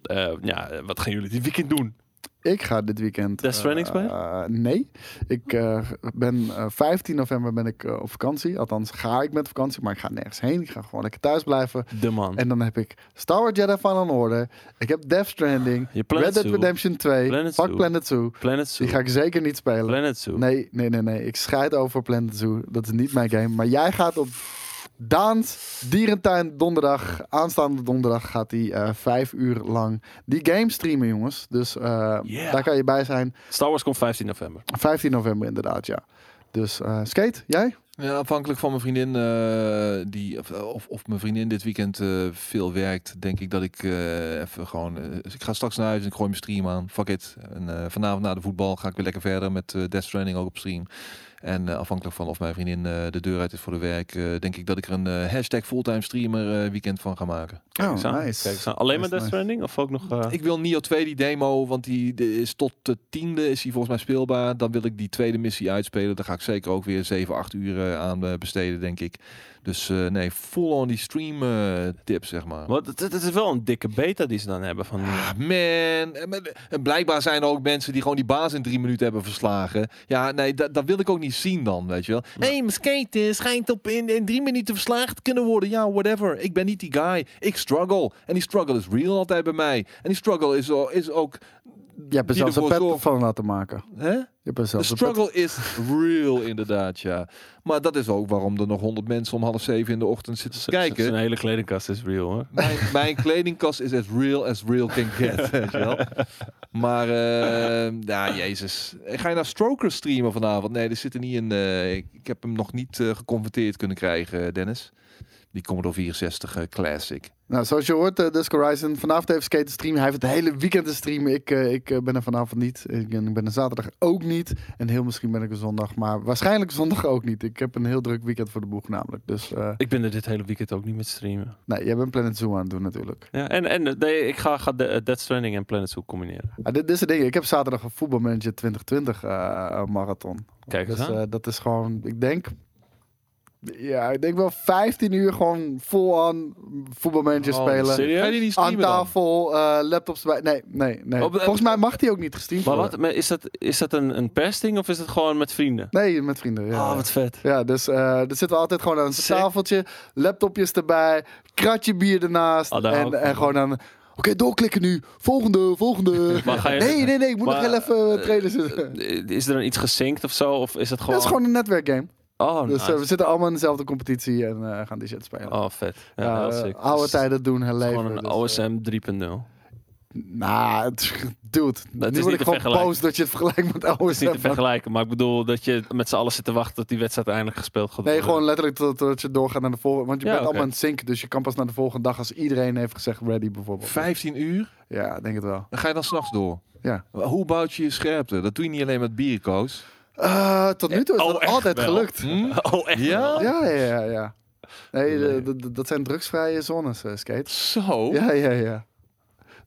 Eh, ja, wat gaan jullie dit weekend doen? Ik ga dit weekend. Death Stranding eh, spelen? eh, nee. Ik eh, ben eh, 15 november ben ik eh, op vakantie. Althans, ga ik met vakantie, maar ik ga nergens heen. Ik ga gewoon lekker thuis blijven. De man. En dan heb ik Star Wars Jedi Fallen Order. Ik heb Death Stranding. Je Red Dead. Redemption 2. Planet Fuck Zoo. Planet Zoo. Planet Zoo. Die ga ik zeker niet spelen. Planet Zoo. Nee, nee, nee, nee. Ik scheid over Planet Zoo. Dat is niet mijn game. Maar jij gaat op Daans Dierentuin donderdag, aanstaande donderdag, gaat hij eh, vijf uur lang die game streamen, jongens. Dus eh, Yeah. daar kan je bij zijn. Star Wars komt 15 november. 15 november inderdaad, ja. Dus eh, Skate, jij? Ja, afhankelijk van mijn vriendin, eh, die, of, of, of mijn vriendin dit weekend eh, veel werkt, denk ik dat ik eh, even gewoon. dus ik ga straks naar huis en ik gooi mijn stream aan. Fuck it. En eh, vanavond na de voetbal ga ik weer lekker verder met eh Death Stranding ook op stream. En eh, afhankelijk van of mijn vriendin eh, de deur uit is voor de werk, eh, denk ik dat ik er een eh, hashtag fulltime streamer eh, weekend van ga maken. Kijk Oh, nice. Kijk. Alleen maar Death nice. Stranding? Of ook nog... eh, Ik wil Nio 2 die demo, want die is tot de tiende is die volgens mij speelbaar. Dan wil ik die tweede missie uitspelen. Daar ga ik zeker ook weer 7, 8 uur aan eh, besteden, denk ik. Dus eh, nee, full on die stream eh, tips, zeg maar. Wat, het, het is wel een dikke beta die ze dan hebben. Van, Ah, man. En En blijkbaar zijn er ook mensen die gewoon die baas in drie minuten hebben verslagen. Ja, nee, dat, dat wil ik ook niet zien dan, weet je wel. Hé, hey, mijn skate eh, schijnt op in, in drie minuten verslagen te kunnen worden. Ja, whatever. Ik ben niet die guy. Ik struggle. En die struggle is real altijd bij mij. En die struggle is, is ook... Je hebt er zelfs een pet van laten maken. Hè? Je hebt er De pet- struggle is real, inderdaad, ja. Maar dat is ook waarom er nog honderd mensen om half zeven in de ochtend zitten te kijken. Zijn hele kledingkast is real hoor. Mijn, mijn kledingkast is as real as real can get, weet je wel. Maar, eh, ja, jezus. Ga je naar Stroker streamen vanavond? Nee, er zit er niet in. eh, ik, heb hem nog niet eh, geconverteerd kunnen krijgen, Dennis. Die Commodore 64 eh, Classic. Nou, zoals je hoort, uh, Dusk Horizon. Vanavond heeft Skate te streamen. Hij heeft het hele weekend te streamen. Ik, eh, ik ben er vanavond niet. Ik ben, ik ben er zaterdag ook niet. En heel misschien ben ik er zondag. Maar waarschijnlijk zondag ook niet. Ik heb een heel druk weekend voor de boeg namelijk. Dus eh, Ik ben er dit hele weekend ook niet met streamen. nee, jij bent Planet Zoo aan het doen natuurlijk. Ja, en en nee, ik ga, ga de, Death Stranding en Planet Zoo combineren. Ah, dit, dit is het ding. Ik heb zaterdag een voetbalmanager 2020 eh, marathon. Kijk eens Dus aan. eh, dat is gewoon, ik denk... Ja, ik denk wel 15 uur gewoon vol aan voetbalmanager Oh, spelen. serieus? Aan tafel, eh, laptops erbij. Nee, nee, nee. Volgens mij mag die ook niet gestreamd Maar worden. wat, maar is dat, is dat een, een persding of is het gewoon met vrienden? Nee, met vrienden. Ja. Oh, wat vet. Ja, dus eh er zitten we altijd gewoon aan een Sick. tafeltje, laptopjes erbij, kratje bier ernaast Oh, hou en, en gewoon aan Oké, doorklikken nu. Volgende, volgende. Maar ga je- nee, nee, nee. Ik moet maar, nog heel even eh, trailers zitten. Is er dan iets gezinkt of zo? Of is het gewoon... Het is gewoon een netwerkgame. Oh, Dus eh, nice. we zitten allemaal in dezelfde competitie en eh, gaan die shit spelen. Oh, vet. Ja, Ja, heel eh, sick. oude Dus tijden doen herleven. Gewoon een dus, OSM 3.0. Nou, het- dude. is nu niet word ik te gewoon vergelijken. boos dat je het vergelijkt met Het is OSM. niet te vergelijken, maar ik bedoel dat je met z'n allen zit te wachten tot die wedstrijd eindelijk gespeeld gaat Nee, worden. gewoon letterlijk tot, tot je doorgaat naar de volgende. Want je Ja, bent allemaal aan het zinken, dus je kan pas naar de volgende dag als iedereen heeft gezegd ready bijvoorbeeld. 15 uur? Ja, denk het wel. Dan ga je dan s'nachts door. Ja. Hoe bouwt je je scherpte? Dat doe je niet alleen met bierkoos. Eh, tot nu toe is Oh, dat altijd wel? gelukt. Hm? Oh, echt? Ja? Ja, ja, ja, ja. Nee, Nee. dat zijn drugsvrije zones, eh, skate. Zo? Ja, ja, ja.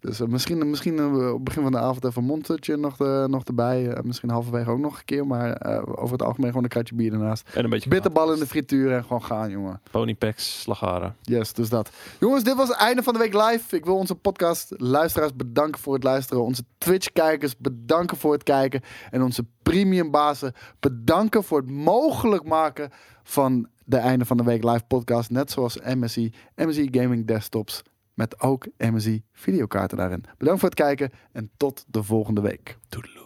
Dus eh, misschien, misschien eh, op het begin van de avond even een monstertje nog, de, nog erbij. Eh, misschien halverwege ook nog een keer. Maar eh, over het algemeen gewoon een kratje bier ernaast. En een beetje Bitterbal in de frituur en gewoon gaan, jongen. ponypacks, slagharen. Yes, dus dat. Jongens, dit was het einde van de week live. Ik wil onze podcast luisteraars bedanken voor het luisteren. Onze Twitch-kijkers bedanken voor het kijken. En onze premium bazen bedanken voor het mogelijk maken van de einde van de week live podcast. Net zoals MSI, MSI Gaming Desktops. Met ook MSI videokaarten daarin. Bedankt voor het kijken en tot de volgende week. Toedeloe.